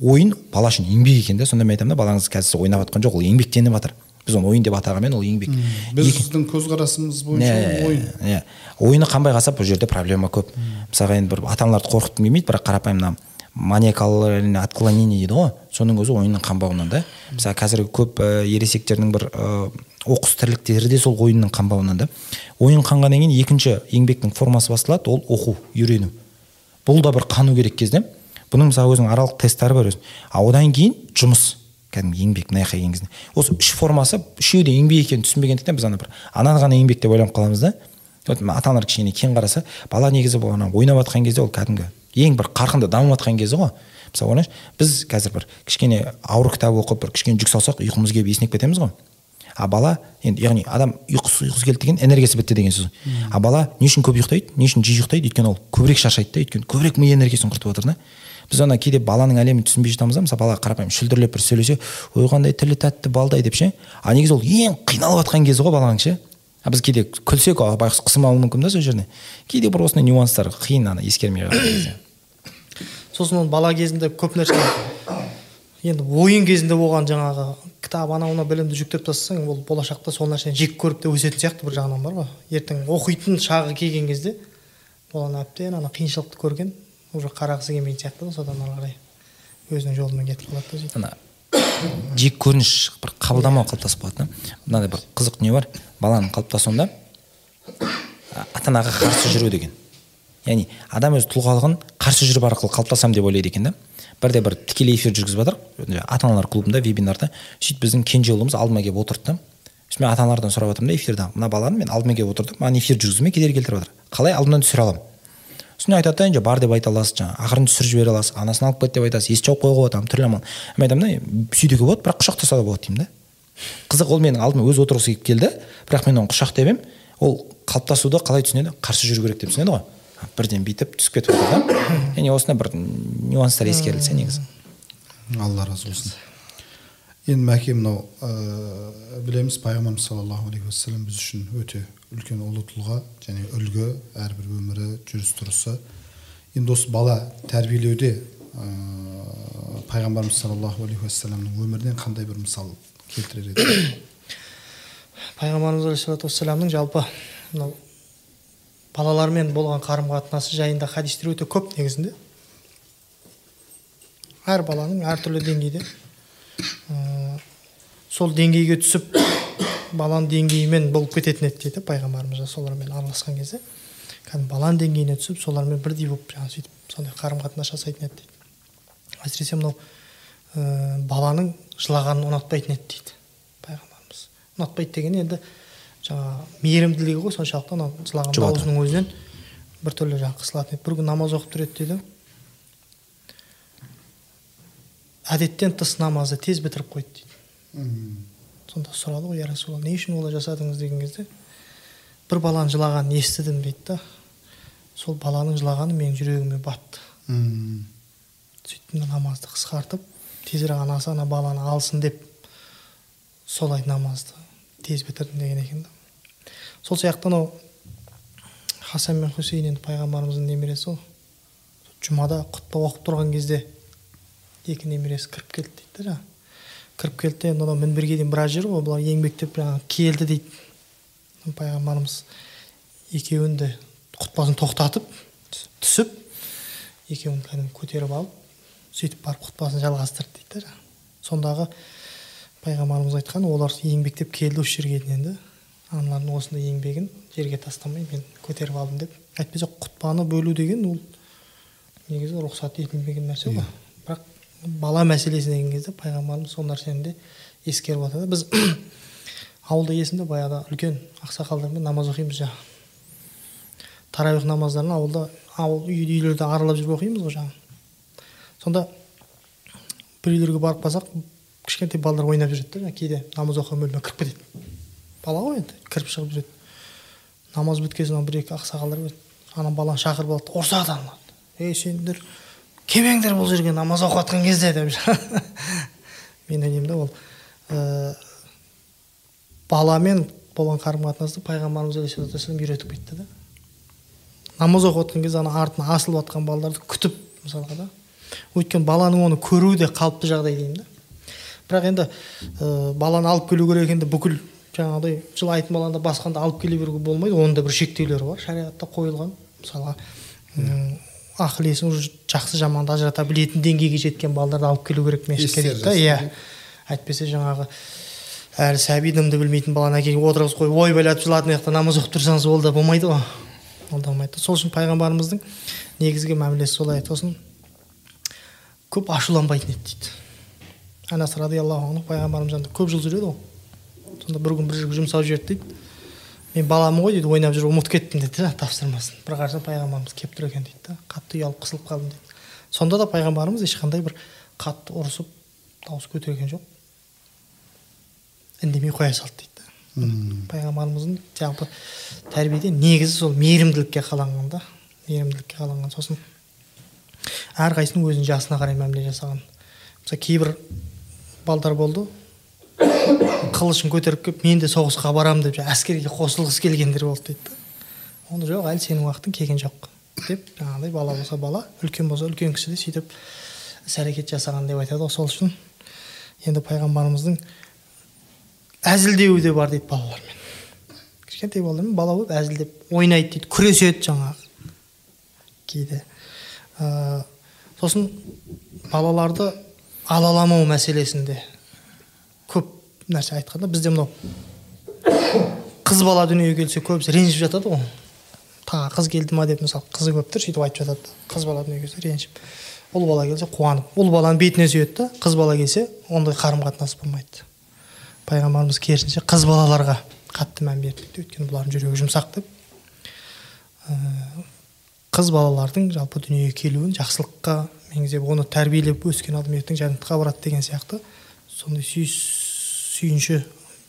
ойын бала үшін еңбек екен да сонда мен айтамын да балаңыз қазір ойнап жатқан жоқ ол еңбектеніп жатыр. Біз оны ойын деп атағанмен ол еңбек. Біздің көзқарасымыз бойынша ойын. иә ойыны қанбай қалса бұл жерде проблема көп. Мысалға енді бір ата аналарды қорқытқым келмейді бірақ қарапайым мына маниакальное отклонение дейді ғой. Соның өзі ойынның қанбауынан да. Мысалы қазіргі көп ә, ересектердің бір ә, оқыс тірліктері де сол ойынның қанбауынан да. Ойын қанғаннан кейін екінші еңбектің формасы басталады ол оқу үйрену. Бұл да бір қану керек кезде. Бұның мысалы өзінің аралық тесттері бар өзі. А одан кейін жұмыс. Кәдімгі еңбек мына жаққа келген кезде. Осы үш формасы үшеуі де еңбек екенін түсінбегендіктен біз ана бір ананы ғана еңбек деп ойланып қаламыз да. Вот ата аналар кішкене кең қараса бала негізі бұл ана ойнап жатқан кезде ол кәдімгі ең бір қарқынды дамып жатқан кезі ғой. Мысалы ойлаңызшы біз қазір бір кішкене ауыр кітап оқып бір кішкене жүк салсақ ұйқымыз келіп есінеп кетеміз ғой. А бала енді яғни адам ұйқысы ұйқысы келді деген энергиясы бітті деген сөз. А бала не үшін көп ұйықтайды не үшін жиі ұйықтайды өйткені ол көбірек шаршайды да өйткені көбірек ми энергиясын құртып жатыр да. Біз ана кейде баланың әлемін түсінбей жатамыз да мысалы бала қарапайым шүлдірлеп бір сөйлесе ой қандай тілі тәтті балдай деп ше. А негізі ол ең қиналып жатқан кезі ғой баланың ше. А біз кейде күлсек байғұс қысылмауы мүмкін да сол жерде. Кейде бір осындай нюанстар қиын ана ескермей қалған кезде. Сосын ол бала кезінде көп нәрсе енді ойын кезінде болған жаңағы кітап анау мынау білімді жүктеп тастасаң ол болашақта сол нәрсені жек көріп те өсетін сияқты бір жағынан бар ғой. Ертең оқитын шағы келген кезде ол әбден ана қиыншылықты көрген. Уже қарағысы келмейтін сияқты да содан ары қарай өзінің жолымен кетіп қалады да сөйтіп. Ана жек көрініш бір қабылдамау қалыптасып қалады да. Мынандай бір қызық дүние бар. Баланың қалыптасуында ата анаға қарсы жүру деген. Яғни адам өз тұлғалығын қарсы жүріп арқылы қалыптасамын деп ойлайды екен да. Бірде бір тікелей эфир жүргізіп жатыр. Ата аналар клубында вебинарда. Сөйтіп біздің кенже ұлымыз алдыма келіп отырды да. Сосын мен ата аналардан сұрап жатырмын да эфирда мына баланы мен алдыма келіп отырдым. Маған эфир жүргізуіме кедергі келтіріп жатыр. Қалай алдымнан түсіре аламын? Сосын айтады да бар деп айта аласыз жаңағы ақырын түсіріп жібере аласыз анасын алып кет деп айтасыз есік жауып қоюға болады түрлі амал мен айтамын да сөйтуге болады бірақ құшақтаса да болады деймін да. Қызық ол менің алдыма өзі отырғысы келіп келді бірақ мен оны құшақтап едім ол қалыптасуды қалай түсінеді? Қарсы жүру керек деп түсінеді ғой. Бірден бүйтіп түсіп кетіп жатыр да. Яғни осындай бір нюанстар ескерілсе негізі. Алла разы болсын. Енді мәке мынау ә, білеміз пайғамбарымыз саллаллаху алейхи уассалам біз үшін өте үлкен ұлы тұлға және үлгі әрбір өмірі жүріс тұрысы. Енді осы бала тәрбиелеуде ә, пайғамбарымыз саллаллаху алейхи уассаламның өмірінен қандай бір мысал келтірер еді? Пайғамбарымыз алейхисалату вассаламның жалпы мынау балалармен болған қарым қатынасы жайында хадистер өте көп негізінде. Әр баланың әртүрлі деңгейде. Ә, сол деңгейге түсіп баланың деңгейімен болып кететін еді дейді пайғамбарымыз солармен араласқан кезде. Кәдімгі баланың деңгейіне түсіп солармен бірдей болып жаңағы сөйтіп сондай қарым қатынас жасайтын еді дейді. Әсіресе мынау ә, баланың жылағанын ұнатпайтын еді дейді пайғамбарымыз. Ұнатпайды деген енді жаңағы мейірімділігі ғой соншалықты ана жылаған дауысының өзінен біртүрлі жаңағы қысылатын еді. Бір күні намаз оқып тұр еді дейді. Әдеттен тыс намазды тез бітіріп қойды дейді. Сонда сұрады ғой я расулалла не үшін олай жасадыңыз? деген кезде бір баланың жылағанын естідім дейді да. Сол баланың жылағаны менің жүрегіме батты. Сөйттім да намазды қысқартып тезірек анасы ана баланы алсын деп солай намазды тез бітірдім деген екен да. Сол сияқты анау хасан мен хусейн енді пайғамбарымыздың немересі ғой. Жұмада құтпа оқып тұрған кезде екі немересі кіріп келді дейді да. жаңағы кіріп келді де енді анау мінберге дейін біраз жүр ғой бұлар еңбектеп жаңағы келді дейді. Пайғамбарымыз екеуін де құтпасын тоқтатып түсіп екеуін кәдімгі көтеріп алып сөйтіп барып құтпасын жалғастырды дейді да. Сондағы пайғамбарымыз айтқан олар еңбектеп келді осы жерге дейін енді. Аналардың осындай еңбегін жерге тастамай мен көтеріп алдым деп. Әйтпесе құтпаны бөлу деген ол негізі рұқсат етілмеген нәрсе ғой. Бірақ бала мәселесі деген кезде пайғамбарымыз сол нәрсені де ескеріп жатады біз ауылда есімде баяғыда үлкен ақсақалдармен намаз оқимыз жаңағы таравих намаздарын ауылда ауыл үй үйлерді аралап жүріп оқимыз ғой жаңағы сонда бір үйлерге барып қалсақ кішкентай балалар ойнап жүреді да кейде намаз оқыған бөлмеге кіріп кетеді. Бала ғой енді кіріп шығып жүреді. Намаз біткен соң бір екі ақсақалдар ана баланы шақырып алады ұрсады ей сендер келмеңдер бұл жерге намаз оқып жатқан кезде деп. Мен ойлаймын да ол ә, баламен болған қарым қатынасты пайғамбарымыз алейхисалату вассалам үйретіп кетті да. Намаз оқып жатқан кезде ана артына асылып жатқан балаларды күтіп мысалға да. Өйткені баланың оны көруі де қалыпты жағдай деймін да. Бірақ енді ә, баланы алып келу керек екен деп бүкіл жаңағыдай жылайтын баланы да басқанда алып келе беруге болмайды. Оның да бір шектеулері бар шариғатта қойылған мысалға м, ақыл-есі уже жақсы жаманды ажырата білетін деңгейге жеткен балаларды алып келу керек мешітке дейді да иә. әйтпесе жаңағы әлі сәби дымды білмейтін баланы әкеліп отырғызып қойып ойбайлатып жылатын жақта намаз оқып тұрсаңыз ол да болмайды ғой. Ол да болмайды. Сол үшін пайғамбарымыздың негізгі мәмілесі солай. Еді сосын көп ашуланбайтын еді дейді. Анас радиаллаху анху пайғамбарымыз көп жыл жүреді ғой сонда бір күн бір жерге жұмсап жіберді дейді. Мен баламын ғой дейді ойнап жүріп ұмытып кеттім дейді да тапсырмасын. Бір қарасам пайғамбарымыз келіп тұр екен дейді да қатты ұялып қысылып қалдым дейді сонда да пайғамбарымыз ешқандай бір қатты ұрысып дауыс көтерген жоқ. Үндемей қоя салды дейді да пайғамбарымыздың жалпы тәрбиеде негізі сол мейірімділікке қаланған да мейірімділікке қаланған. Сосын әрқайсысының өзінің жасына қарай мәміле жасаған. Мысалы кейбір балдар болды қылышын көтеріп келіп мен де соғысқа барамын деп әскерге қосылғысы келгендер болды дейді да. Оны жоқ әлі сенің уақытың келген жоқ деп жаңағыдай бала болса бала үлкен болса үлкен кісі де сөйтіп іс әрекет жасаған деп айтады ғой. Сол үшін енді пайғамбарымыздың әзілдеуі де бар дейді балалармен. Кішкентай балалармен бала болып әзілдеп ойнайды дейді күреседі жаңағы кейде. Ә, сосын балаларды алаламау мәселесінде көп нәрсе айтқан да бізде мынау қыз бала дүниеге келсе көбісі ренжіп жатады ғой. Тағы қыз келді ма деп мысалы қызы көп тұр сөйтіп айтып жатады. Қыз бала дүниеге келсе ренжіп. Ұл бала келсе қуанып. Ұл баланы бетіне сүйеді да қыз бала келсе ондай қарым қатынас болмайды. Пайғамбарымыз керісінше қыз балаларға қатты мән берді дейді өйткені бұлардың жүрегі жұмсақ деп. Қыз балалардың жалпы дүниеге келуін жақсылыққа меңзеп оны тәрбиелеп өскен адам ертең жәннатқа барады деген сияқты сондай сүйіс сүйінші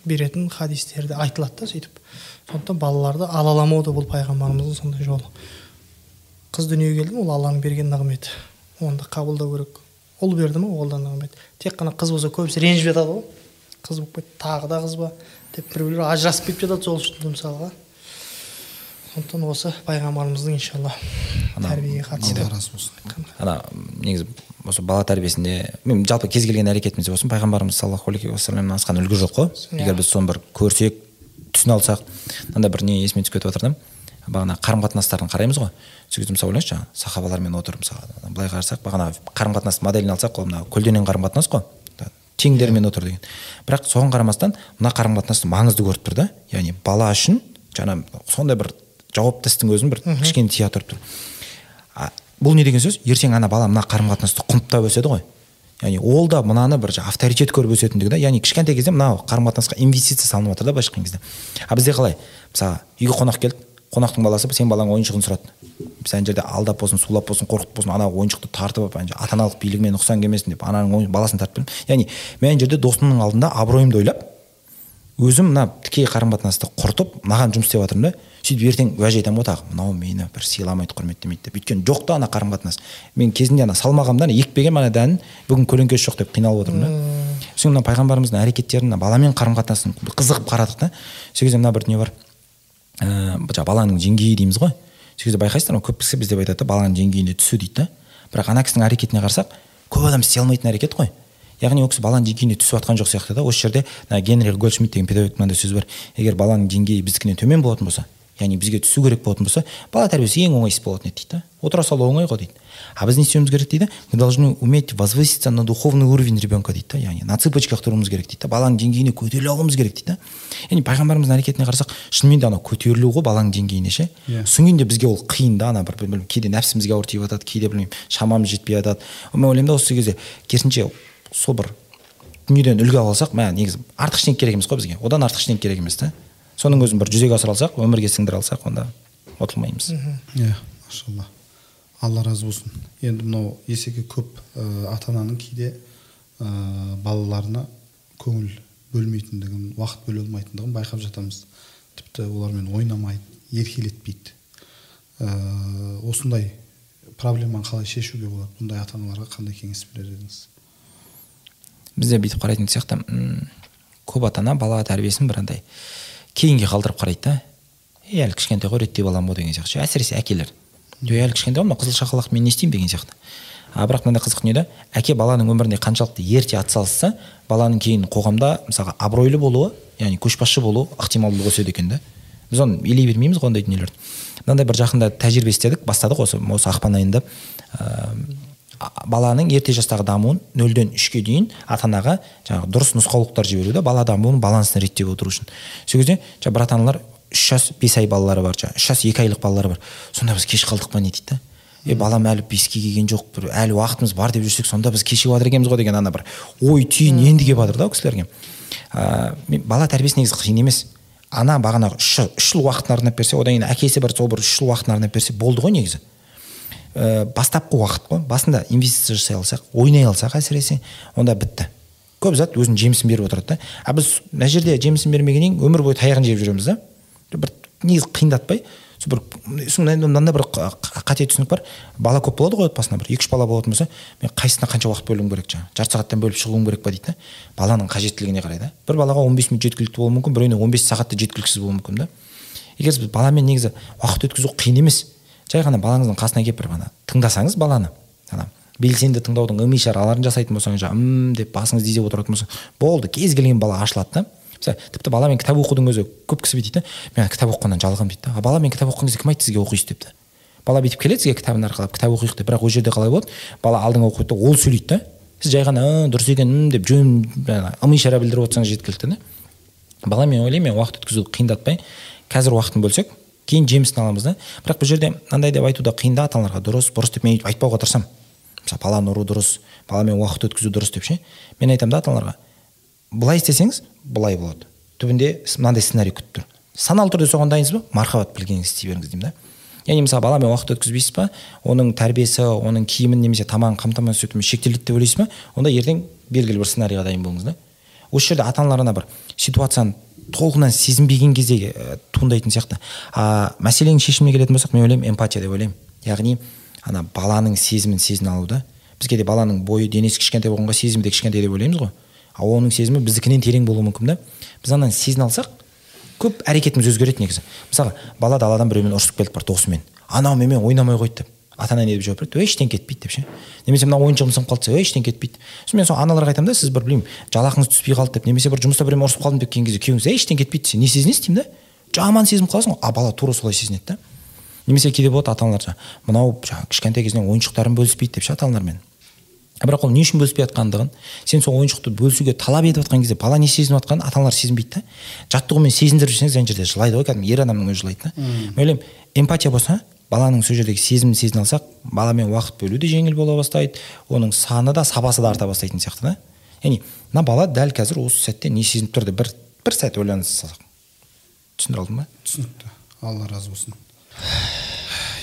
беретін хадистерде айтылады да сөйтіп. Сондықтан балаларды алаламау да бұл пайғамбарымыздың сондай жолы. Қыз дүниеге келді ол алланың берген нығметі оны да қабылдау керек. Ұл берді ма ол да нығмет. Тек қана қыз болса көбісі ренжіп жатады ғой. Қыз болып кетті тағы да қыз ба деп біреулер ажырасып кетіп жатады сол үшін мысалға. Сондықтан осы пайғамбарымыздың иншалла тәрбиеге қатысты ана негізі осы бала тәрбиесінде мен жалпы кез келген әрекетімізде болсын пайғамбарымыз саллаллаху алейхи уассаламнан асқан үлгі жоқ қой. Егер біз соны бір көрсек түсіне алсақ мынандай бір не есіме түсіп кетіп жатыр да бағана қарым қатынастарын қараймыз ғой. Сол кезде мысалы ойлаңызшы жаңағы сахабалармен отырып мысалы былай қарасақ бағана қарым қатынас моделін алсақ ол мына көлденең қарым қатынас қой теңдермен отыр деген. Бірақ соған қарамастан мына қарым қатынасты маңызды көріп тұр да яғни бала үшін жаңа сондай бір жауапты істің өзін бір кішкене тия тұрып тұр. Бұл не деген сөз? Ертең ана бала мына қарым қатынасты құнттап өседі ғой. Яғни ол да мынаны бір авторитет көріп өсетіндігі да яғни кішкентай кезде мынау қарым қатынасқа инвестиция салынып жатыр да былайша айтқан кезде. А бізде қалай? Мысалы үйге қонақ келді қонақтың баласы сенің балаң ойыншығын сұрады біз ана жерде алдап болсын сулап болсын қорқытып болсын ана ойыншықты тартып алып ана ата аналық билігіме нұқсан келмесін деп ананың баласын тартып яғни мен ана жерде досымның алдында абыройымды ойлап өзім мына тікелей қарым қатынасты құртып маған жұмыс істеп жатырмын да. Сөйтіп ертең уәж айтамын ғой тағы мынау мені бір сыйламайды құрметтемейді деп. Өйткені жоқ та ана қарым қатынас мен кезінде ана салмағанмын да екпегенмін ана дәнін бүгін көлеңкесі жоқ деп қиналып отырмын да. Сосын мына пайғамбарымыздың әрекеттерін мына баламен қарым қатынасын қызығып қарадық та. Сол кезде мына бір дүние бар. Ыыы жаңағы баланың деңгейі дейміз ғой. Сол кезде байқайсыздар ма көп кісі бізде айтады да баланың деңгейіне түсу дейді да. Бірақ ана кісінің әрекетіне қарасақ көп адам істей алмайтын әрекет қой. Яғни ол кісі баланың деңгейіне түсіп жатқан жоқ сияқты да. Осы жерде генрих гольдшмит деген педагогтың мынандай сөзі бар. Егер баланың деңгейі біздікінен төмен болатын болса яғни бізге түсу керек болатын болса бала тәрбиесі ең оңай іс болатын еді дейді да. Отыра салу оңай ғой дейді. А біз не істеуіміз керек дейді? Мы должны уметь возвыситься на духовный уровень ребенка дейді да. Яғни на цыпочках тұруымыз керек дейді да. Баланың деңгейіне көтеріле алуымыз керек дейді да. Яғни пайғамбарымыздың әрекетіне қарасақ шынымен де анау көтерілу ғой баланың деңгейіне ше. Иә. Содан кейін де бізге ол қиын да ана бір білмеймін кейде нәпсімізге ауыр тиіп жатады кейде білмеймін шамамыз жетпей жатады. Мен ойлаймын да осы кезде керісінше сол бір дүниеден үлгі ала алсақ мә негізі артық ештеңе керек емес қой бізге. Одан артық ештеңе керек емес та соның өзін бір жүзеге асыра алсақ өмірге сіңдіре алсақ онда ұтылмаймыз иә машалла. Алла разы болсын. Енді мынау есеге көп ә, ата ананың кейде ә, балаларына көңіл бөлмейтіндігін уақыт бөле алмайтындығын байқап жатамыз. Тіпті олармен ойнамайды еркелетпейді. Ә, осындай проблеманы қалай шешуге болады? Бұндай ата аналарға қандай кеңес берер едіңіз? Бізде бүйтіп қарайтын сияқты көп ата ана бала тәрбиесін бір андай кейінге қалдырып қарайды да. Ей әлі кішкентай ғой реттеп аламын ғой деген сияқты. Әсіресе әкелер. Жоқ әлі кішкентай ғой мына қызыл шақалақ мен не істеймін? деген сияқты. А бірақ мынандай қызық дүние да әке баланың өміріне қаншалықты ерте атсалысса баланың кейін қоғамда мысалға абыройлы болуы яғни көшбасшы болуы ықтималдығы өседі екен да. Біз оны елей бермейміз ғой ондай дүниелерді. Мынандай бір жақында тәжірибе істедік бастадық осы осы ақпан айында. Ыыы баланың ерте жастағы дамуын нөлден үшке дейін ата анаға жаңағы дұрыс нұсқаулықтар жіберу да бала дамуының балансын реттеп отыру үшін. Сол кезде жаңағы бір ата аналар үш жас бес ай балалары бар жаңағы үш жас екі айлық балалары бар. Сонда біз кеш қалдық па не дейді да? Е балам әлі беске келген жоқ бір әлі уақытымыз бар деп жүрсек сонда біз кешігіп жатыр екенбіз ғой деген ана бір ой түйін енді келіп жатыр да ол кісілерге. Ыыы бала тәрбиесі негізі қиын емес. Ана бағанағы үш үш жыл уақытын арнап берсе одан кейін әкесі бір сол бір үш жыл уақытын арнап берсе болды ғой негізі. Ә, бастапқы уақыт қой. Басында инвестиция жасай алсақ ойнай алсақ әсіресе онда бітті. Көп зат өзінің жемісін беріп отырады да. А біз мына жерде жемісін бермегеннен кейін өмір бойы таяғын жеп жүреміз да. Бір негізі қиындатпай сол бір мынандай бір қате түсінік бар. Бала көп болады ғой отбасында бір екі үш бала болатын болса мен қайсысына қанша уақыт бөлуім керек жаңағы жарты сағаттан бөліп шығуым керек па дейді да? Баланың қажеттілігіне қарай да. Бір балаға он бес минут жеткілікті болуы мүмкін біреуіне он бес сағат та жеткіліксіз болуы мүмкін да. Егер біз баламен негізі уақыт өткізу қиын емес жай ғана балаңыздың қасына келіп бір ғана тыңдасаңыз баланы ана белсенді тыңдаудың ым ишараларын жасайтын болсаңыз жаңағы м деп басыңызды изеп отыратын болса болды кез келген бала ашылады да. Мысалы тіпті баламен кітап оқудың өзі көп кісі бүйтеді мен кітап оқығаннан жалығамын дейді да. А баламен кітап оқыған кезде кім айтты сізге оқисыз деп бала бүйтіп келеді сізге кітабын арқалап кітап оқиық деп. Бірақ ол жерде қалай болады? Бала алдыңа оқиды да ол сөйлейді да. Сіз жай ғана дұрыс екен деп жөн ым ишара білдіріп отырсаңыз жеткілікті да. Бала мен ойлаймын мен уақыт өткізуді қиындатпай қазір уақытын бөлсек кейін жемісін аламыз да. Бірақ бұл жерде мынандай деп айту да қиын да ата аналарға дұрыс бұрыс деп мен өйтіп айтпауға тырысамын. Мысалы баланы ұру дұрыс баламен уақыт өткізу дұрыс деп ше. Мен айтамын да ата аналарға былай істесеңіз былай болады. Түбінде мынандай сценарий күтіп тұр. Саналы түрде соған дайынсыз ба? Мархабат білгеніңізді істей беріңіз деймін да. Яғни мысалы баламен уақыт өткізбейсіз ба? Оның тәрбиесі оның киімін немесе тамағын қамтамасыз етумен шектеледі деп ойлайсыз ба? Онда ертең белгілі бір сценарийға дайын болыңыз да. Осы жерде ата аналар ана бір ситуацияны толығынан сезінбеген кезде ә, туындайтын сияқты. А мәселенің шешіміне келетін болсақ мен ойлаймын эмпатия деп ойлаймын. Яғни ана баланың сезімін сезіне алу да біз кейде баланың бойы денесі кішкентай болғанға сезімі де кішкентай деп ойлаймыз ғой. Ал оның сезімі біздікінен терең болуы мүмкін да. Біз ананы сезіне алсақ көп әрекетіміз өзгереді негізі. Мысалға бала даладан біреумен ұрысып келді бір досымен. Анау менімен ойнамай қойды деп. Ата ана не деп жауап береді ей ештеңе кетпейді деп ше. Немесе мына ойыншығым сынып қалды десе ей ештеңе кетпейді сосын мен сол аналарға айтамын да сіз бір білмеймін жалақыңыз түспей қалды деп. Немесе бір жұмыста біреумен ұрысып қалдым деп келген кезде күйеуіңіз ей ештеңе кетпейді десе не сезінесіз? деймін да. Жаман сезініп қаласың ғой. А бала тура солай сезінеді да. Немесе кейде болады ата аналар мынау жаңағы кішкентай кезінен ойыншықтарын бөліспейді деп ше ата аналармен бірақ ол не үшін бөліспей жатқандығын сен сол ойыншықты бөлісуге талап етіп жатқан кезде бала не сезініп жатқанын ата аналар сезінбейді да. Жаттығумен сезіндіріп жіберсеңіз ана жерде жылайды ғой кәдімгі ер адамның өзі жылайды да. Мен ойлаймын эмпатия болса баланың сол жердегі сезімін сезіне алсақ баламен уақыт бөлу де жеңіл бола бастайды. Оның саны да сапасы да арта бастайтын сияқты да. Яғни мына бала дәл қазір осы сәтте не сезініп тұр деп бір бір сәт ойлана салсақ. Түсіндіре алдым ба? Түсінікті. Алла разы болсын.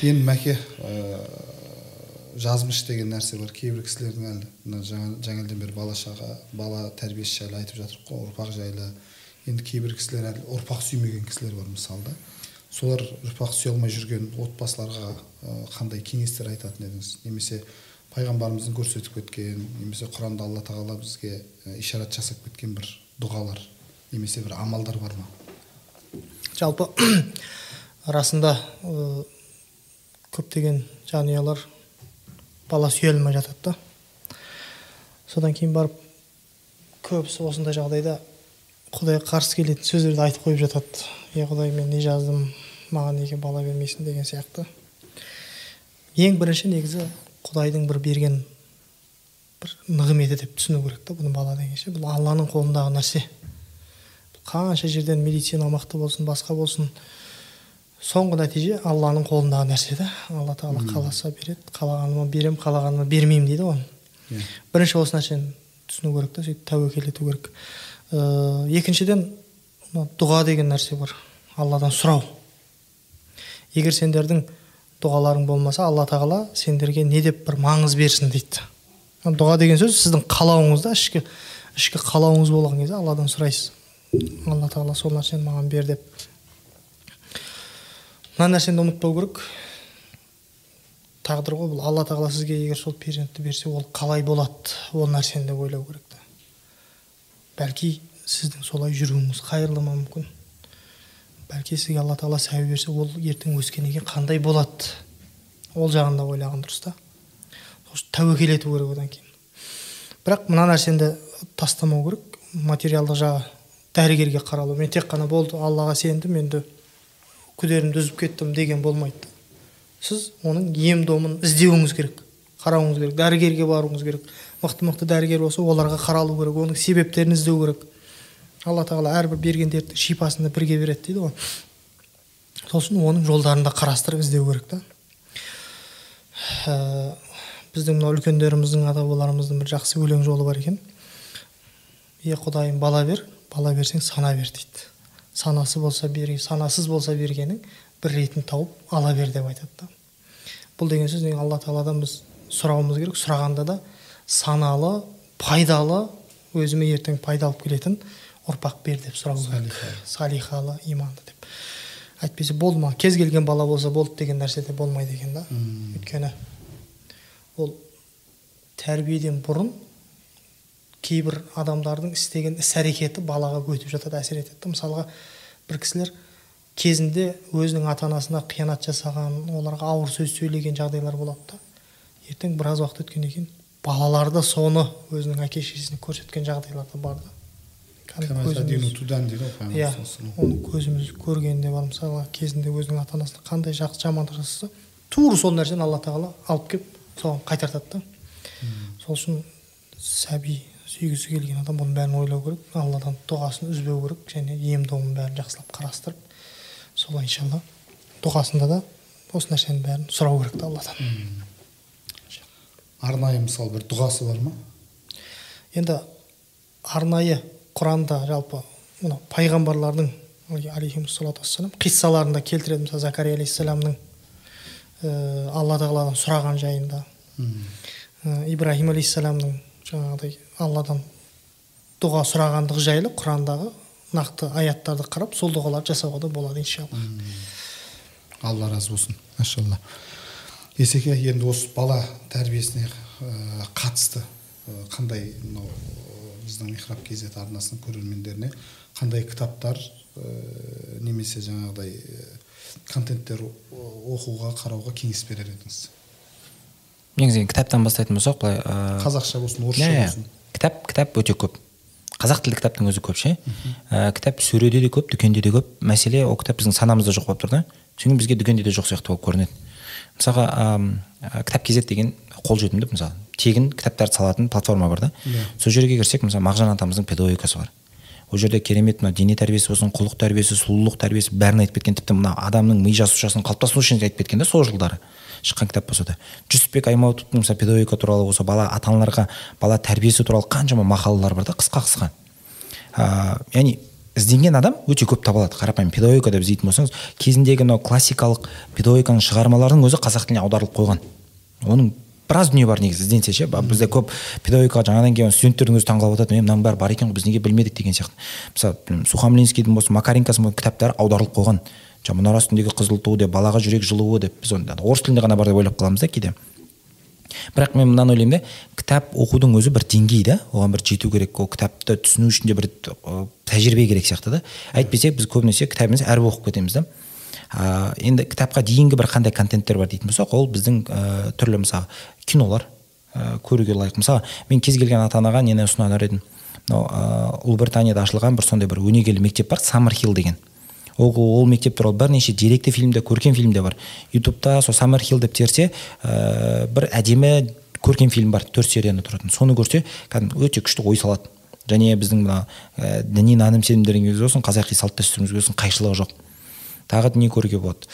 Енді мәке ә, жазмыш деген нәрсе бар. Кейбір кісілердің әлі мына жаңа жаңадан бері бала шаға бала тәрбиесі жайлы айтып жатырмық қой ұрпақ жайлы. Енді кейбір кісілер әлі ұрпақ сүймеген кісілер бар мысалы да солар ұрпақ сүйе алмай жүрген отбасыларға қандай кеңестер айтатын едіңіз? Немесе пайғамбарымыздың көрсетіп кеткен немесе құранда алла тағала бізге ишарат жасап кеткен бір дұғалар немесе бір амалдар бар ма? Жалпы расында көптеген жанұялар бала сүйе алмай жатады да. Содан кейін барып көбісі осындай жағдайда құдайға қарсы келетін сөздерді айтып қойып жатады. Е құдай мен не жаздым маған неге бала бермейсің деген сияқты. Ең бірінші негізі құдайдың бір берген бір нығметі деп түсіну керек та бұны бала деген ше. Бұл алланың қолындағы нәрсе. Қанша жерден медицина мықты болсын басқа болсын соңғы нәтиже алланың қолындағы нәрсе да. Алла тағала қаласа береді қалағаныма беремін қалағаныма бермеймін дейді ғой. Иә. Бірінші осы нәрсені түсіну керек та сөйтіп тәуекел ету керек. Ә, екіншіден дұға деген нәрсе бар. Алладан сұрау. Егер сендердің дұғаларың болмаса алла тағала сендерге не деп бір маңыз берсін дейді. Дұға деген сөз сіздің қалауыңыз да ішкі ішкі қалауыңыз болған кезде алладан сұрайсыз. Алла тағала сол нәрсені маған бер деп. Мына нәрсені ұмытпау керек. Тағдыр ғой бұл. Алла тағала сізге егер сол перзентті берсе ол қалай болады? Ол нәрсені де ойлау керек та. Бәлки сіздің солай жүруіңіз қайырлы ма мүмкін? Бәлки сізге алла тағала сәбе берсе ол ертең өскеннен кейін қандай болады? Ол жағын да ойлаған дұрыс та. Тәуекел ету керек одан кейін. Бірақ мына нәрсені тастамау керек. Материалдық жағы дәрігерге қаралу. Мен тек қана болды аллаға сендім енді күдерімді үзіп кеттім деген болмайды. Сіз оның ем домын іздеуіңіз керек қарауыңыз керек дәрігерге баруыңыз керек. Мықты мықты дәрігер болса оларға қаралу керек оның себептерін іздеу керек. Алла тағала әрбір берген дерттің шипасын да бірге береді дейді ғой. Үшін оның жолдарын да қарастырып іздеу керек та. Ә, біздің мына үлкендеріміздің ата бабаларымыздың бір жақсы өлең жолы бар екен. Е құдайым бала бер бала берсең сана бер дейді. Санасы болса бер санасыз болса бергенің бір ретін тауып ала бер деп айтады да. Бұл деген сөз алла тағаладан біз сұрауымыз керек? Сұрағанда да саналы пайдалы өзіме ертең пайда алып келетін ұрпақ бер деп сұрау керек. Салихалы иманды деп. Әйтпесе болды ма? Кез келген бала болса болды деген нәрсе де болмайды екен да. Өйткені ол тәрбиеден бұрын кейбір адамдардың істеген іс әрекеті балаға өтіп жатады әсер етеді да. Мысалға бір кісілер кезінде өзінің ата анасына қиянат жасаған оларға ауыр сөз сөйлеген жағдайлар болады да. Ертең біраз уақыт өткеннен кейін балалары да соны өзінің әке шешесіне көрсеткен жағдайлар да бар да. Дейді ғой иә оны көзіміз көрген де бар мысалға кезінде өзінің ата анасына қандай жақсы жамандық жасаса тура сол нәрсені алла тағала алып келіп соған қайтартады да. Сол үшін сәби сүйгісі келген адам бұның бәрін ойлау керек алладан дұғасын үзбеу керек және ем домын бәрін жақсылап қарастырып солай иншалла дұғасында да осы нәрсенің бәрін сұрау керек та алладан. Арнайы мысалы бір дұғасы бар ма? Енді арнайы құранда жалпы мына пайғамбарлардың алейхимассалату вассалам қиссаларында келтіреді. Мысалы закария алейхисаламның ә, алла тағаладан сұраған жайында. Ә, ибраһим алейхисаламның жаңағыдай алладан дұға сұрағандығы жайлы құрандағы нақты аяттарды қарап сол дұғаларды жасауға да болады иншалла. Алла разы болсын машалла. Есеке енді осы бала тәрбиесіне ә, қатысты қандай мынау біздің михраб кз арнасының көрермендеріне қандай кітаптар ә, немесе жаңағыдай ә, контенттер оқуға қарауға кеңес берер едіңіз? Негізі кітаптан бастайтын болсақ былай ыыы, қазақша болсын орысша иә, иә. болсын. Кітап кітап өте көп. Қазақ тілді кітаптың өзі көп ше. Ә, кітап сөреде де көп дүкенде де көп. Мәселе ол кітап біздің санамызда жоқ болып тұр да. Содан бізге дүкенде де жоқ сияқты болып көрінеді. Мысалға ә, кітап kz деген қолжетімді мысалы тегін кітаптарды салатын платформа бар да. Иә. сол жерге кірсек мысалы мағжан атамыздың педагогикасы бар. Ол жерде керемет мына дене тәрбиесі болсын құлық тәрбиесі сұлулық тәрбиесі бәрін айтып кеткен тіпті мына адамның ми жасушасының қалыптасуы үшін айтып кеткен да сол жылдары шыққан кітап болса да. Жүсіпбек аймауытовтың мысалы педагогика туралы болса бала ата аналарға бала тәрбиесі туралы қаншама мақалалар бар да қысқа қысқа. Ыыы яғни ізденген адам өте көп табылады қарапайым педагогика деп іздейтін болсаңыз кезіндегі мынау классикалық педагогиканың шығармаларының өзі қазақ тіліне аударылып қойған. Оның біраз дүние бар негізі ізденсе ше. Бізде көп педагогикаға жаңадан келген студенттердің өзі таңқалып жатады е мынаның бәрі бар екен ғой біз неге білмедік деген сияқты. Мысалы сухомлинскийдің болсын макаренкосының кітаптары аударылып қойған. Жаңағы мұнара үстіндегі қызыл ту деп балаға жүрек жылуы деп біз оны орыс тілінде ғана бар деп ойлап қаламыз да кейде. Бірақ мен мынаны ойлаймын да кітап оқудың өзі бір деңгей да оған бір жету керек ол кітапты түсіну үшін де бір тәжірибе керек сияқты да. Әйтпесе біз көбінесе кітап емес әріп оқып кетеміз да. Ә, енді кітапқа дейінгі бір қандай контенттер бар дейтін болсақ ол біздің ә, түрлі мысалы кинолар ә, көруге лайық. Мысалы мен кез келген ата анаға нені ұсынар едім? Мынау ә, ұлыбританияда ашылған бір сондай бір өнегелі мектеп бар саммерхилл деген. Ол, ол мектеп туралы бірнеше деректі фильмде көркем фильмде бар. Ютубта сол саммерхилл деп терсе ә, бір әдемі көркем фильм бар төрт серияны тұратын. Соны көрсе кәдімгі өте күшті ой салады. Және біздің мына ә, діни наным сенімдерімізге болсын қазақи салт дәстүрімізге болсын қайшылығы жоқ. Тағы не көруге болады?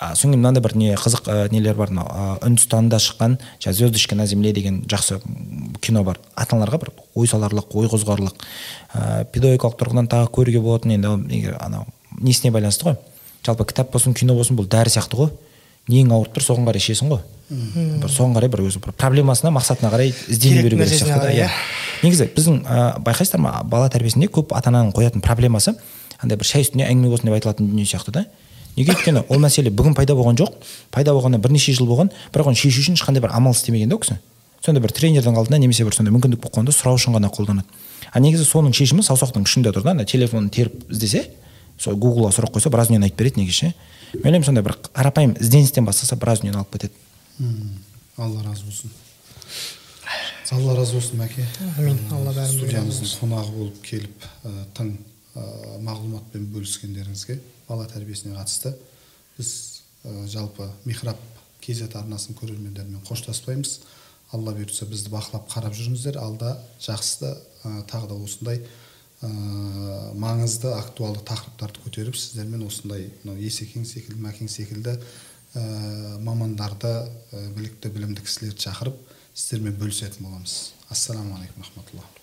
Ыыы содан кейін мынандай бір не қызық ә, нелер бар мынау? Үндістанда шыққан жаңағы звездочка на земле деген жақсы кино бар. Ата аналарға бір ой саларлық ой қозғарлық. Ә, педагогикалық тұрғыдан тағы көруге болатын. Енді егер анау несіне байланысты ғой? Жалпы кітап болсын кино болсын бұл дәрі сияқты ғой. Нең ауырып тұр соған қарай ішесің ғой. Бір соған қарай бір өзі бір проблемасына мақсатына қарай іздене беру керек сияқты да иә. негізі біздің ә, байқайсыздар ма бала тәрбиесінде көп ата ананың қоятын проблемасы андай бір шай үстінде әңгіме болсын деп айтылатын дүние сияқты да. Неге өйткені ол мәселе бүгін пайда болған жоқ пайда болғанына бірнеше жыл болған бірақ оны шешу үшін ешқандай бір амал істемеген да ол кісі. Сондай бір тренердің алдында немесе бір сондай мүмкіндік болып қалғанда сұрау үшін ғана қолданады. А негізі соның шешімі саусақтың ұшында тұр да ана телефонын теріп іздесе сол гуглға сұрақ қойса біраз дүниені айтып береді негізі. Ше мен ойлаймын сондай бір қарапайым ізденістен бастаса біраз дүниені алып кетеді. Алла разы болсын. Алла разы болсын мәке. Әмин алла бәрін студиямыздың қонағы болып келіп тың мағлұматпен бөліскендеріңізге бала тәрбиесіне қатысты біз ә, жалпы михраб kz арнасының көрермендерімен қоштаспаймыз. Алла бұйыртса бізді бақылап қарап жүріңіздер. Алда жақсы ә, тағы да осындай ә, маңызды актуалды тақырыптарды көтеріп сіздермен осындай мынау есекең секілді мәкең секілді ә, мамандарды ә, білікті білімді кісілерді шақырып сіздермен бөлісетін боламыз. Ассаламағалейкум рахматуллах